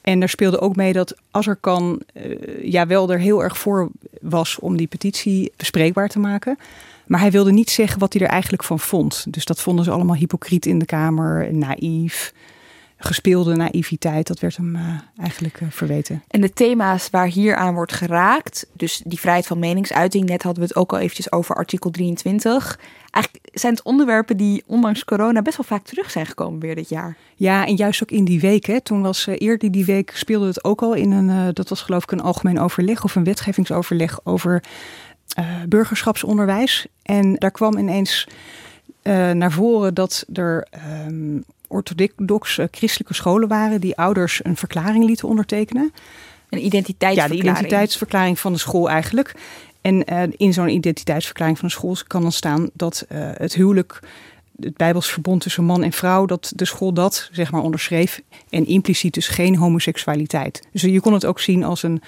Speaker 18: En daar speelde ook mee dat Azarkan uh, ja wel er heel erg voor was om die petitie bespreekbaar te maken. Maar hij wilde niet zeggen wat hij er eigenlijk van vond. Dus dat vonden ze allemaal hypocriet in de Kamer, naïef gespeelde naïviteit, dat werd hem uh, eigenlijk uh, verweten.
Speaker 20: En de thema's waar hier aan wordt geraakt, dus die vrijheid van meningsuiting, net hadden we het ook al eventjes over artikel 23. Eigenlijk zijn het onderwerpen die ondanks corona best wel vaak terug zijn gekomen weer dit jaar.
Speaker 18: Ja, en juist ook in die week. Hè. Toen was uh, eerder die week speelde het ook al in een, dat was geloof ik een algemeen overleg of een wetgevingsoverleg over burgerschapsonderwijs. En daar kwam ineens naar voren dat er um, orthodox uh, christelijke scholen waren die ouders een verklaring lieten ondertekenen.
Speaker 20: Een identiteitsverklaring.
Speaker 18: Ja, de identiteitsverklaring van de school eigenlijk. En uh, in zo'n identiteitsverklaring van de school kan dan staan dat uh, het huwelijk, het Bijbels verbond tussen man en vrouw, dat de school dat zeg maar onderschreef. En impliciet dus geen homoseksualiteit. Dus je kon het ook zien als een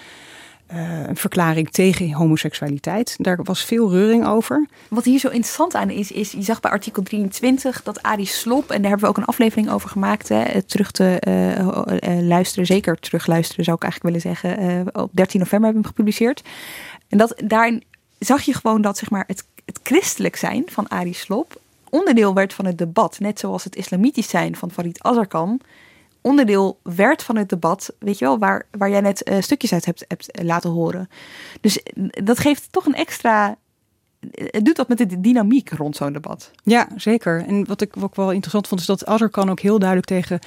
Speaker 18: een verklaring tegen homoseksualiteit. Daar was veel reuring over.
Speaker 1: Wat hier zo interessant aan is, is je zag bij artikel 23 dat Arie Slop, en daar hebben we ook een aflevering over gemaakt, hè, terug te luisteren, zeker terugluisteren zou ik eigenlijk willen zeggen, op 13 november hebben we gepubliceerd. En dat, daarin zag je gewoon dat zeg maar, het, het christelijk zijn van Arie Slop onderdeel werd van het debat. Net zoals het islamitisch zijn van Farid Azarkan onderdeel werd van het debat, weet je wel, waar, waar jij net uh, stukjes uit hebt, hebt laten horen. Dus dat geeft toch een extra. Het doet dat met de dynamiek rond zo'n debat.
Speaker 18: Ja, zeker. En wat ik ook wel interessant vond, is dat Azarkan ook heel duidelijk tegen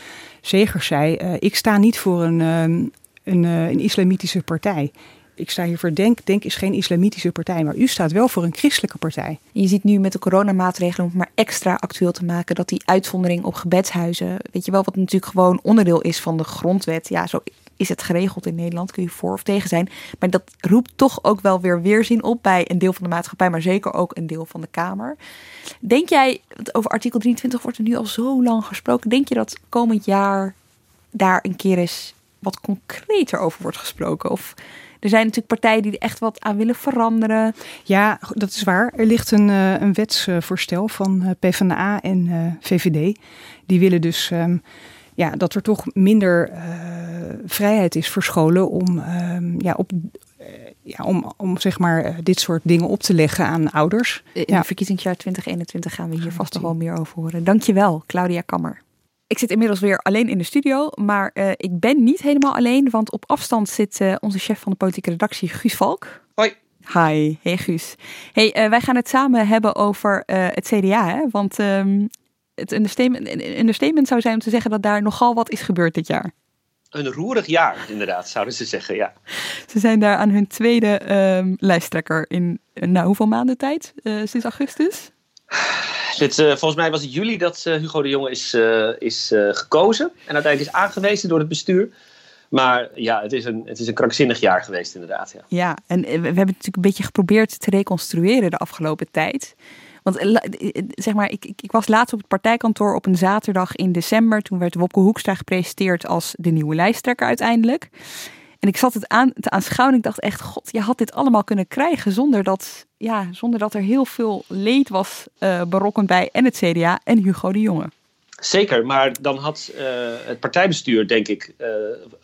Speaker 18: Zegers zei: Ik sta niet voor een, um, een, een islamitische partij ik sta hier voor Denk. Denk is geen islamitische partij, maar u staat wel voor een christelijke partij.
Speaker 1: Je ziet nu met de coronamaatregelen, om het maar extra actueel te maken, dat die uitzondering op gebedshuizen, weet je wel, wat natuurlijk gewoon onderdeel is van de grondwet. Ja, zo is het geregeld in Nederland, kun je voor of tegen zijn. Maar dat roept toch ook wel weer weerzin op bij een deel van de maatschappij, maar zeker ook een deel van de Kamer. Denk jij, over artikel 23 wordt er nu al zo lang gesproken, denk je dat komend jaar daar een keer eens wat concreter over wordt gesproken? Of er zijn natuurlijk partijen die er echt wat aan willen veranderen.
Speaker 18: Ja, dat is waar. Er ligt een, uh, een wetsvoorstel van uh, PvdA en uh, eh, VVD. Die willen dus um, ja, dat er toch minder vrijheid is voor scholen om, um, ja, op, ja, om, om zeg maar dit soort dingen op te leggen aan ouders.
Speaker 1: In ja. het verkiezingsjaar 2021 gaan we hier vast nog wel meer over horen. Dankjewel, Claudia Kammer. Ik zit inmiddels weer alleen in de studio, maar uh, ik ben niet helemaal alleen, want op afstand zit uh, onze chef van de politieke redactie, Guus Valk.
Speaker 23: Hoi.
Speaker 1: Hi, hey Guus. Hey, uh, wij gaan het samen hebben over het CDA, hè? want um, het understatement, understatement zou zijn om te zeggen dat daar nogal wat is gebeurd dit jaar.
Speaker 23: Een roerig jaar, inderdaad, zouden ze zeggen, ja.
Speaker 1: Ze zijn daar aan hun tweede um, lijsttrekker in, nou, hoeveel maanden tijd? sinds augustus?
Speaker 23: Dit, uh, volgens mij was het juli dat uh, Hugo de Jonge is, uh, is gekozen. En uiteindelijk is aangewezen door het bestuur. Maar ja, het is een, het is een krankzinnig jaar geweest inderdaad. Ja,
Speaker 1: ja en we hebben natuurlijk een beetje geprobeerd te reconstrueren de afgelopen tijd. Want zeg maar, ik, ik, ik, was laatst op het partijkantoor op een zaterdag in december. Toen werd Wopke Hoekstra gepresenteerd als de nieuwe lijsttrekker uiteindelijk. En ik zat het aan te aanschouwen en ik dacht echt, god, je had dit allemaal kunnen krijgen zonder dat, ja, zonder dat er heel veel leed was uh, berokkend bij en het CDA en Hugo de Jonge.
Speaker 23: Zeker, maar dan had uh, het partijbestuur, denk ik, uh,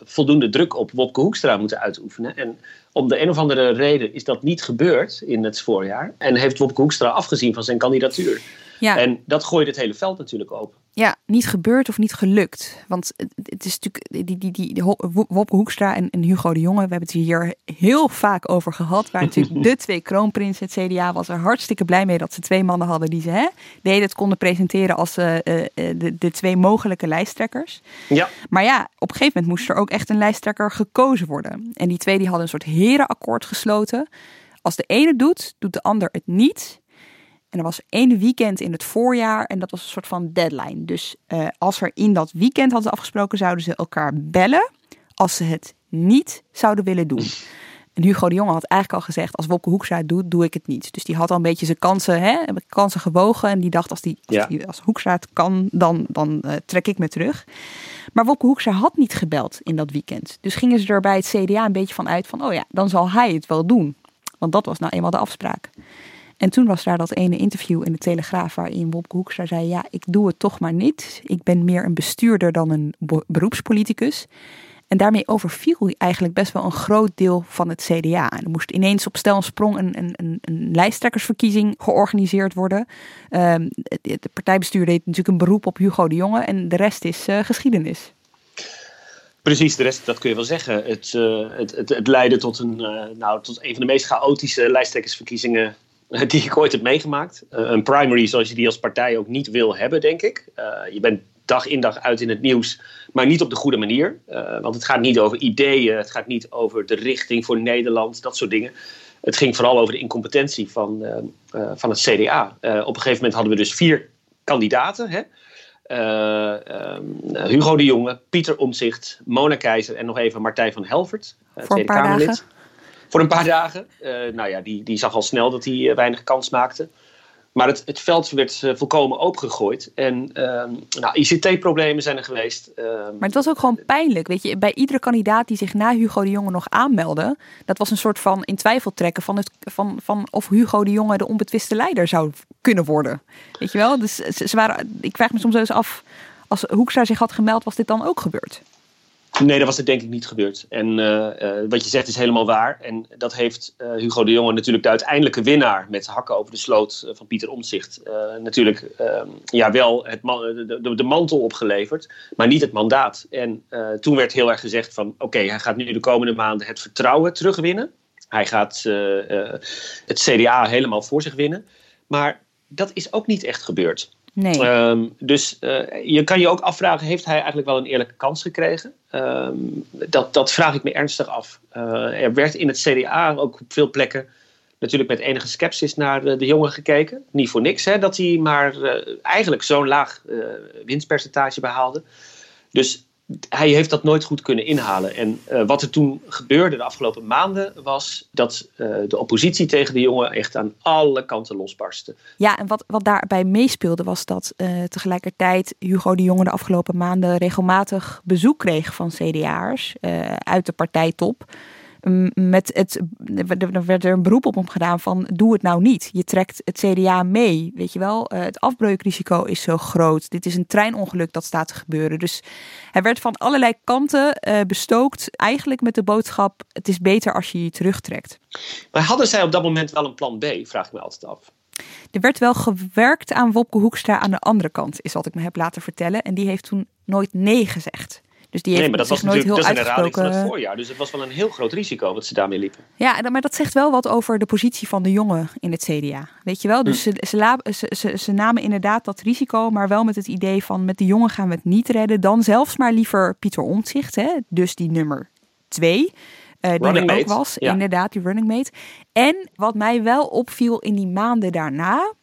Speaker 23: voldoende druk op Wopke Hoekstra moeten uitoefenen. En om de een of andere reden is dat niet gebeurd in het voorjaar. En heeft Wopke Hoekstra afgezien van zijn kandidatuur. Ja. En dat gooit het hele veld natuurlijk open.
Speaker 1: Ja, niet gebeurd of niet gelukt. Want het is natuurlijk die, die, die, Wopke Hoekstra en, en, Hugo de Jonge. We hebben het hier heel vaak over gehad. Waar natuurlijk de twee kroonprinsen. Het CDA was er hartstikke blij mee dat ze twee mannen hadden die ze hè, de het konden presenteren als uh, de, de twee mogelijke lijsttrekkers. Ja. Maar ja, op een gegeven moment moest er ook echt een lijsttrekker gekozen worden. En die twee die hadden een soort herenakkoord gesloten. Als de ene doet, doet de ander het niet. En er was één weekend in het voorjaar en dat was een soort van deadline. Dus uh, als er in dat weekend hadden afgesproken, zouden ze elkaar bellen als ze het niet zouden willen doen. En Hugo de Jonge had eigenlijk al gezegd, als Wopke Hoekstra het doet, doe ik het niet. Dus die had al een beetje zijn kansen, hè, kansen gewogen. En die dacht, als, die, als, ja. die, als Hoekstra het kan, dan, dan uh, trek ik me terug. Maar Wopke Hoekstra had niet gebeld in dat weekend. Dus gingen ze er bij het CDA een beetje van uit van, oh ja, dan zal hij het wel doen. Want dat was nou eenmaal de afspraak. En toen was daar dat ene interview in de Telegraaf waarin Wopke Hoekstra zei: Ja, ik doe het toch maar niet. Ik ben meer een bestuurder dan een beroepspoliticus. En daarmee overviel eigenlijk best wel een groot deel van het CDA. En er moest ineens op stel en sprong een, een, een lijsttrekkersverkiezing georganiseerd worden. Um, het partijbestuur deed natuurlijk een beroep op Hugo de Jonge en de rest is uh, geschiedenis.
Speaker 23: Precies, de rest, dat kun je wel zeggen. Het, uh, het, het, leidde tot een, uh, nou, tot een van de meest chaotische lijsttrekkersverkiezingen die ik ooit heb meegemaakt. Uh, een primary zoals je die als partij ook niet wil hebben, denk ik. Uh, je bent dag in dag uit in het nieuws, maar niet op de goede manier. Uh, want het gaat niet over ideeën, het gaat niet over de richting voor Nederland, dat soort dingen. Het ging vooral over de incompetentie van, van het CDA. op een gegeven moment hadden we dus vier kandidaten. Hè? Hugo de Jonge, Pieter Omtzigt, Mona Keizer en nog even Martijn van Helvert, Tweede Kamerlid. Dagen voor een paar dagen. Uh, nou ja, die, die zag al snel dat hij uh, weinig kans maakte. Maar het, het veld werd uh, volkomen opengegooid. En ehm, nou, ICT-problemen zijn er geweest. Ehm.
Speaker 1: maar het was ook gewoon pijnlijk. Weet je, bij iedere kandidaat die zich na Hugo de Jonge nog aanmeldde, dat was een soort van in twijfel trekken van, het, van, van of Hugo de Jonge de onbetwiste leider zou kunnen worden. Weet je wel? Dus ze, waren, ik vraag me soms eens af, als Hoekstra zich had gemeld, was dit dan ook gebeurd?
Speaker 23: Nee, dat was het denk ik niet gebeurd. En uh, wat je zegt is helemaal waar. En dat heeft uh, Hugo de Jonge natuurlijk de uiteindelijke winnaar met hakken over de sloot van Pieter Omtzigt natuurlijk ehm, ja, wel het de, de, de, mantel opgeleverd, maar niet het mandaat. En toen werd heel erg gezegd van oké, hij gaat nu de komende maanden het vertrouwen terugwinnen. Hij gaat het CDA helemaal voor zich winnen. Maar dat is ook niet echt gebeurd.
Speaker 1: Nee.
Speaker 23: Um, dus uh, je kan je ook afvragen, heeft hij eigenlijk wel een eerlijke kans gekregen? Um, dat, dat vraag ik me ernstig af. Uh, er werd in het CDA ook op veel plekken natuurlijk met enige sceptisch naar de, de jongen gekeken. Niet voor niks hè, dat hij maar eigenlijk zo'n laag winstpercentage behaalde. Dus hij heeft dat nooit goed kunnen inhalen. En uh, wat er toen gebeurde de afgelopen maanden was dat uh, de oppositie tegen de jongen echt aan alle kanten losbarstte.
Speaker 1: Ja, en wat, wat daarbij meespeelde was dat uh, tegelijkertijd Hugo de Jonge de afgelopen maanden regelmatig bezoek kreeg van CDA'ers uit de partijtop met het, er werd er een beroep op hem gedaan van doe het nou niet. Je trekt het CDA mee, weet je wel. Uh, het afbreukrisico is zo groot. Dit is een treinongeluk dat staat te gebeuren. Dus hij werd van allerlei kanten uh, bestookt, eigenlijk met de boodschap het is beter als je je terugtrekt.
Speaker 23: Maar hadden zij op dat moment wel een plan B, vraag ik me altijd af.
Speaker 1: Er werd wel gewerkt aan Wopke Hoekstra aan de andere kant, is wat ik me heb laten vertellen. En die heeft toen nooit nee gezegd. Dus die
Speaker 23: nee, maar dat was nooit heel
Speaker 1: dat
Speaker 23: herhaling van het voorjaar. Dus het was wel een heel groot risico wat ze daarmee liepen.
Speaker 1: Ja, maar dat zegt wel wat over de positie van de jongen in het CDA. Weet je wel? Dus hm. ze, ze, ze, ze, namen inderdaad dat risico, maar wel met het idee van met de jongen gaan we het niet redden. Dan zelfs maar liever Pieter Omtzigt, hè? dus die nummer twee. Uh, die er ook mate. was, ja. inderdaad, die running mate. En wat mij wel opviel in die maanden daarna,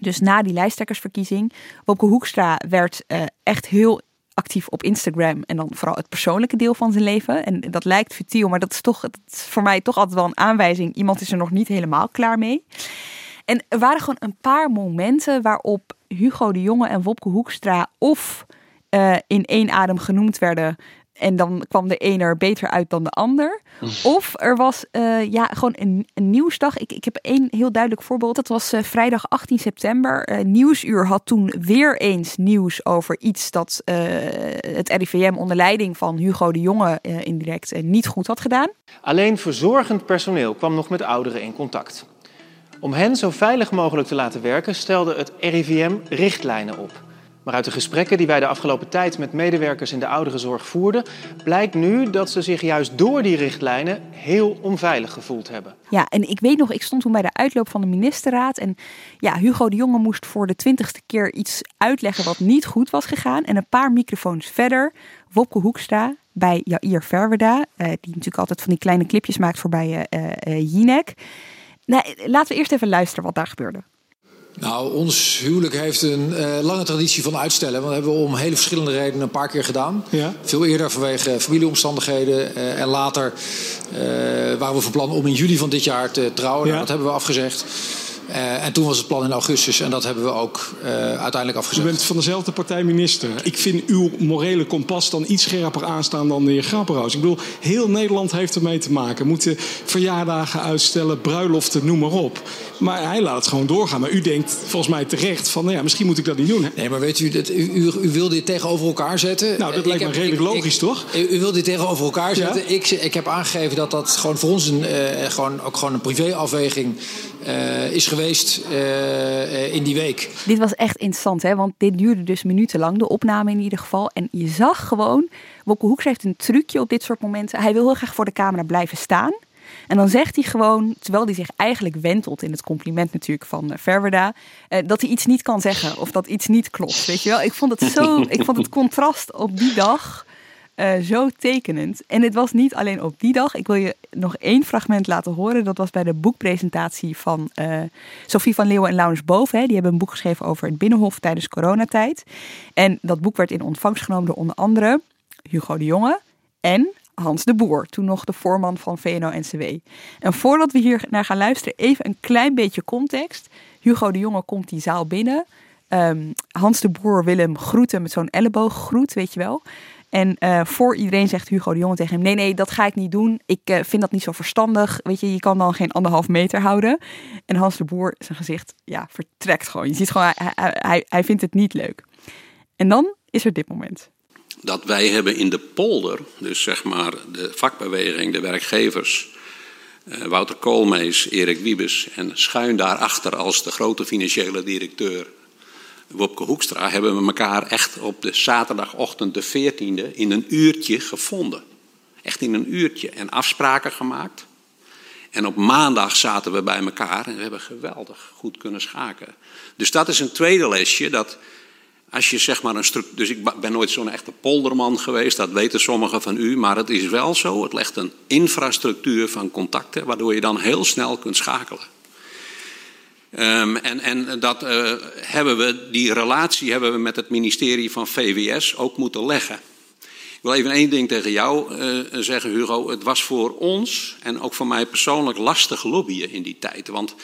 Speaker 1: dus na die lijsttrekkersverkiezing, Wopke Hoekstra werd uh, echt heel actief op Instagram en dan vooral het persoonlijke deel van zijn leven. En dat lijkt futiel, maar dat is toch dat is voor mij toch altijd wel een aanwijzing. Iemand is er nog niet helemaal klaar mee. En er waren gewoon een paar momenten waarop Hugo de Jonge en Wopke Hoekstra of uh, in één adem genoemd werden en dan kwam de een er beter uit dan de ander. Of er was uh, ja, gewoon een, een, nieuwsdag. Ik, ik heb één heel duidelijk voorbeeld. Dat was uh, vrijdag 18 september. Uh, Nieuwsuur had toen weer eens nieuws over iets dat het RIVM onder leiding van Hugo de Jonge indirect niet goed had gedaan.
Speaker 24: Alleen verzorgend personeel kwam nog met ouderen in contact. Om hen zo veilig mogelijk te laten werken stelde het RIVM richtlijnen op. Maar uit de gesprekken die wij de afgelopen tijd met medewerkers in de ouderenzorg voerden, blijkt nu dat ze zich juist door die richtlijnen heel onveilig gevoeld hebben.
Speaker 1: Ja, en ik weet nog, ik stond toen bij de uitloop van de ministerraad en ja, Hugo de Jonge moest voor de twintigste keer iets uitleggen wat niet goed was gegaan. En een paar microfoons verder, Wopke Hoekstra bij Jair Verwerda, eh, die natuurlijk altijd van die kleine clipjes maakt voorbij uh, uh, Jinek. Nou, laten we eerst even luisteren wat daar gebeurde.
Speaker 12: Nou, ons huwelijk heeft een uh, lange traditie van uitstellen. Want dat hebben we om hele verschillende redenen een paar keer gedaan. Ja. Veel eerder vanwege familieomstandigheden. Uh, en later uh, waren we van plan om in juli van dit jaar te trouwen. Ja. Nou, dat hebben we afgezegd. Uh, en toen was het plan in augustus en dat hebben we ook uh, uiteindelijk afgezet.
Speaker 25: U bent van dezelfde partij minister. Ik vind uw morele kompas dan iets scherper aanstaan dan de heer Grapperhaus. Ik bedoel, heel Nederland heeft ermee te maken. Moeten verjaardagen uitstellen, bruiloften, noem maar op. Maar hij laat het gewoon doorgaan. Maar u denkt volgens mij terecht van, nou ja, misschien moet ik dat niet doen. Hè?
Speaker 12: Nee, maar weet u, dat, u, u, u wil dit tegenover elkaar zetten.
Speaker 25: Nou, dat lijkt me redelijk ik, logisch,
Speaker 12: ik,
Speaker 25: toch?
Speaker 12: U, u wil dit tegenover elkaar zetten. Ja? Ik, ik heb aangegeven dat dat gewoon voor ons een, uh, gewoon, ook gewoon een privéafweging uh, is geweest uh, in die week.
Speaker 1: Dit was echt interessant, hè? want dit duurde dus minutenlang, de opname in ieder geval. En je zag gewoon, Wopke Hoeks heeft een trucje op dit soort momenten. Hij wil heel graag voor de camera blijven staan. En dan zegt hij gewoon, terwijl hij zich eigenlijk wentelt in het compliment natuurlijk van Verwerda, uh, dat hij iets niet kan zeggen of dat iets niet klopt. Weet je wel? Ik vond het zo, ik vond het contrast op die dag uh, zo tekenend. En het was niet alleen op die dag. Ik wil je nog één fragment laten horen. Dat was bij de boekpresentatie van uh, Sophie van Leeuwen en Laurens Boven. Hè. Die hebben een boek geschreven over het Binnenhof tijdens coronatijd. En dat boek werd in ontvangst genomen door onder andere Hugo de Jonge en Hans de Boer, toen nog de voorman van VNO-NCW. En voordat we hier naar gaan luisteren, even een klein beetje context. Hugo de Jonge komt die zaal binnen. Ehm, Hans de Boer wil hem groeten met zo'n ellebooggroet, weet je wel. En uh, voor iedereen zegt Hugo de Jonge tegen hem: Nee, nee, dat ga ik niet doen. Ik uh, vind dat niet zo verstandig. Weet je, je kan dan geen anderhalf meter houden. En Hans de Boer, zijn gezicht, ja, vertrekt gewoon. Je ziet gewoon, hij, hij, hij vindt het niet leuk. En dan is er dit moment.
Speaker 26: Dat wij hebben in de polder, dus zeg maar de vakbeweging, de werkgevers, uh, Wouter Koolmees, Erik Wiebes en schuin daarachter als de grote financiële directeur Wopke Hoekstra hebben we elkaar echt op de zaterdagochtend de 14e in een uurtje gevonden. Echt in een uurtje. En afspraken gemaakt. En op maandag zaten we bij elkaar en we hebben geweldig goed kunnen schaken. Dus dat is een tweede lesje. Dat als je zeg maar een structuur. Dus ik ben nooit zo'n echte polderman geweest, dat weten sommigen van u. Maar het is wel zo. Het legt een infrastructuur van contacten, waardoor je dan heel snel kunt schakelen. Um, en, en dat uh, hebben we, die relatie hebben we met het ministerie van VWS ook moeten leggen. Ik wil even één ding tegen jou uh, zeggen, Hugo. Het was voor ons en ook voor mij persoonlijk lastig lobbyen in die tijd. Want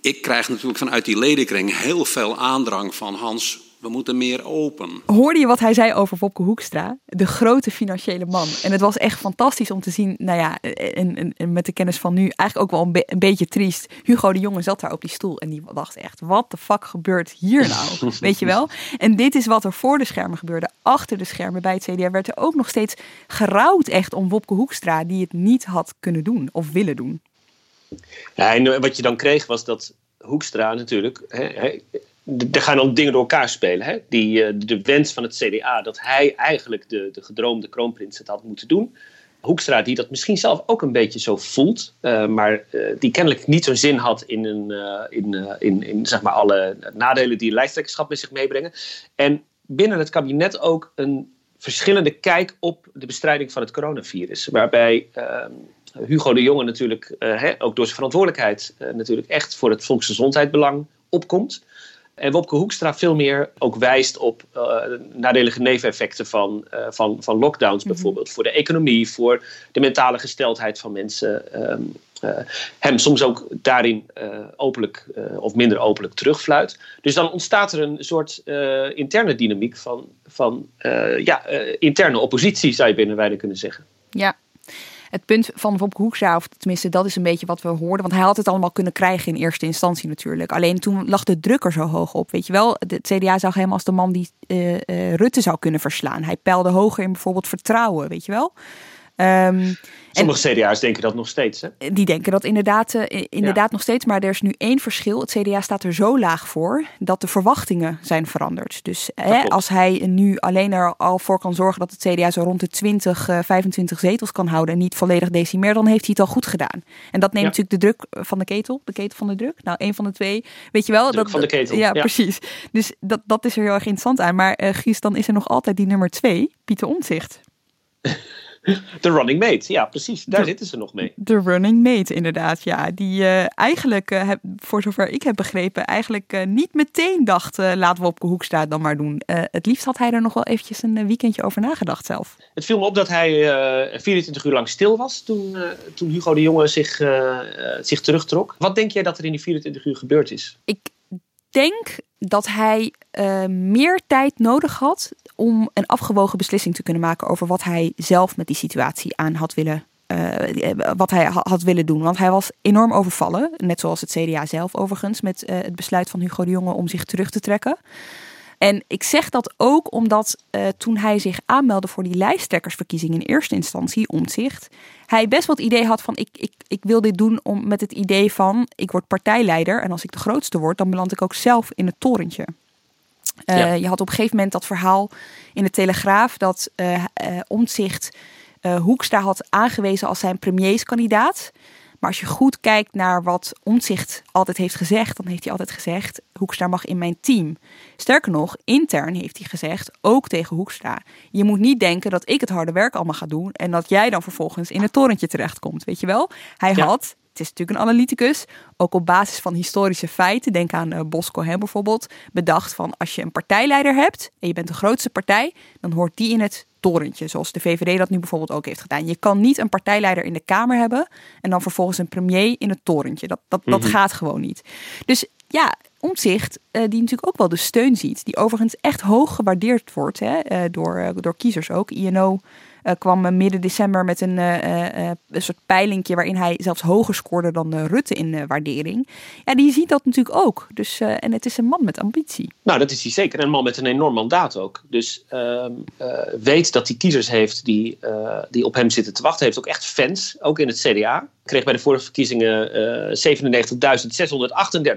Speaker 26: ik krijg natuurlijk vanuit die ledenkring heel veel aandrang van Hans. We moeten meer open.
Speaker 1: Hoorde je wat hij zei over Wopke Hoekstra? De grote financiële man. En het was echt fantastisch om te zien, nou ja, en, en, en met de kennis van nu, eigenlijk ook wel een, be een, beetje triest. Hugo de Jonge zat daar op die stoel en die dacht echt, wat de fuck gebeurt hier nou? Weet je wel? En dit is wat er voor de schermen gebeurde. Achter de schermen bij het CDA werd er ook nog steeds gerouwd echt om Wopke Hoekstra, die het niet had kunnen doen of willen doen.
Speaker 23: Ja, en wat je dan kreeg was dat Hoekstra natuurlijk. Hè, er gaan dan dingen door elkaar spelen. Hè? Die, de wens van het CDA dat hij eigenlijk de, de gedroomde kroonprins het had moeten doen. Hoekstra, die dat misschien zelf ook een beetje zo voelt, uh, maar uh, die kennelijk niet zo'n zin had in, een, in, in, in zeg maar alle nadelen die lijsttrekkerschap met zich meebrengen. En binnen het kabinet ook een verschillende kijk op de bestrijding van het coronavirus. Waarbij Hugo de Jonge natuurlijk ook door zijn verantwoordelijkheid natuurlijk echt voor het volksgezondheidsbelang opkomt. En Wopke Hoekstra veel meer ook wijst op uh, nadelige neveneffecten van, uh, van, van lockdowns, mm-hmm. bijvoorbeeld. Voor de economie, voor de mentale gesteldheid van mensen. Um, uh, hem soms ook daarin openlijk of minder openlijk terugfluit. Dus dan ontstaat er een soort interne dynamiek van, van ja, interne oppositie, zou je binnen kunnen zeggen.
Speaker 1: Ja, het punt van Wopke Hoekstra, of tenminste dat is een beetje wat we hoorden. Want hij had het allemaal kunnen krijgen in eerste instantie natuurlijk. Alleen toen lag de druk er zo hoog op. Weet je wel, het CDA zag hem als de man die uh, uh, Rutte zou kunnen verslaan. Hij peilde hoger in bijvoorbeeld vertrouwen, weet je wel. Um,
Speaker 23: Sommige en, CDA's denken dat nog steeds. Hè?
Speaker 1: Die denken dat inderdaad, uh, inderdaad ja. nog steeds. Maar er is nu één verschil. Het CDA staat er zo laag voor dat de verwachtingen zijn veranderd. Dus hè, als hij nu alleen er al voor kan zorgen dat het CDA zo rond de 20, uh, 25 zetels kan houden en niet volledig decimeert, dan heeft hij het al goed gedaan. En dat neemt ja. natuurlijk de druk van de ketel, de ketel van de druk. Nou, één van de twee. Weet je wel?
Speaker 23: Druk
Speaker 1: dat,
Speaker 23: van de ketel.
Speaker 1: Ja, ja, precies. Dus dat, dat is er heel erg interessant aan. Maar uh, Gies, dan is er nog altijd die nummer twee, Pieter Omtzigt.
Speaker 23: De running mate, ja precies. Daar de, zitten ze nog mee.
Speaker 1: De running mate, inderdaad. Ja, die uh, eigenlijk, uh, heb, voor zover ik heb begrepen, eigenlijk uh, niet meteen dacht, laten we op Hoekstra dan maar doen. het liefst had hij er nog wel eventjes een weekendje over nagedacht zelf.
Speaker 23: Het viel me op dat hij 24 uur lang stil was toen, toen Hugo de Jonge zich, zich terugtrok. Wat denk jij dat er in die 24 uur gebeurd is?
Speaker 1: Ik denk dat hij uh, meer tijd nodig had om een afgewogen beslissing te kunnen maken over wat hij zelf met die situatie aan had willen. Uh, wat hij had willen doen. Want hij was enorm overvallen. Net zoals het CDA zelf overigens. Met uh, het besluit van Hugo de Jonge om zich terug te trekken. En ik zeg dat ook omdat uh, toen hij zich aanmeldde voor die lijsttrekkersverkiezing in eerste instantie, omzicht, hij best wel het idee had van ik, ik, ik wil dit doen om, met het idee van ik word partijleider en als ik de grootste word, dan beland ik ook zelf in het torentje. Uh, ja. Je had op een gegeven moment dat verhaal in de Telegraaf dat uh, uh, Omtzigt Hoekstra had aangewezen als zijn premierskandidaat. Maar als je goed kijkt naar wat Omtzigt altijd heeft gezegd, dan heeft hij altijd gezegd: Hoekstra mag in mijn team. Sterker nog, intern heeft hij gezegd, ook tegen Hoekstra: Je moet niet denken dat ik het harde werk allemaal ga doen en dat jij dan vervolgens in het torentje terechtkomt. Weet je wel? Hij ja. had het is natuurlijk een analyticus, ook op basis van historische feiten, denk aan uh, Bosco Hem bijvoorbeeld, bedacht van als je een partijleider hebt en je bent de grootste partij, dan hoort die in het torentje, zoals de VVD dat nu bijvoorbeeld ook heeft gedaan. Je kan niet een partijleider in de Kamer hebben en dan vervolgens een premier in het torentje. Dat, dat, dat mm -hmm. gaat gewoon niet. Dus
Speaker 20: ja, Omtzigt, uh, die natuurlijk ook wel de steun ziet, die overigens echt hoog gewaardeerd wordt hè, uh, door, uh, door kiezers ook. INO kwam midden december met een, een soort peilingje waarin hij zelfs hoger scoorde dan Rutte in de waardering. Ja, die ziet dat natuurlijk ook. Dus, en het is een man met ambitie.
Speaker 23: Nou, dat is hij zeker. En een man met een enorm mandaat ook. Dus ehm, weet dat hij kiezers heeft die, die op hem zitten te wachten. Heeft ook echt fans, ook in het CDA kreeg bij de vorige verkiezingen uh,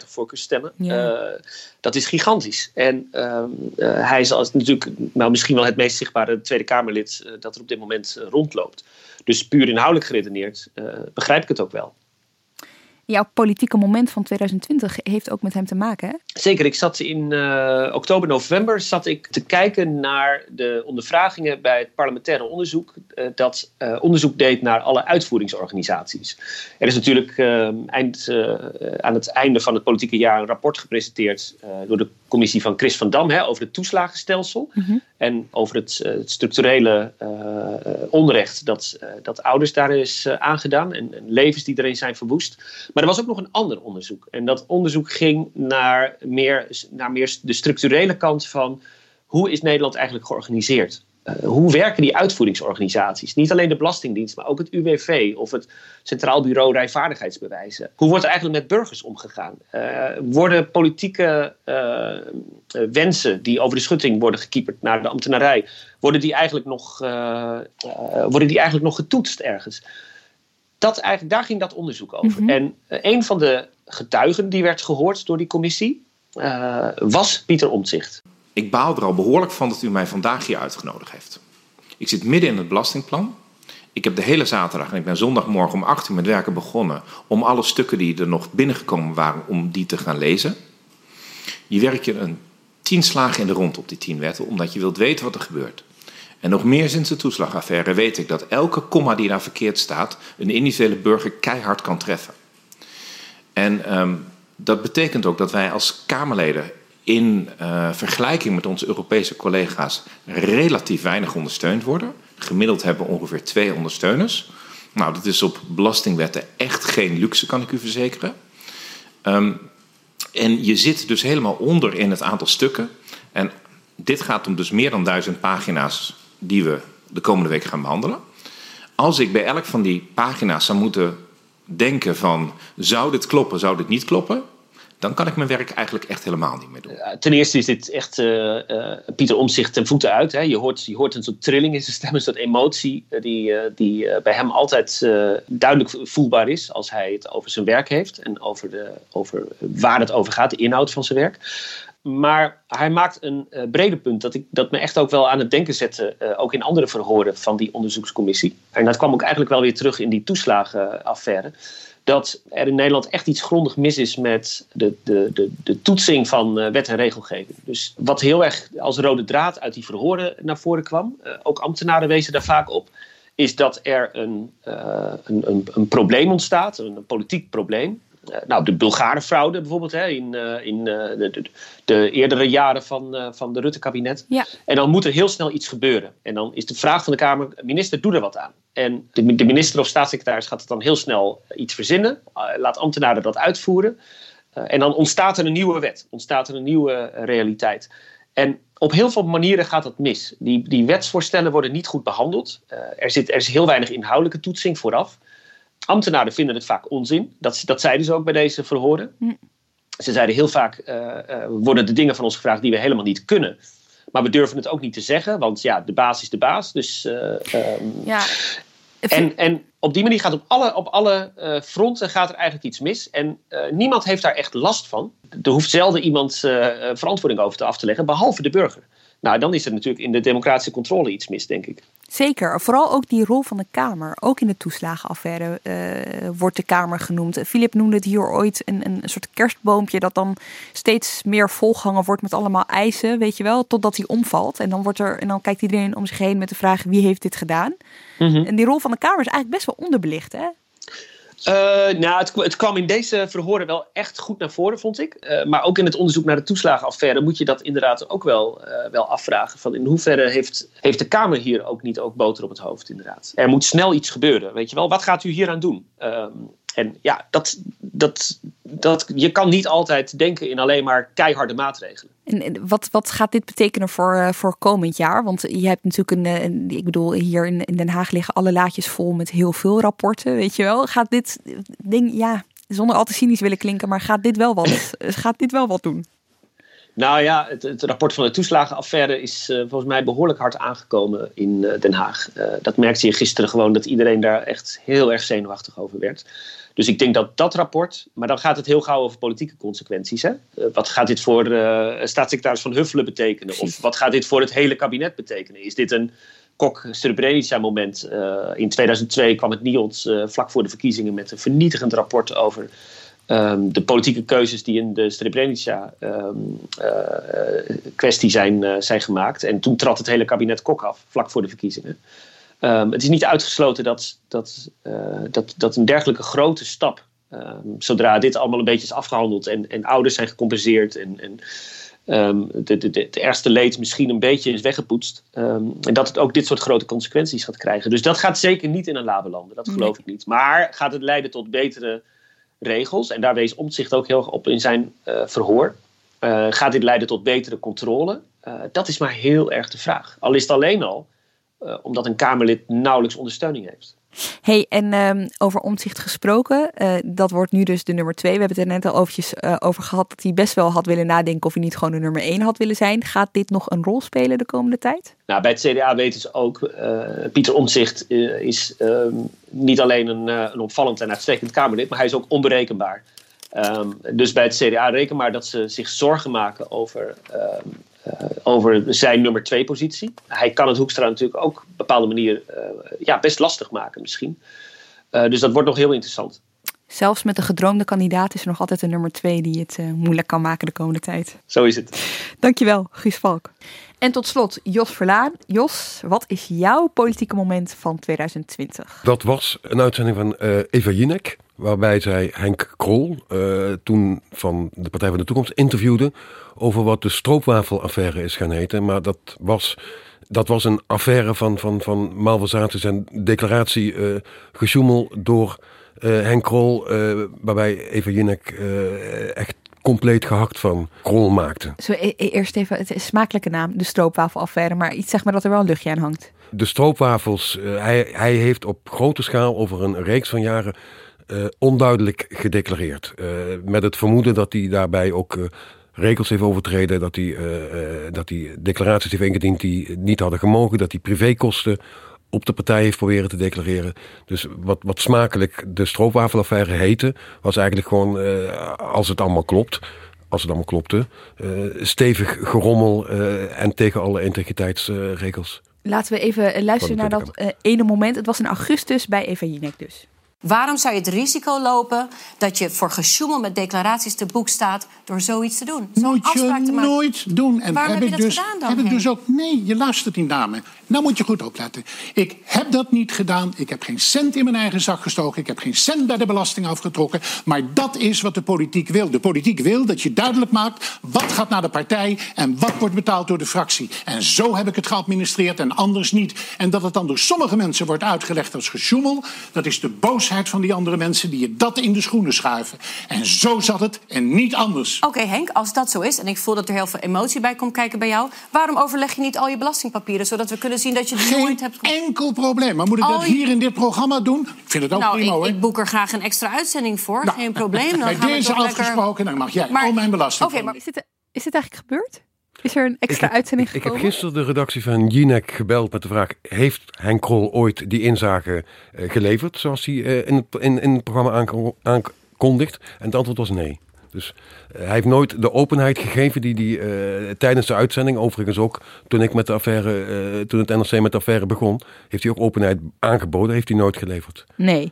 Speaker 23: 97.638 voorkeurstemmen. Ja. Uh, dat is gigantisch. En uh, hij is als, natuurlijk nou, misschien wel het meest zichtbare Tweede Kamerlid dat er op dit moment rondloopt. Dus puur inhoudelijk geredeneerd begrijp ik het ook wel
Speaker 20: jouw politieke moment van 2020 heeft ook met hem te maken. Hè?
Speaker 23: Zeker, ik zat in uh, oktober, november zat ik te kijken naar de ondervragingen bij het parlementaire onderzoek uh, dat uh, onderzoek deed naar alle uitvoeringsorganisaties. Er is natuurlijk eind, aan het einde van het politieke jaar een rapport gepresenteerd door de commissie van Chris van Dam hè, over het toeslagenstelsel mm -hmm. en over het, het structurele onrecht dat, dat ouders daar is aangedaan en, en levens die erin zijn verwoest. Maar er was ook nog een ander onderzoek. En dat onderzoek ging naar meer, naar meer de structurele kant van hoe is Nederland eigenlijk georganiseerd? Uh, hoe werken die uitvoeringsorganisaties? Niet alleen de Belastingdienst, maar ook het UWV of het Centraal Bureau Rijvaardigheidsbewijzen. Hoe wordt er eigenlijk met burgers omgegaan? Uh, worden politieke uh, wensen die over de schutting worden gekieperd naar de ambtenarij, worden die eigenlijk nog, worden die eigenlijk nog getoetst ergens? dat eigenlijk, daar ging dat onderzoek over. Mhm. En een van de getuigen die werd gehoord door die commissie was Pieter Omtzigt.
Speaker 27: Ik baal er al behoorlijk van dat u mij vandaag hier uitgenodigd heeft. Ik zit midden in het belastingplan. Ik heb de hele zaterdag en ik ben zondagmorgen om 8 uur met werken begonnen om alle stukken die er nog binnengekomen waren, om die te gaan lezen. Je werkt je een tien slagen in de rond op die tien wetten, omdat je wilt weten wat er gebeurt. En nog meer sinds de toeslagaffaire weet ik dat elke komma die daar verkeerd staat, een individuele burger keihard kan treffen. En um, dat betekent ook dat wij als Kamerleden in uh, vergelijking met onze Europese collega's relatief weinig ondersteund worden. Gemiddeld hebben we ongeveer twee ondersteuners. Nou, dat is op belastingwetten echt geen luxe, kan ik u verzekeren. Um, en je zit dus helemaal onder in het aantal stukken. En dit gaat om dus meer dan duizend pagina's die we de komende week gaan behandelen. Als ik bij elk van die pagina's zou moeten denken van zou dit kloppen, zou dit niet kloppen, dan kan ik mijn werk eigenlijk echt helemaal niet meer doen.
Speaker 23: Ten eerste is dit echt uh, uh, Pieter Omzicht ten voeten uit. Hè. Je, hoort, hoort een soort trilling in zijn stem, een soort emotie uh, die, die bij hem altijd duidelijk voelbaar is als hij het over zijn werk heeft en over, de, over waar het over gaat, de inhoud van zijn werk. Maar hij maakt een uh, brede punt dat, ik, dat me echt ook wel aan het denken zette, ook in andere verhoren van die onderzoekscommissie. En dat kwam ook eigenlijk wel weer terug in die toeslagenaffaire. Dat er in Nederland echt iets grondig mis is met de, de, de, de toetsing van uh, wet en regelgeving. Dus wat heel erg als rode draad uit die verhoren naar voren kwam, ook ambtenaren wezen daar vaak op, is dat er een, een, een, een probleem ontstaat, een, politiek probleem eh, nou, de Bulgarenfraude bijvoorbeeld, hè, in, uh, in uh, de, de, de, eerdere jaren van, uh, van de Rutte-kabinet.
Speaker 20: Ja.
Speaker 23: En dan moet er heel snel iets gebeuren. En dan is de vraag van de Kamer, minister, doe er wat aan. En de, de minister of staatssecretaris gaat het dan heel snel iets verzinnen, laat ambtenaren dat uitvoeren. en dan ontstaat er een nieuwe wet, ontstaat er een nieuwe realiteit. En op heel veel manieren gaat dat mis. Die, die wetsvoorstellen worden niet goed behandeld. er, zit, er is heel weinig inhoudelijke toetsing vooraf. Ambtenaren vinden het vaak onzin. Dat, dat zeiden ze ook bij deze verhoren. Hm. Ze zeiden heel vaak: uh, worden de dingen van ons gevraagd die we helemaal niet kunnen. Maar we durven het ook niet te zeggen, want ja, de baas is de baas. Dus, uh, um, ja. en, en op die manier gaat op alle, op alle fronten gaat er eigenlijk iets mis. En niemand heeft daar echt last van. Er hoeft zelden iemand verantwoording over te af te leggen, behalve de burger. Nou, dan is er natuurlijk in de democratische controle iets mis, denk ik.
Speaker 20: Zeker, vooral ook die rol van de Kamer. Ook in de toeslagenaffaire uh, wordt de Kamer genoemd. Filip noemde het hier ooit een, een soort kerstboompje dat dan steeds meer volgehangen wordt met allemaal eisen, weet je wel, totdat hij omvalt. En dan, wordt er, en dan kijkt iedereen om zich heen met de vraag wie heeft dit gedaan. Mm -hmm. En die rol van de Kamer is eigenlijk best wel onderbelicht, hè?
Speaker 23: Uh, nou, het, het, kwam in deze verhoren wel echt goed naar voren, vond ik. Uh, maar ook in het onderzoek naar de toeslagenaffaire moet je dat inderdaad ook wel, uh, wel afvragen. Van in hoeverre heeft, heeft de Kamer hier ook niet ook boter op het hoofd, inderdaad. Er moet snel iets gebeuren, weet je wel. Wat gaat u hier aan doen? Ehm, En ja, dat, dat, dat, je kan niet altijd denken in alleen maar keiharde maatregelen.
Speaker 1: En wat, wat gaat dit betekenen voor, uh, voor komend jaar? Want je hebt natuurlijk een, een, ik bedoel, hier in, in Den Haag liggen alle laadjes vol met heel veel rapporten, weet je wel. Gaat dit ding, ja, zonder al te cynisch willen klinken, maar gaat dit wel wat, gaat dit wel wat doen?
Speaker 23: Nou ja, het, het, rapport van de toeslagenaffaire is uh, volgens mij behoorlijk hard aangekomen in uh, Den Haag. Uh, dat merkte je gisteren gewoon dat iedereen daar echt heel erg zenuwachtig over werd. Dus ik denk dat dat rapport, maar dan gaat het heel gauw over politieke consequenties. Hè? wat gaat dit voor staatssecretaris Van Huffelen betekenen? Of wat gaat dit voor het hele kabinet betekenen? Is dit een Kok-Srebrenica-moment? in 2002 kwam het NIOD vlak voor de verkiezingen met een vernietigend rapport over Um, de politieke keuzes die in de Srebrenica-kwestie um, uh, zijn, uh, zijn gemaakt. En toen trad het hele kabinet Kok af, vlak voor de verkiezingen. Um, het is niet uitgesloten dat, dat, uh, dat, dat een dergelijke grote stap, zodra dit allemaal een beetje is afgehandeld en, en ouders zijn gecompenseerd en, en de, de, de, het ergste leed misschien een beetje is weggepoetst. en dat het ook dit soort grote consequenties gaat krijgen. Dus dat gaat zeker niet in een landen, dat geloof nee. ik niet. Maar gaat het leiden tot betere regels, en daar wees Omtzigt ook heel erg op in zijn uh, verhoor. Uh, gaat dit leiden tot betere controle? Uh, dat is maar heel erg de vraag. Al is het alleen al omdat een Kamerlid nauwelijks ondersteuning heeft.
Speaker 1: Hey, en um, over omzicht gesproken, uh, dat wordt nu dus de nummer twee. We hebben het er net al eventjes, uh, over gehad dat hij best wel had willen nadenken of hij niet gewoon de nummer één had willen zijn. Gaat dit nog een rol spelen de komende tijd?
Speaker 23: Nou, bij het CDA weten ze ook, uh, Pieter Omtzigt is um, niet alleen een, een opvallend en uitstekend Kamerlid, maar hij is ook onberekenbaar. Um, dus bij het CDA reken maar dat ze zich zorgen maken over over zijn nummer twee positie. Hij kan het Hoekstra natuurlijk ook op een bepaalde manier uh, ja, best lastig maken misschien. Uh, dus dat wordt nog heel interessant.
Speaker 1: Zelfs met de gedroomde kandidaat is er nog altijd een nummer twee die het moeilijk kan maken de komende tijd.
Speaker 23: Zo is het.
Speaker 1: Dankjewel, Guus Valk. En tot slot, Jos Verlaan. Jos, wat is jouw politieke moment van 2020?
Speaker 28: Dat was een uitzending van Eva Jinek waarbij zij Henk Krol, uh, toen van de Partij van de Toekomst, interviewde over wat de stroopwafelaffaire is gaan heten. Maar dat was, dat was een affaire van, van, van malversaties en declaratie uh, gesjoemel door uh, Henk Krol, waarbij Eva Jinek echt compleet gehakt van Krol maakte.
Speaker 1: Zo, e eerst even, het is smakelijke naam, de stroopwafelaffaire, maar iets zeg maar dat er wel een luchtje aan hangt.
Speaker 28: De stroopwafels, hij, hij heeft op grote schaal over een reeks van jaren uh, onduidelijk gedeclareerd. Uh, met het vermoeden dat hij daarbij ook regels heeft overtreden, dat hij, dat hij declaraties heeft ingediend die niet hadden gemogen, dat hij privékosten op de partij heeft proberen te declareren. Dus wat, wat smakelijk de stroopwafelaffaire heette, was eigenlijk gewoon, als het allemaal klopt, als het allemaal klopte, stevig gerommel en tegen alle integriteitsregels.
Speaker 1: Laten we even luisteren naar dat ene moment. Het was in augustus bij Eva Jinek dus.
Speaker 19: Waarom zou je het risico lopen dat je voor gesjoemel met declaraties te boek staat door zoiets te doen?
Speaker 25: Nooit, je, nooit doen. En
Speaker 19: Waarom
Speaker 25: heb,
Speaker 19: heb
Speaker 25: ik
Speaker 19: je dat
Speaker 25: dus,
Speaker 19: gedaan dan,
Speaker 25: heb ik dus ook. Nee, je luistert niet naar me. Nou moet je goed opletten. Ik heb dat niet gedaan. Ik heb geen cent in mijn eigen zak gestoken. Ik heb geen cent bij de belasting afgetrokken. Maar dat is wat de politiek wil. De politiek wil dat je duidelijk maakt wat gaat naar de partij en wat wordt betaald door de fractie. En zo heb ik het geadministreerd en anders niet. En dat het dan door sommige mensen wordt uitgelegd als gesjoemel, dat is de boosheid van die andere mensen die je dat in de schoenen schuiven. En zo zat het en niet anders.
Speaker 19: Oké Henk, als dat zo is, en ik voel dat er heel veel emotie bij komt kijken bij jou... waarom overleg je niet al je belastingpapieren, zodat we kunnen zien dat je het nooit hebt...
Speaker 25: Enkel probleem. Maar moet ik dat
Speaker 19: je-
Speaker 25: hier in dit programma doen? Ik vind het ook
Speaker 19: nou,
Speaker 25: prima
Speaker 19: ik,
Speaker 25: hoor.
Speaker 19: ik boek er graag een extra uitzending voor,
Speaker 25: Nou,
Speaker 19: geen probleem. Dan
Speaker 25: bij
Speaker 19: gaan we
Speaker 25: deze
Speaker 19: lekker-
Speaker 25: afgesproken, dan mag jij
Speaker 19: Maar-
Speaker 25: al mijn belasting.
Speaker 19: Oké, maar
Speaker 1: Is dit, is dit eigenlijk gebeurd? Is er een extra
Speaker 28: Ik heb-
Speaker 1: uitzending
Speaker 28: Ik heb gisteren de redactie van Jinek gebeld met de vraag: Heeft Henk Krol ooit die inzage eh, geleverd, zoals hij eh, in, het, in, in het programma aanko- aankondigt? En het antwoord was nee. Dus eh, hij heeft nooit de openheid gegeven die hij eh, tijdens de uitzending, overigens ook toen ik met de affaire, eh, toen het NRC met de affaire begon, heeft hij ook openheid aangeboden, heeft hij nooit geleverd.
Speaker 1: Nee.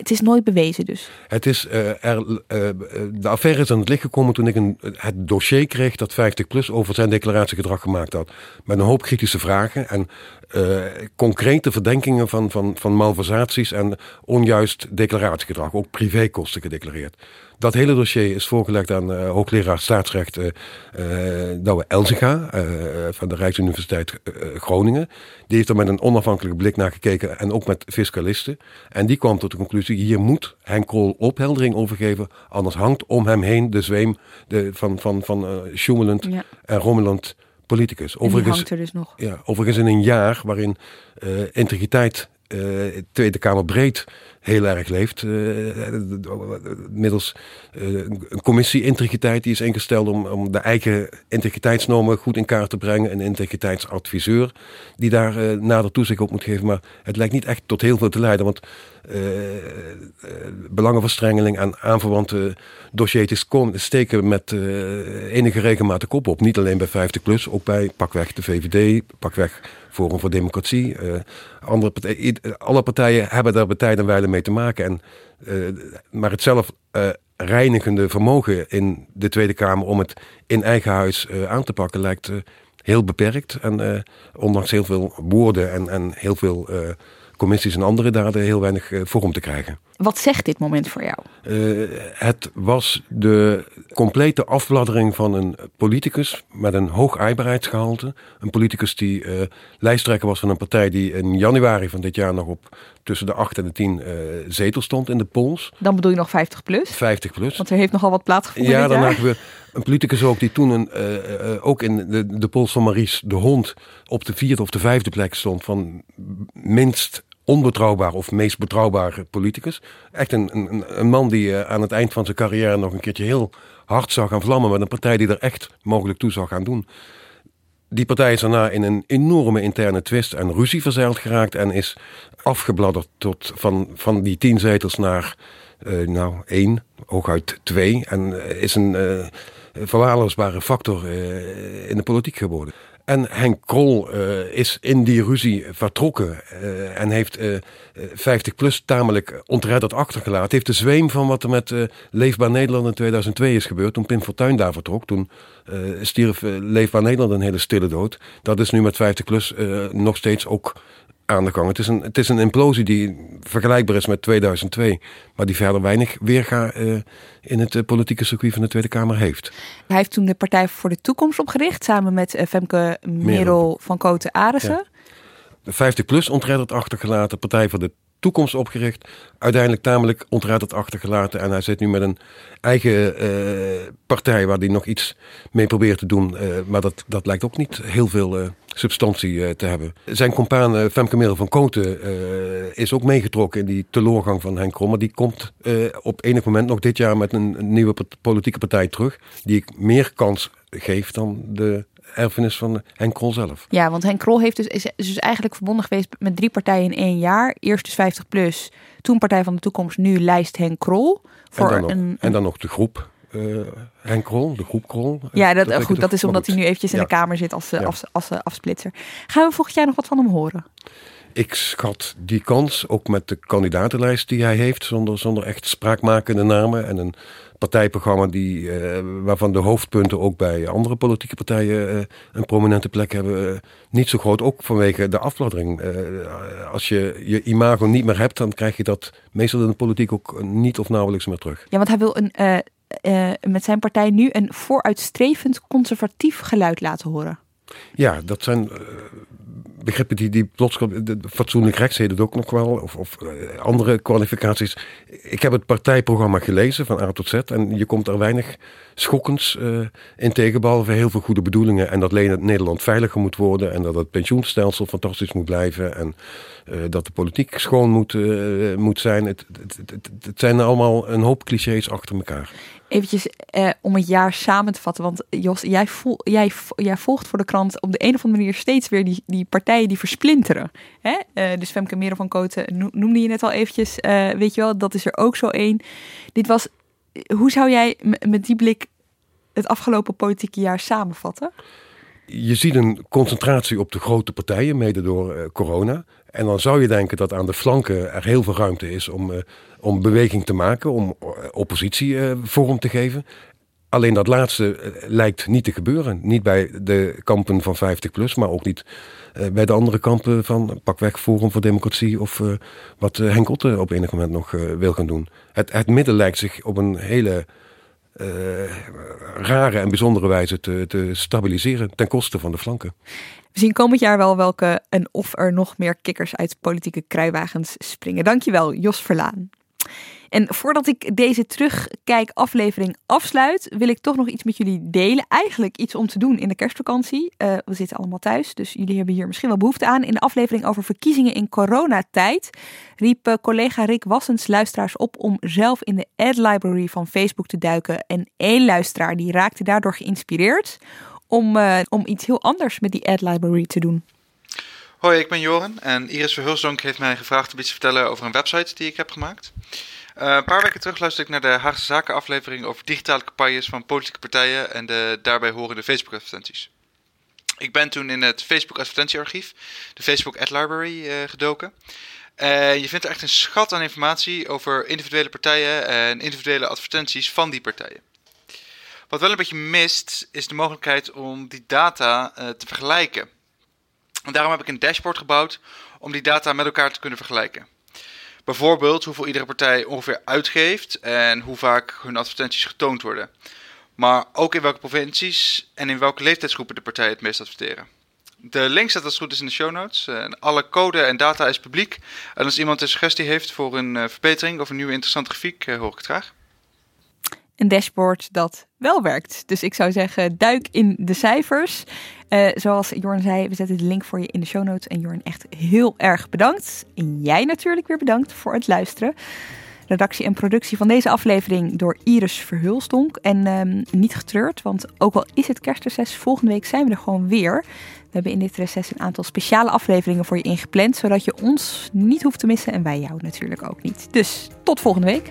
Speaker 1: Het is nooit bewezen dus.
Speaker 28: Het is, eh, er, eh, de affaire is aan het licht gekomen toen ik een, het dossier kreeg dat 50PLUS over zijn declaratiegedrag gemaakt had. Met een hoop kritische vragen. En concrete verdenkingen van, van, van malversaties en onjuist declaratiegedrag, ook privékosten gedeclareerd. Dat hele dossier is voorgelegd aan uh, hoogleraar staatsrecht uh, uh, Douwe Elzinga van de Rijksuniversiteit Groningen. Die heeft er met een onafhankelijke blik naar gekeken en ook met fiscalisten. En die kwam tot de conclusie, hier moet Henk Krol opheldering over geven. Anders hangt om hem heen de zweem de, van, van, van Schummelend en Rommeland politicus.
Speaker 20: Overigens, hangt er dus nog.
Speaker 28: Ja, overigens in een jaar waarin integriteit Tweede Kamer breed heel erg leeft. Uh, middels uh, een commissie integriteit die is ingesteld om, om de eigen integriteitsnormen goed in kaart te brengen. Een integriteitsadviseur die daar uh, nader toezicht op moet geven. Maar het lijkt niet echt tot heel veel te leiden. Want belangenverstrengeling aan aanverwante dossiers steken met enige regelmaat de kop op. Niet alleen bij 50PLUS, ook bij pakweg de VVD, pakweg Forum voor Democratie. andere partijen, alle partijen hebben daar bij tijd en mee te maken. En, uh, maar het zelf uh, reinigende vermogen in de Tweede Kamer om het in eigen huis aan te pakken lijkt heel beperkt. En ondanks heel veel woorden en, en heel veel commissies en andere daden heel weinig vorm te krijgen.
Speaker 20: Wat zegt dit moment voor jou?
Speaker 28: Uh, het was de complete afbladdering van een politicus met een hoog aaibaarheidsgehalte. Een politicus die uh, lijsttrekker was van een partij die in januari van dit jaar nog op tussen de 8 en de 10 uh, eh, zetels stond in de polls.
Speaker 20: Dan bedoel je nog 50 plus?
Speaker 28: 50 plus.
Speaker 20: Want er heeft nogal wat plaatsgevonden.
Speaker 28: Ja, dan hebben we een politicus ook die toen een, ook in de, de polls van Maries de Hond op de vierde of de vijfde plek stond van minst onbetrouwbaar of meest betrouwbare politicus. Echt een, een, een man die uh, aan het eind van zijn carrière nog een keertje heel hard zou gaan vlammen met een partij die er echt mogelijk toe zou gaan doen. Die partij is daarna in een enorme interne twist en ruzie verzeild geraakt en is afgebladderd tot van, van die tien zetels naar uh, nou één, hooguit twee. En uh, is een uh, verwaarloosbare factor in de politiek geworden. En Henk Krol uh, is in die ruzie vertrokken uh, en heeft uh, 50 plus tamelijk ontredderd achtergelaten. Heeft de zweem van wat er met Leefbaar Nederland in 2002 is gebeurd. Toen Pim Fortuyn daar vertrok, toen stierf Leefbaar Nederland een hele stille dood. Dat is nu met 50 plus nog steeds ook aan de gang. Het is een, het is een implosie die vergelijkbaar is met 2002, maar die verder weinig weerga uh, in het uh, politieke circuit van de Tweede Kamer heeft.
Speaker 20: Hij heeft toen de Partij voor de Toekomst opgericht, samen met uh, Femke Merel van Koten Arissen.
Speaker 28: Ja. 50 plus ontredderd achtergelaten, Partij voor de toekomst opgericht. Uiteindelijk tamelijk ontredderd achtergelaten. En hij zit nu met een eigen uh, partij waar hij nog iets mee probeert te doen. Uh, maar dat, dat lijkt ook niet heel veel uh, substantie te hebben. Zijn compaan Femke Merel van Koten is ook meegetrokken in die teleurgang van Henk Krol. Maar die komt op enig moment nog dit jaar met een, een nieuwe politieke partij terug. Die ik meer kans geef dan de erfenis van Henk Krol zelf.
Speaker 20: Ja, want Henk Krol heeft dus, is dus eigenlijk verbonden geweest met drie partijen in één jaar. Eerst dus 50 plus, toen Partij van de Toekomst, nu lijst Henk Krol.
Speaker 28: Voor en, dan een, nog, en dan nog de groep. Uh, Henk Krol, de groep Krol.
Speaker 20: Ja, dat, dat goed, dat is omdat hij nu eventjes in de Kamer zit als, ja. als, als, als afsplitser. Gaan we volgend jaar nog wat van hem horen?
Speaker 28: Ik schat die kans, ook met de kandidatenlijst die hij heeft, zonder, zonder echt spraakmakende namen en een partijprogramma die, uh, waarvan de hoofdpunten ook bij andere politieke partijen uh, een prominente plek hebben, uh, niet zo groot. Ook vanwege de afbladdering. als je je imago niet meer hebt, dan krijg je dat meestal in de politiek ook niet of nauwelijks meer terug.
Speaker 20: Ja, want hij wil een, met zijn partij nu een vooruitstrevend conservatief geluid laten horen.
Speaker 28: Ja, dat zijn begrippen die, die plots fatsoenlijk rechts heet het ook nog wel, of, of uh, andere kwalificaties. Ik heb het partijprogramma gelezen van A tot Z en je komt er weinig schokkends uh, in tegen, behalve heel veel goede bedoelingen en dat Nederland veiliger moet worden en dat het pensioenstelsel fantastisch moet blijven en dat de politiek schoon moet, moet zijn. Het, het, het, het zijn allemaal een hoop clichés achter elkaar
Speaker 20: eventjes eh, om het jaar samen te vatten. Want Jos, jij, jij, jij volgt voor de krant op de een of andere manier steeds weer die, die partijen die versplinteren. Hè? Uh, dus Femke Merel van Koten noemde je net al eventjes. Uh, weet je wel, dat is er ook zo één. Dit was, hoe zou jij met die blik het afgelopen politieke jaar samenvatten?
Speaker 28: Je ziet een concentratie op de grote partijen, mede door corona. En dan zou je denken dat aan de flanken er heel veel ruimte is om, uh, om beweging te maken, om oppositie uh, vorm te geven. alleen dat laatste eh, lijkt niet te gebeuren. Niet bij de kampen van 50 plus, maar ook niet eh, bij de andere kampen van pakweg Forum voor Democratie of wat Henk Otte op enig moment nog wil gaan doen. Het, het midden lijkt zich op een hele rare en bijzondere wijze te, te stabiliseren ten koste van de flanken.
Speaker 1: We zien komend jaar wel welke en of er nog meer kikkers uit politieke kruiwagens springen. Dankjewel, Jos Verlaan. En voordat ik deze terugkijk aflevering afsluit, wil ik toch nog iets met jullie delen. Eigenlijk iets om te doen in de kerstvakantie. Uh, we zitten allemaal thuis, dus jullie hebben hier misschien wel behoefte aan. In de aflevering over verkiezingen in coronatijd riep uh, collega Rick Wassens luisteraars op om zelf in de ad library van Facebook te duiken. En één luisteraar die raakte daardoor geïnspireerd om, uh, om iets heel anders met die ad library te doen.
Speaker 29: Hoi, ik ben Joren en Iris Verhulsdonk heeft mij gevraagd om iets te vertellen over een website die ik heb gemaakt. Uh, een paar weken terug luisterde ik naar de Haagse Zaken aflevering over digitale campagnes van politieke partijen en de daarbij horende Facebook advertenties. Ik ben toen in het Facebook advertentiearchief, de Facebook Ad Library, uh, gedoken. Je vindt er echt een schat aan informatie over individuele partijen en individuele advertenties van die partijen. Wat wel een beetje mist, is de mogelijkheid om die data te vergelijken. En daarom heb ik een dashboard gebouwd om die data met elkaar te kunnen vergelijken. Bijvoorbeeld hoeveel iedere partij ongeveer uitgeeft en hoe vaak hun advertenties getoond worden. Maar ook in welke provincies en in welke leeftijdsgroepen de partijen het meest adverteren. De link staat als goed is in de show notes. alle code en data is publiek. En als iemand een suggestie heeft voor een eh, verbetering of een nieuwe interessante grafiek, eh, hoor ik het graag.
Speaker 1: Een dashboard dat wel werkt. Dus ik zou zeggen, duik in de cijfers. Uh, zoals Jorn zei, we zetten de link voor je in de show notes. En Jorn, echt heel erg bedankt. En jij natuurlijk weer bedankt voor het luisteren. Redactie en productie van deze aflevering door Iris Verhulstonk. En um, niet getreurd, want ook al is het kerstreces, volgende week zijn we er gewoon weer. We hebben in dit reces een aantal speciale afleveringen voor je ingepland, zodat je ons niet hoeft te missen en wij jou natuurlijk ook niet. Dus tot volgende week.